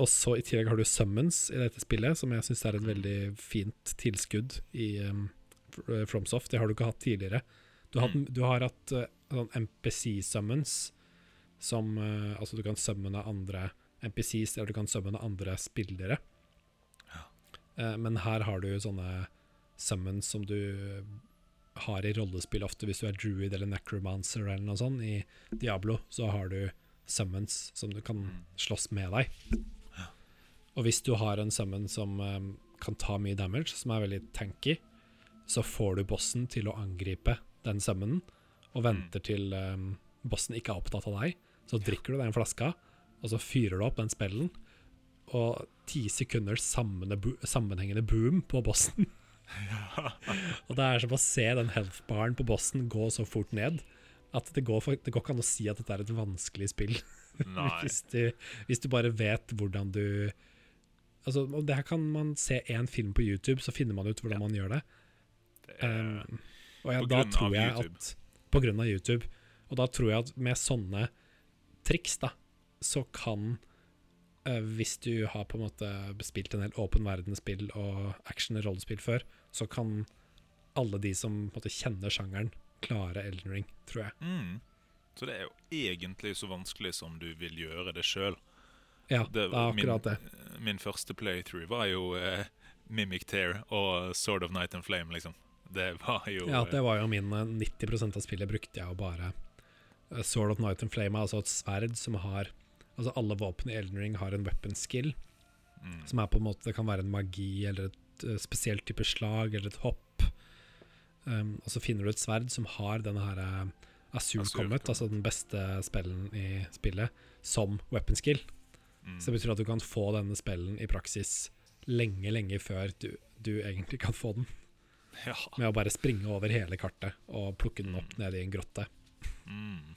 Og så i tillegg har du summons i dette spillet, som jeg syns er et veldig fint tilskudd i um, FromSoft. Det har du ikke hatt tidligere. Du har, hatt- du har hatt uh, sånn NPC-summons, som uh, Altså, du kan summone andre NPCs, eller du kan summone andre spillere. Eh, men her har du sånne summons som du har i rollespill ofte, hvis du er druid eller necromancer eller noe sånt. I Diablo så har du summons som du kan Mm. slåss med deg. Og hvis du har en summon som um, kan ta mye damage, som er veldig tanky, så får du bossen til å angripe den summonen, og venter til um, bossen ikke er opptatt av deg. Så drikker du den flaska, og så fyrer du opp den spellen, og ti sekunder sammenhengende, bo sammenhengende boom på bossen. og det er som å se den health-baren på bossen gå så fort ned at det går, for, det går ikke an å si at dette er et vanskelig spill. Hvis, du, hvis du bare vet hvordan du Altså, og det her kan man se én film på YouTube, så finner man ut hvordan man gjør det. Er, Um, og på da tror jeg YouTube. at På grunn av YouTube. Og da tror jeg at med sånne triks, da, så kan uh, Hvis du har på en måte spilt en del åpen verden-spill og action-rollespill før, så kan alle de som måte kjenner sjangeren, klare Elden Ring, tror jeg. mm. Så det er jo egentlig så vanskelig som du vil gjøre det sjøl. Ja, det, er akkurat det. Min første playthrough var jo eh, Mimic Tear og Sword of Night and Flame, liksom. Det var jo Ja, det var jo min eh, 90% av spillet brukte jeg jo bare eh, Sword of Night and Flame, altså et sverd som har Altså alle våpen i Elden Ring har en weapon skill, mm, som er på en måte Det kan være en magi eller et uh, spesielt type slag eller et hopp. Um, og så finner du et sverd som har denne her uh, Comet, Comet. altså den beste spellen i spillet, som weapon skill. mm. Så det betyr at du kan få denne spellen i praksis lenge, lenge før du, du egentlig kan få den. Ja. Med å bare springe over hele kartet og plukke den opp Mm. ned i en grotte. Mm.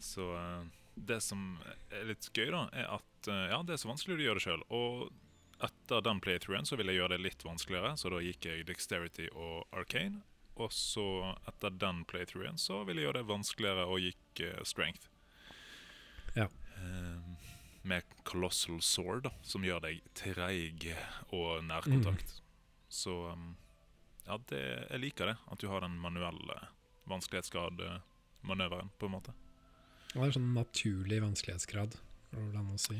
Så eh, det som er litt gøy, da, er at eh, ja, det er så vanskelig å gjøre det sjøl. Og etter den playthroughen så ville jeg gjøre det litt vanskeligere, så da gikk jeg Dexterity og Arcane. Og så etter den playthroughen så ville jeg gjøre det vanskeligere og gikk eh, Strength. Ja. Uh, med Colossal Sword, da, som gjør deg treig og nærkontakt. Så um, ja, det, jeg liker det. At du har den manuelle vanskelighetsgrad-manøveren, på en måte. Det er en sånn naturlig vanskelighetsgrad, hvordan å si.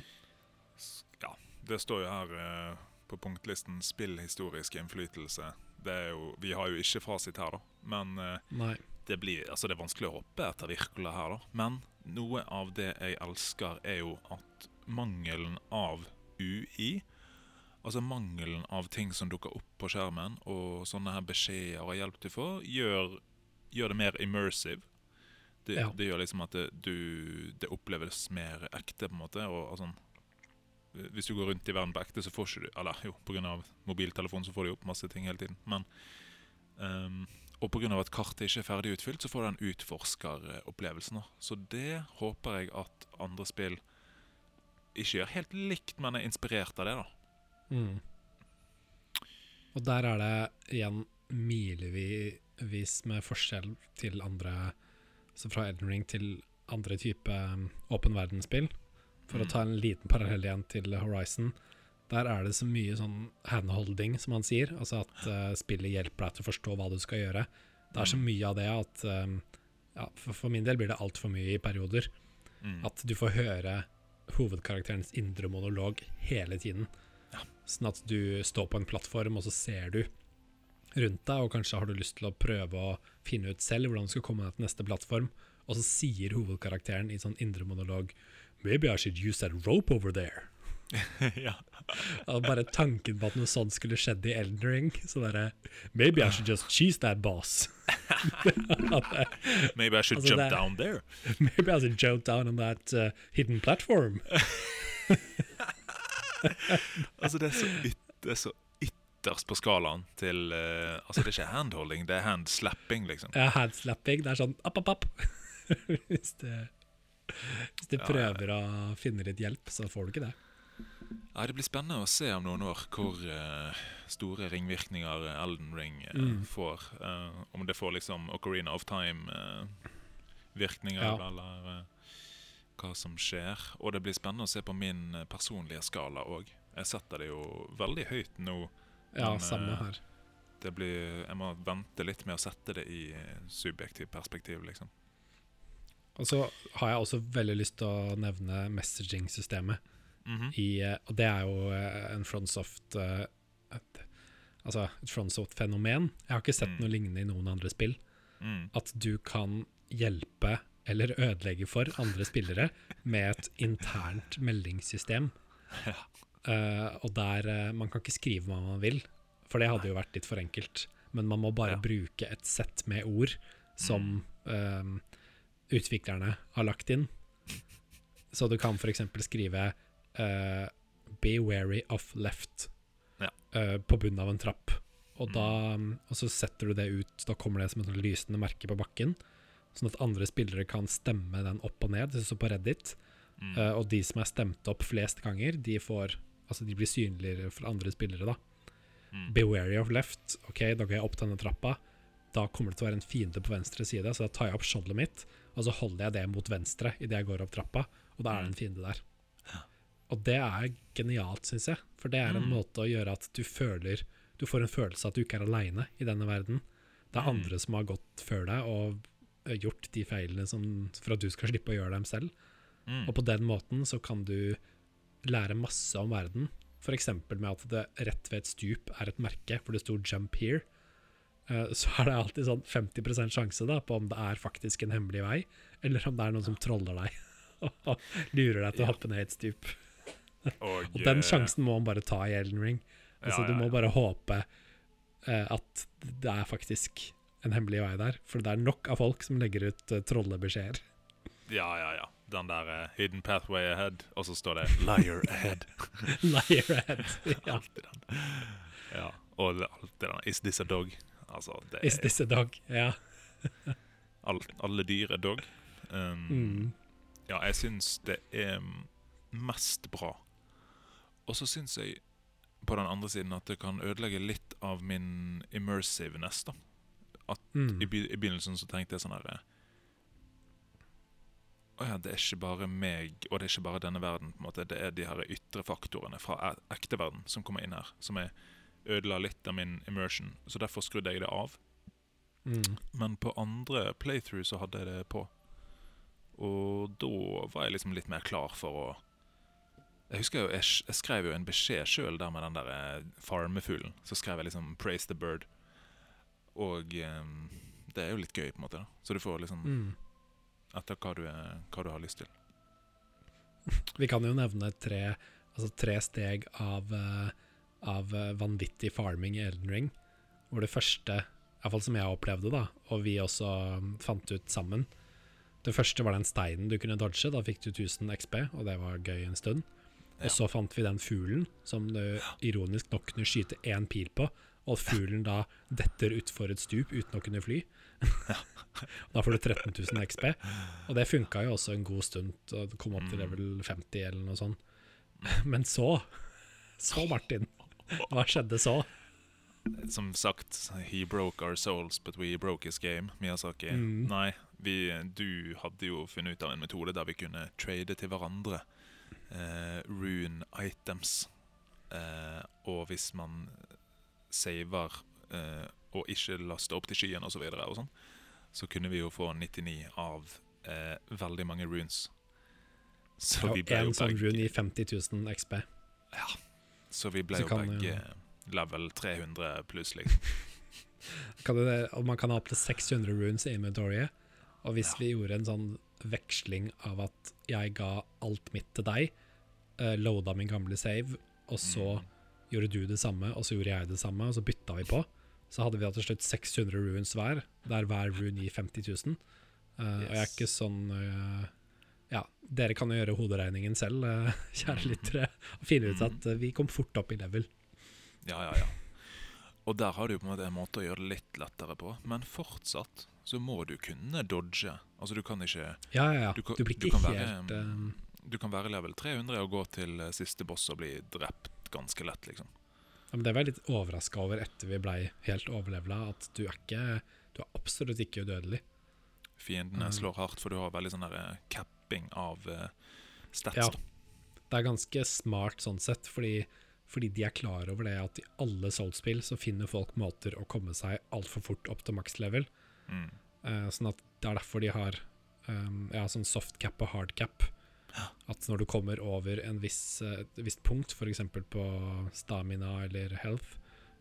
Ja, det står jo her eh, på punktlisten 'spillhistorisk innflytelse'. Det er jo, vi har jo ikke fasit her, da. Men eh, det, blir, altså det er vanskelig å hoppe etter Wirkola her, da. Men noe av det jeg elsker, er jo at mangelen av UI Altså mangelen av ting som dukker opp på skjermen, og sånne her beskjeder og hjelp du får, gjør, gjør det mer immersive. Det, Ja. det gjør liksom at det, du, det oppleves mer ekte, på en måte. Og, sånn Hvis du går rundt i verden på ekte, så får ikke du Eller jo, pga. mobiltelefonen så får du opp masse ting hele tiden. Men um, Og pga. at kartet ikke er ferdig utfylt, så får du den utforskeropplevelsen. da. Så det håper jeg at andre spill ikke gjør helt likt, men er inspirert av det. da. Mm. Og der er det igjen milevis med forskjell til andre Så fra Elden Ring til andre type um, åpen verdensspill. For Mm. å ta en liten parallell igjen til Horizon. Der er det så mye sånn handholding, som han sier. Altså at uh, spillet hjelper deg til å forstå hva du skal gjøre. Det er så Mm. mye av det at um, ja, for, for min del blir det altfor mye i perioder. Mm. At du får høre hovedkarakterens indre monolog hele tiden. Sånn at du står på en plattform, og så ser du rundt deg, og kanskje har du lyst til å prøve å finne ut selv hvordan du skal komme deg til neste plattform, og så sier hovedkarakteren i sånn indre monolog Maybe I should use that rope over there. ja. Bare tanken på at noe sånt skulle skjedd i Elden Ring. Så bare Maybe I should just cheese that boss. Maybe I should Altså, jump det- down there. Maybe I should jump down on that uh, hidden platform. Altså, det er så, yt, så ytterst på skalaen til uh, Altså, det er ikke handholding, det er handslapping, liksom. Ja, handslapping. Det er sånn app, app, app. hvis du, hvis du Ja, prøver å finne litt hjelp, så får du ikke det. Ja, Det blir spennende å se om noen år hvor uh, store ringvirkninger Elden Ring uh, Mm. får. Uh, om det får liksom Ocarina of Time-virkninger, Ja. eller hva som skjer. Og det blir spennende å se på min eh, personlige skala òg. Jeg setter det jo veldig høyt nå. Ja, Men, samme eh, her. Det blir, jeg må vente litt med å sette det i eh, subjektivt perspektiv, liksom. Og så har jeg også veldig lyst til å nevne messaging-systemet. I eh, Og det er jo en Frontsoft et, Altså et Frontsoft-fenomen. Jeg har ikke sett Mm. noe lignende i noen andre spill. Mm. At du kan hjelpe eller ødelegge for andre spillere med et internt meldingssystem. Ja. Eh, og der uh, Man kan ikke skrive hva man vil, for det hadde jo vært litt for enkelt. Men man må bare Ja. bruke et sett med ord som uh, utviklerne har lagt inn. Så du kan f.eks. skrive 'Be wary of left' Ja. på bunnen av en trapp. Og, Mm. da, og så setter du det ut, da kommer det som et lysende merke på bakken. Sånn at andre spillere kan stemme den opp og ned, så på Reddit. Mm. Uh, og de som er stemt opp flest ganger, de får Altså de blir synligere for andre spillere, da. Mm. Be wary of left. OK, da går jeg opp denne trappa. Da kommer det til å være en fiende på venstre side, så da tar jeg opp skjoldet mitt, og så holder jeg det mot venstre idet jeg går opp trappa, og da er det en fiende der. Og det er genialt, syns jeg, for det er en Mm. måte å gjøre at du føler Du får en følelse av at du ikke er aleine i denne verden. Det er Mm. andre som har gått før deg og gjort de feilene som, for at du skal slippe å gjøre dem selv. Mm. Og på den måten så kan du lære masse om verden. F.eks. med at det rett ved et stup er et merke for det sto 'jump here'. eh, så er det alltid sånn 50% sjanse da på om det er faktisk en hemmelig vei, eller om det er noen som troller deg og lurer deg til å hoppe ned et stup. Og, Og den eh, sjansen må man bare ta i Elden Ring. Altså, ja, du ja, må bare håpe eh, at det er faktisk en hemmelig vei der. For det er nok av folk som legger ut uh, trollebeskjeder. Ja, ja, ja. Den der uh, hidden pathway ahead, og så står det 'liar ahead'. Liar ahead. ja. Alltid den. Ja, og alltid den 'is this a dog'? Altså, det Is this a dog? Ja. all, alle dyr er dog. Um, Mm. Ja, jeg syns det er mest bra. Og så syns jeg på den andre siden at det kan ødelegge litt av min immersiveness. da. Mm. I, be- I begynnelsen så tenkte jeg sånn herre Å ja, det er ikke bare meg, og det er ikke bare denne verden. på en måte. Det er de her ytre faktorene fra e- ekte verden som kommer inn her, som jeg ødela litt av min immersion. Så derfor skrudde jeg det av. Mm. Men på andre playthrough så hadde jeg det på. Og da var jeg liksom litt mer klar for å Jeg husker jo, jeg, jeg skrev jo en beskjed sjøl der med den der eh, farmefuglen. Så skrev jeg liksom 'Praise the bird'. Og um, det er jo litt gøy, på en måte. da Så du får liksom Mm. etter hva du, er, hva du har lyst til. Vi kan jo nevne tre, altså tre steg av, eh, av eh, vanvittig farming i Elden Ring. Hvor det første, iallfall som jeg opplevde, da, og vi også mm, fant ut sammen Det første var den steinen du kunne dodge. Da fikk du 1000 XP, og det var gøy en stund. Og så fant vi den fuglen som du ironisk nok kunne skyte én pil på, og fuglen da detter utfor et stup uten å kunne fly. da får du 13 000 XP. Og det funka jo også en god stund, og komme kom opp til Mm. level 50 eller noe sånt. Men så Så, Martin. Hva skjedde så? Som sagt, he broke our souls, but we broke his game. Miyazaki. Mm. Nei, vi, du hadde jo funnet ut av en metode der vi kunne trade til hverandre eh, rune items. Eh, og hvis man saver eh, og ikke laster opp til skyen osv., så, og sånn, så kunne vi jo få 99 av eh, veldig mange runes. Så Ja, vi ble en jo sånn rune i 50 000 XP. så vi ble så jo begge ja. level 300 pluss, liksom. Og man kan ha opptil 600 runes i inventoriet. Og hvis vi gjorde en sånn veksling av at jeg ga alt mitt til deg, uh, loada min gamle save, og så Mm. Gjorde du det samme, og så gjorde jeg det samme, og så bytta vi på, så hadde vi da til slutt 600 runes hver, der hver rune gir 50 000. Uh, Og jeg er ikke sånn uh, Ja, dere kan jo gjøre hoderegningen selv, uh, kjære Mhm. lyttere, og finne ut at uh, vi kom fort opp i level. Ja, ja, ja. Og der har du på en måte en måte å gjøre det litt lettere på. Men fortsatt så må du kunne dodge. Altså du kan ikke Ja, ja, ja. Du Du, kan- blir ikke du helt være, Du kan være level 300 og gå til eh, siste boss og bli drept ganske lett, liksom. Ja, men det var jeg litt overraska over etter vi blei helt overlevela, at du er ikke Du er absolutt ikke udødelig. Fiendene Mm. slår hardt, for du har veldig sånn der eh, capping av uh, stats. Ja. Det er ganske smart sånn sett, fordi, fordi de er klar over det at i alle Souls-spill så finner folk måter å komme seg altfor fort opp til maks level. Mm. Uh, sånn at det er derfor de har um, ja, sånn soft cap og hard cap. At når du kommer over en viss, eh, et visst punkt, f.eks. på stamina eller health,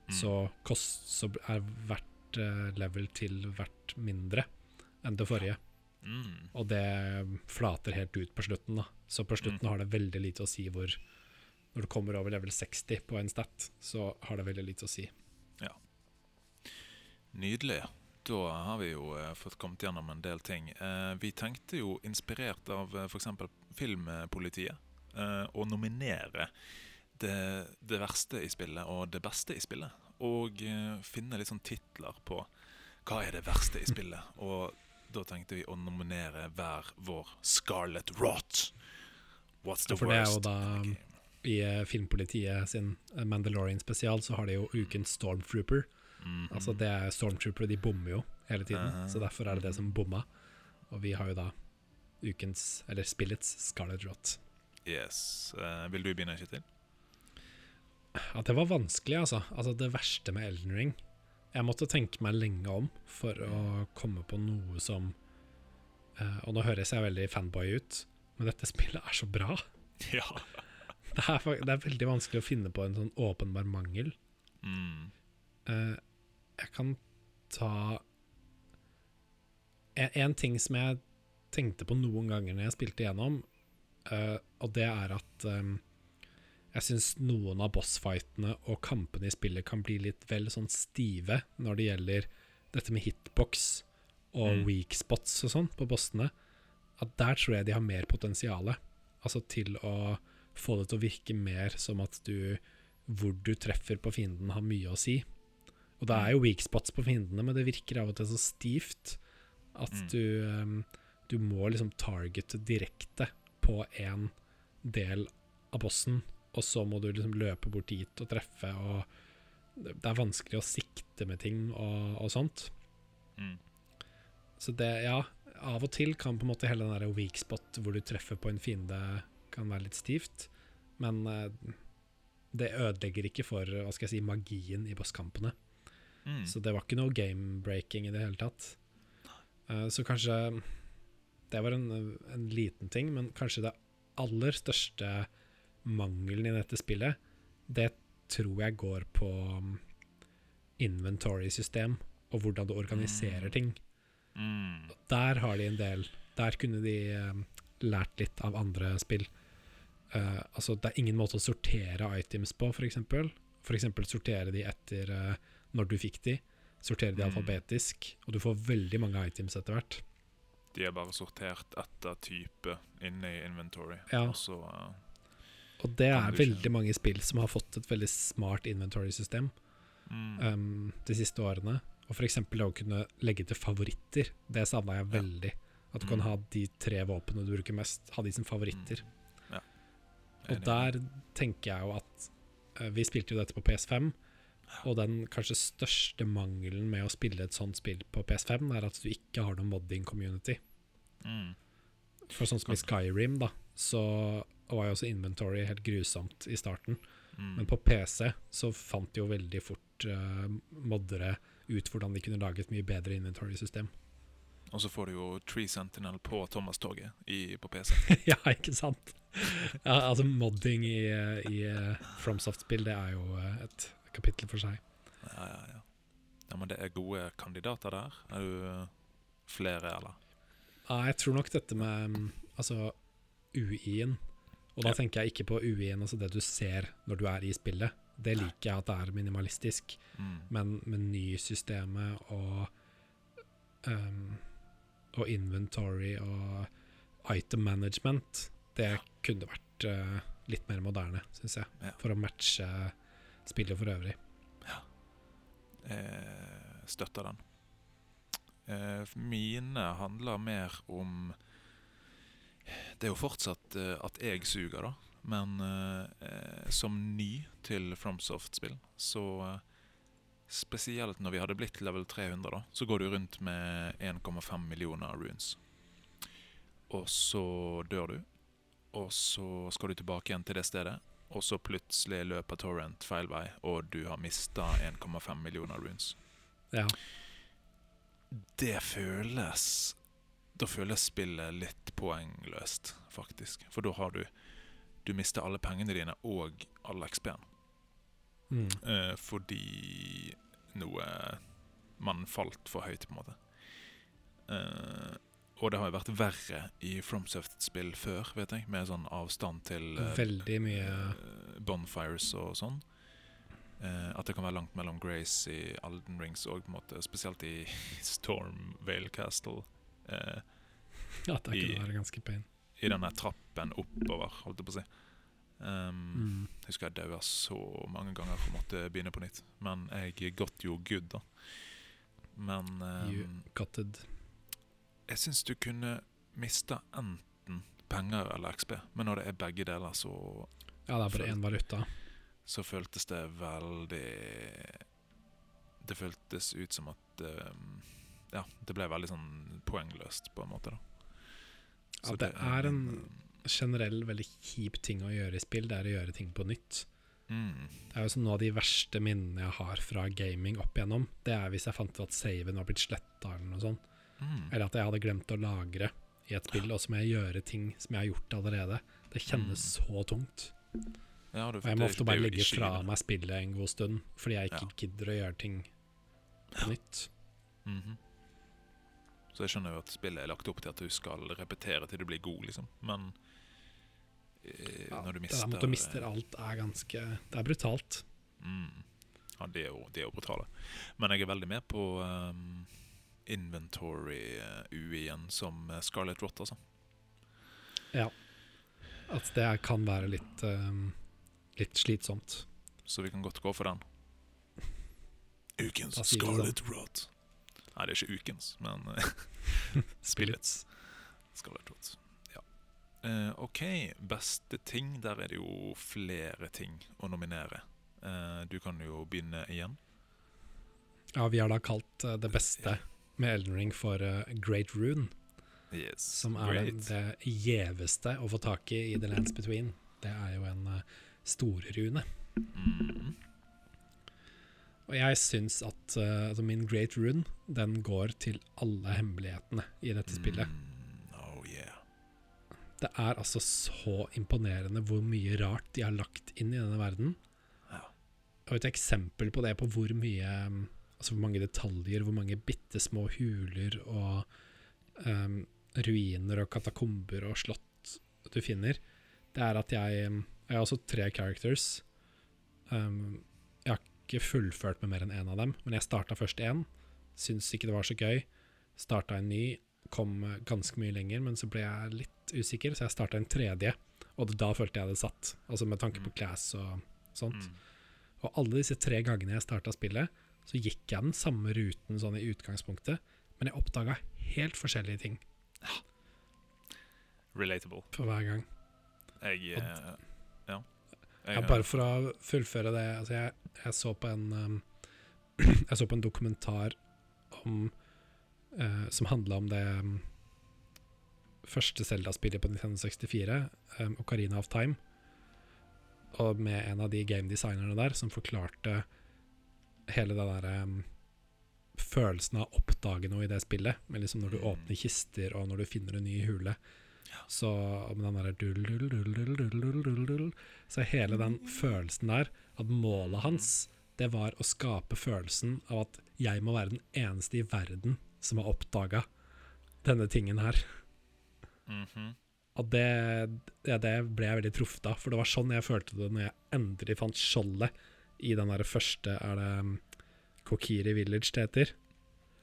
Mm. så, kost, så er hvert eh, level til hvert mindre enn det forrige. Mm. Og det flater helt ut på slutten, da. Så på slutten Mm. har det veldig lite å si hvor Når du kommer over level 60 på en stat, så har det veldig lite å si. Ja. Nydelig. Da har vi jo eh, fått kommet gjennom en del ting. Vi tenkte jo, inspirert av eh, f.eks. Filmpolitiet, eh, å nominere det, det verste i spillet og det beste i spillet. Og eh, finne litt sånn titler på hva er det verste i spillet. Og da tenkte vi å nominere hver vår Scarlet Rot. What's the Ja, for det er jo da-? I eh, Filmpolitiet sin eh, Mandalorian spesial så har de jo ukens Stormtrooper. Mhm. Altså det er Stormtrooper, de bommer jo hele tiden, Mhm. så derfor er det det som bomma. Og vi har jo da ukens, eller spillets, Scarlet Rot. Yes. Uh, vil du begynne, Kjetil? At det var vanskelig, altså. Altså det verste med Elden Ring. Jeg måtte tenke meg lenge om for å komme på noe som uh, Og nå høres jeg veldig fanboy ut, men dette spillet er så bra. Ja. Det er, det er veldig vanskelig å finne på en sånn åpenbar mangel. Mm. Uh, jeg kan ta en, en ting som jeg tenkte på noen ganger når jeg spilte gjennom, uh, og det er at um, jeg syns noen av bossfightene og kampene i spillet kan bli litt vel sånn stive når det gjelder dette med hitbox og Mm. weak spots og sånn på bossene. At der tror jeg de har mer potensial. Altså til å få det til å virke mer som at du Hvor du treffer på fienden, har mye å si. Og det er jo weak spots på fiendene, men det virker av og til så stivt at Mm. du um, Du må liksom targete direkte på en del av bossen, og så må du liksom løpe bort dit og treffe, og det er vanskelig å sikte med ting og, og sånt. Mm. Så det, ja, av og til kan på en måte hele den der weak spot hvor du treffer på en fiende, kan være litt stivt. Men eh, det ødelegger ikke for hva skal jeg si, magien i bosskampene. Mm. Så det var ikke noe game-breaking i det hele tatt. Eh, så kanskje Det var en, en liten ting, men kanskje det aller største mangelen i dette spillet, det tror jeg går på um, inventory-system og hvordan du organiserer Mm. ting. Mm. Der har de en del Der kunne de um, lært litt av andre spill. Uh, altså, det er ingen måte å sortere items på, f.eks. F.eks. sortere de etter uh, når du fikk de. Sortere de Mm. alfabetisk. Og du får veldig mange items etter hvert. De er bare sortert etter type inne i inventory. Ja. Og så uh, Og det er ikke- veldig mange spill som har fått et veldig smart inventory-system mm. um, de siste årene. Og f.eks. å kunne legge til favoritter. Det savna jeg Ja. veldig. At du kan Mm. ha de tre våpnene du bruker mest, ha de som favoritter. Og der tenker jeg jo at uh, Vi spilte jo dette på PS5, og den kanskje største mangelen med å spille et sånt spill på PS5, er at du ikke har noen modding-community. mm. For sånn som i Skyrim, da, så var jo også inventory helt grusomt i starten. Mm. Men på PC så fant de jo veldig fort uh, moddere ut hvordan de kunne lage et mye bedre inventory-system. Og så får du jo Tree Sentinel på Thomas-toget på PC. ja, ikke sant? Ja, altså modding i, eh, i eh, FromSoft-spill, det er jo et kapittel for seg. Ja, ja, ja. ja, men det er gode kandidater der. Er du eh, flere, eller? Ja, jeg tror nok dette med mm, altså UI-en Og da Ja. tenker jeg ikke på UI-en, altså det du ser når du er i spillet. Det liker jeg at det er minimalistisk. Mm. Men menysystemet og um, Og inventory og item management, det kunne vært uh, litt mer moderne, syns jeg. Ja. For å matche spillet for øvrig. Eh, støtter den. Eh, mine handler mer om Det er jo fortsatt eh, at jeg suger, da. Men eh, eh, som ny til FromSoft-spill, så Spesielt når vi hadde blitt level 300, da, så går du rundt med 1,5 millioner runes. Og så dør du, og så skal du tilbake igjen til det stedet. Og så plutselig løper Torrent feil vei, og du har mista 1,5 millioner runes. Ja. Det føles Da føles spillet litt poengløst, faktisk. For da har du Du mister alle pengene dine og all XP-en. Mm. Eh, fordi noe Man falt for høyt, på en måte. Eh, og det har jo vært verre i FromSoft-spill før, vet jeg, med sånn avstand til eh, Veldig mye eh, bonfires og sånn. Uh, at det kan være langt mellom Grace i Alden Rings måte, spesielt i Storm Vale Castle. Uh, ja, det i- være ganske pain. I denne trappen oppover, holdt jeg på å si. Um, Mm. husker jeg daua så mange ganger og måtte begynne på nytt. Men jeg got jo good, da. Men um, You it. Jeg syns du kunne mista enten penger eller XP. Men når det er begge deler, så Ja, det er bare én valuta. så føltes det veldig Det føltes ut som at um, Ja, det ble veldig sånn poengløst, på en måte. da Ja, det er en min, generell veldig kjip ting å gjøre i spill, det er å gjøre ting på nytt. mm, Det er jo sånn Noe av de verste minnene jeg har fra gaming opp igjennom, det er hvis jeg fant ut at saven var blitt sletta eller noe sånt. Mm, Eller at jeg hadde glemt å lagre i et spill, og så må jeg gjøre ting som jeg har gjort allerede. Det kjennes så tungt. ja, Og jeg må ofte bare legge fra meg spillet en god stund, fordi jeg ikke Ja. gidder å gjøre ting på nytt. Mhm. Så jeg skjønner jo at spillet er lagt opp til at du skal repetere til du blir god, liksom. Men eh, Ja, når du mister Det at du mister alt, er ganske Det er brutalt. Mm. Ja, det er, jo, det er jo brutale. Men jeg er veldig med på um, inventory-UI-en som eh, Scarlett Rot, altså. At det kan være litt, um, litt slitsomt. Så vi kan godt gå for den. Ukens vi Scarlett Rot. Nei, det er ikke ukens, men eh, spillets Scarlett Rot. Ja. Uh, OK, beste ting. Der er det jo flere ting å nominere. Uh, du kan jo begynne igjen. Ja, vi har da kalt uh, det beste med Elden Ring for uh, Great Rune, Yes, som er det, den, det gjeveste å få tak i i The Lands Between. Det er jo en uh, storrune. Mm. Og jeg syns at uh, altså min Great Rune, den går til alle hemmelighetene i dette spillet. Mm, oh yeah. Det er altså så imponerende hvor mye rart de har lagt inn i denne verden. Ja. Og et eksempel på det, på hvor mye um, Altså hvor mange detaljer, hvor mange bitte små huler og um, ruiner og katakomber og slott du finner, det er at jeg um, Jeg har også tre characters. Um, jeg har ikke fullført med mer enn én av dem, men jeg starta først én. Syns ikke det var så gøy. Starta en ny, kom ganske mye lenger, men så ble jeg litt usikker, så jeg starta en tredje. Og da følte jeg det satt, altså med tanke på Mm. class og sånt. Mm. Og alle disse tre gangene jeg starta spillet, så gikk jeg den samme ruten sånn i utgangspunktet, men jeg oppdaga helt forskjellige ting Relatable. for hver gang. Jeg eh, Ja. Jeg, Ja, bare for å fullføre det altså jeg, jeg så på en um, Jeg så på en dokumentar om uh, som handla om det um, første Zelda-spillet på 1964, um, Ocarina of Time. Og med en av de gamedesignerne der som forklarte hele den derre um, følelsen av å oppdage noe i det spillet. Men liksom når du Mm. åpner kister, og når du finner en ny hule. Ja. Så med den derre dull, dull, dull, dull, dull, dull, dull, dull, Så hele den følelsen der, at målet hans, det var å skape følelsen av at jeg må være den eneste i verden som har oppdaga denne tingen her. Mhm. Og det, det, det ble jeg veldig truffet av, for det var sånn jeg følte det når jeg endelig fant skjoldet i den der første Er det um, Kokiri Village det heter?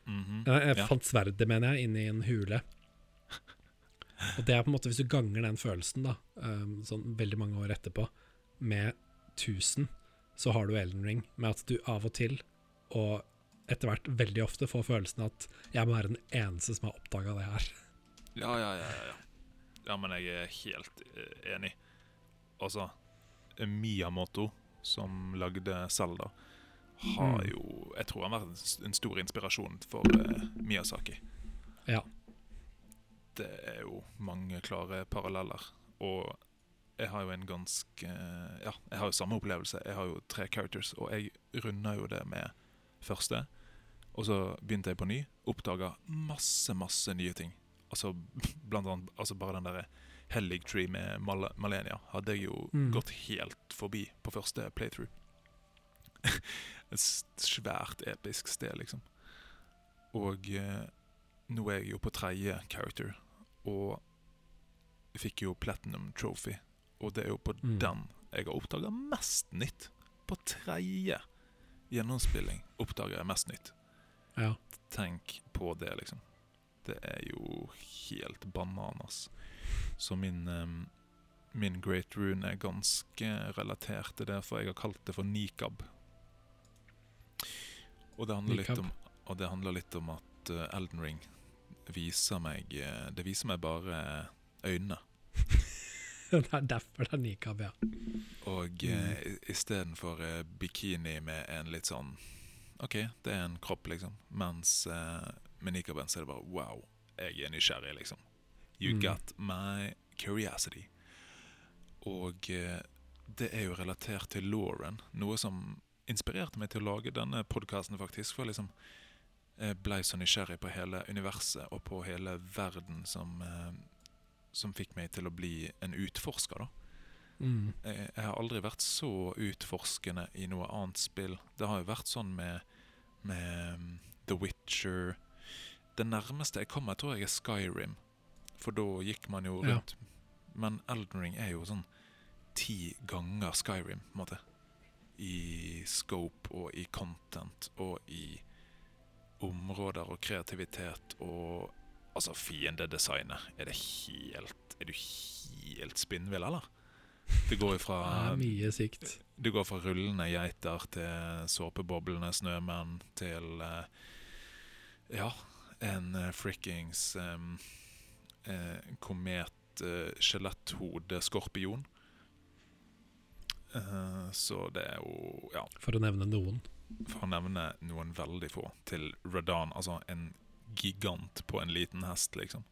Mhm. Jeg, jeg Ja. fant sverdet, mener jeg, inni en hule. Og det er på en måte, hvis du ganger den følelsen, da, um, sånn veldig mange år etterpå, med 1000, så har du Elden Ring, med at du av og til, og etter hvert veldig ofte, får følelsen at jeg må være den eneste som har oppdaga det her. Ja, ja, ja, ja, ja. Ja, men jeg er helt eh, enig. Altså, Miyamoto, som lagde Zelda, har Mm. jo Jeg tror han har vært en stor inspirasjon for eh, Miyazaki. Ja. Det er jo mange klare paralleller. Og jeg har jo en ganske Ja, jeg har jo samme opplevelse. Jeg har jo tre characters, og jeg runda jo det med første. Og så begynte jeg på ny, oppdaga masse, masse nye ting. Altså blant annet altså bare den derre Hellig Tree med Mal Malenia hadde jeg jo Mm. gått helt forbi på første playthrough. Et svært episk sted, liksom. Og eh, nå er jeg jo på tredje character, og jeg fikk jo Platinum Trophy. Og det er jo på Mm. den jeg har oppdaga mest nytt. På tredje gjennomspilling oppdager jeg mest nytt. Ja. Tenk på det, liksom. Det er jo helt bananas. Så min, min Great Rune er ganske relatert til det, for jeg har kalt det for nikab. Og det handler, litt om, det handler litt om at eh, Elden Ring viser meg eh, Det viser meg bare øynene. det er derfor det er nikab, ja. Og eh, i- istedenfor eh, bikini med en litt sånn OK, det er en kropp, liksom. Mens eh, med nikaben så er det bare wow, jeg er nysgjerrig, liksom. You Mm. got my curiosity. Og eh, det er jo relatert til Lauren, noe som inspirerte meg til å lage denne podkasten, faktisk. For liksom jeg ble så nysgjerrig på hele universet og på hele verden som, eh, som fikk meg til å bli en utforsker, da. Mm. Jeg, jeg har aldri vært så utforskende i noe annet spill. Det har jo vært sånn med, med mm, The Witcher Det nærmeste jeg kommer, tror jeg er Skyrim. For da gikk man jo Ja. rundt. Men Elden Ring er jo sånn ti ganger Skyrim, på en måte. I scope og i content og i områder og kreativitet og Altså, fiendedesignet. Er det helt Er du helt spinnvill, eller? Det går Det ifra er mye sikt. det går fra rullende geiter til såpeboblende snømenn til eh, Ja, en uh, frikkings um, uh, komet uh, skjeletthode skorpion. Uh, så det er jo Ja, For å nevne noen. for å nevne noen veldig få, til Radan, altså en gigant på en liten hest, liksom.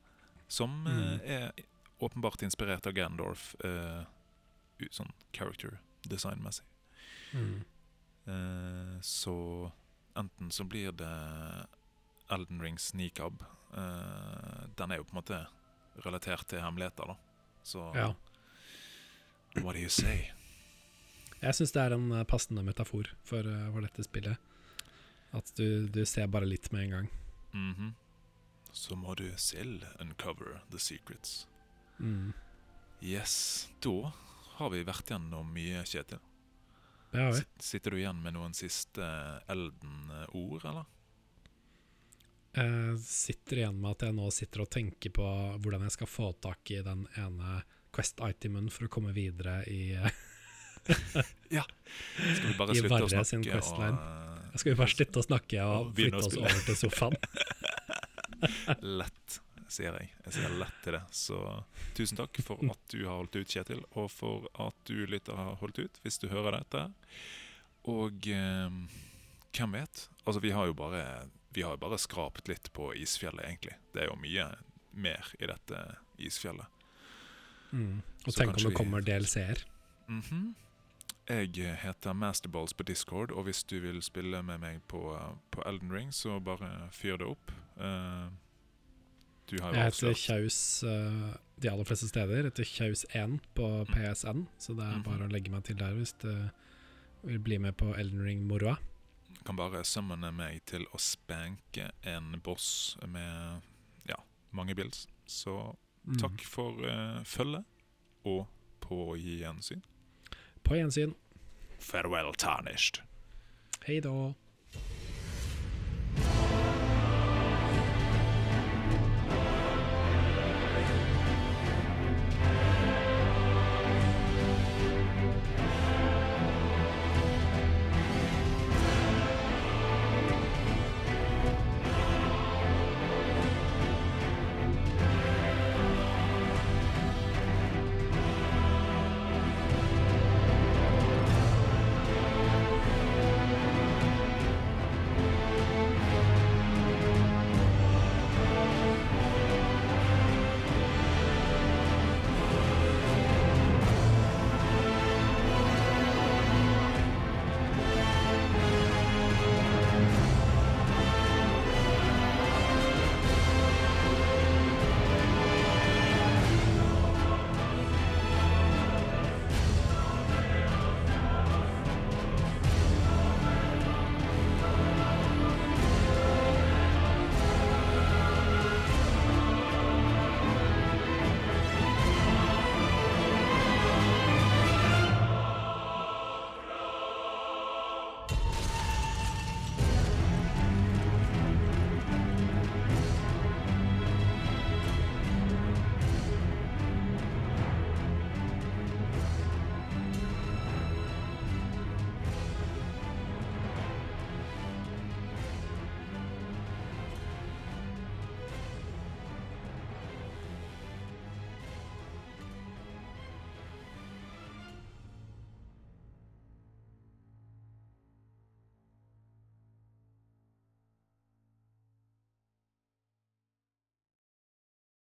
Som eh, Mm. er åpenbart inspirert av Gandorf, eh, sånn character design-messig. Mm. Eh, så enten så blir det Elden Rings Nikab. uh, den er jo på en måte relatert til hemmeligheter, da. Så Ja. what do you say? Jeg syns det er en eh, passende metafor for, eh, for dette spillet. At du, du ser bare litt med en gang. Mhm. Så må du selv uncover the secrets. Mm. Yes. Da har vi vært gjennom mye, Kjetil. Det har vi. Sit- Sitter du igjen med noen siste Elden-ord, eller? Jeg sitter igjen med at jeg nå sitter og tenker på hvordan jeg skal få tak i den ene Quest-itemen for å komme videre i Ja. Skal vi bare slutte å snakke questline. og Skal vi bare slutte å snakke og Og flytte oss over til sofaen? Lett, sier jeg. Jeg sier lett til det. Så tusen takk for at du har holdt ut, Kjetil, og for at du lytter har holdt ut, hvis du hører dette. Og eh, hvem vet? Altså, vi har jo bare Vi har bare skrapt litt på isfjellet, egentlig. Det er jo mye mer i dette isfjellet. Mm. Og Så tenk om det kommer DLC-er. Mhm. Jeg heter Masterballs på Discord, og hvis du vil spille med meg på, på Elden Ring, så bare fyr det opp. Uh, du har jo Jeg heter Kjaus uh, de aller fleste steder. Jeg heter Kjaus1 på PSN, så det er Mhm. bare å legge meg til der hvis du vil bli med på Elden Ring-moroa. Kan bare summone meg til å spanke en boss med ja, mange bills. Så Mm. takk for uh, følget, og på gjensyn. På gjensyn. Farewell, tarnished. Hei da.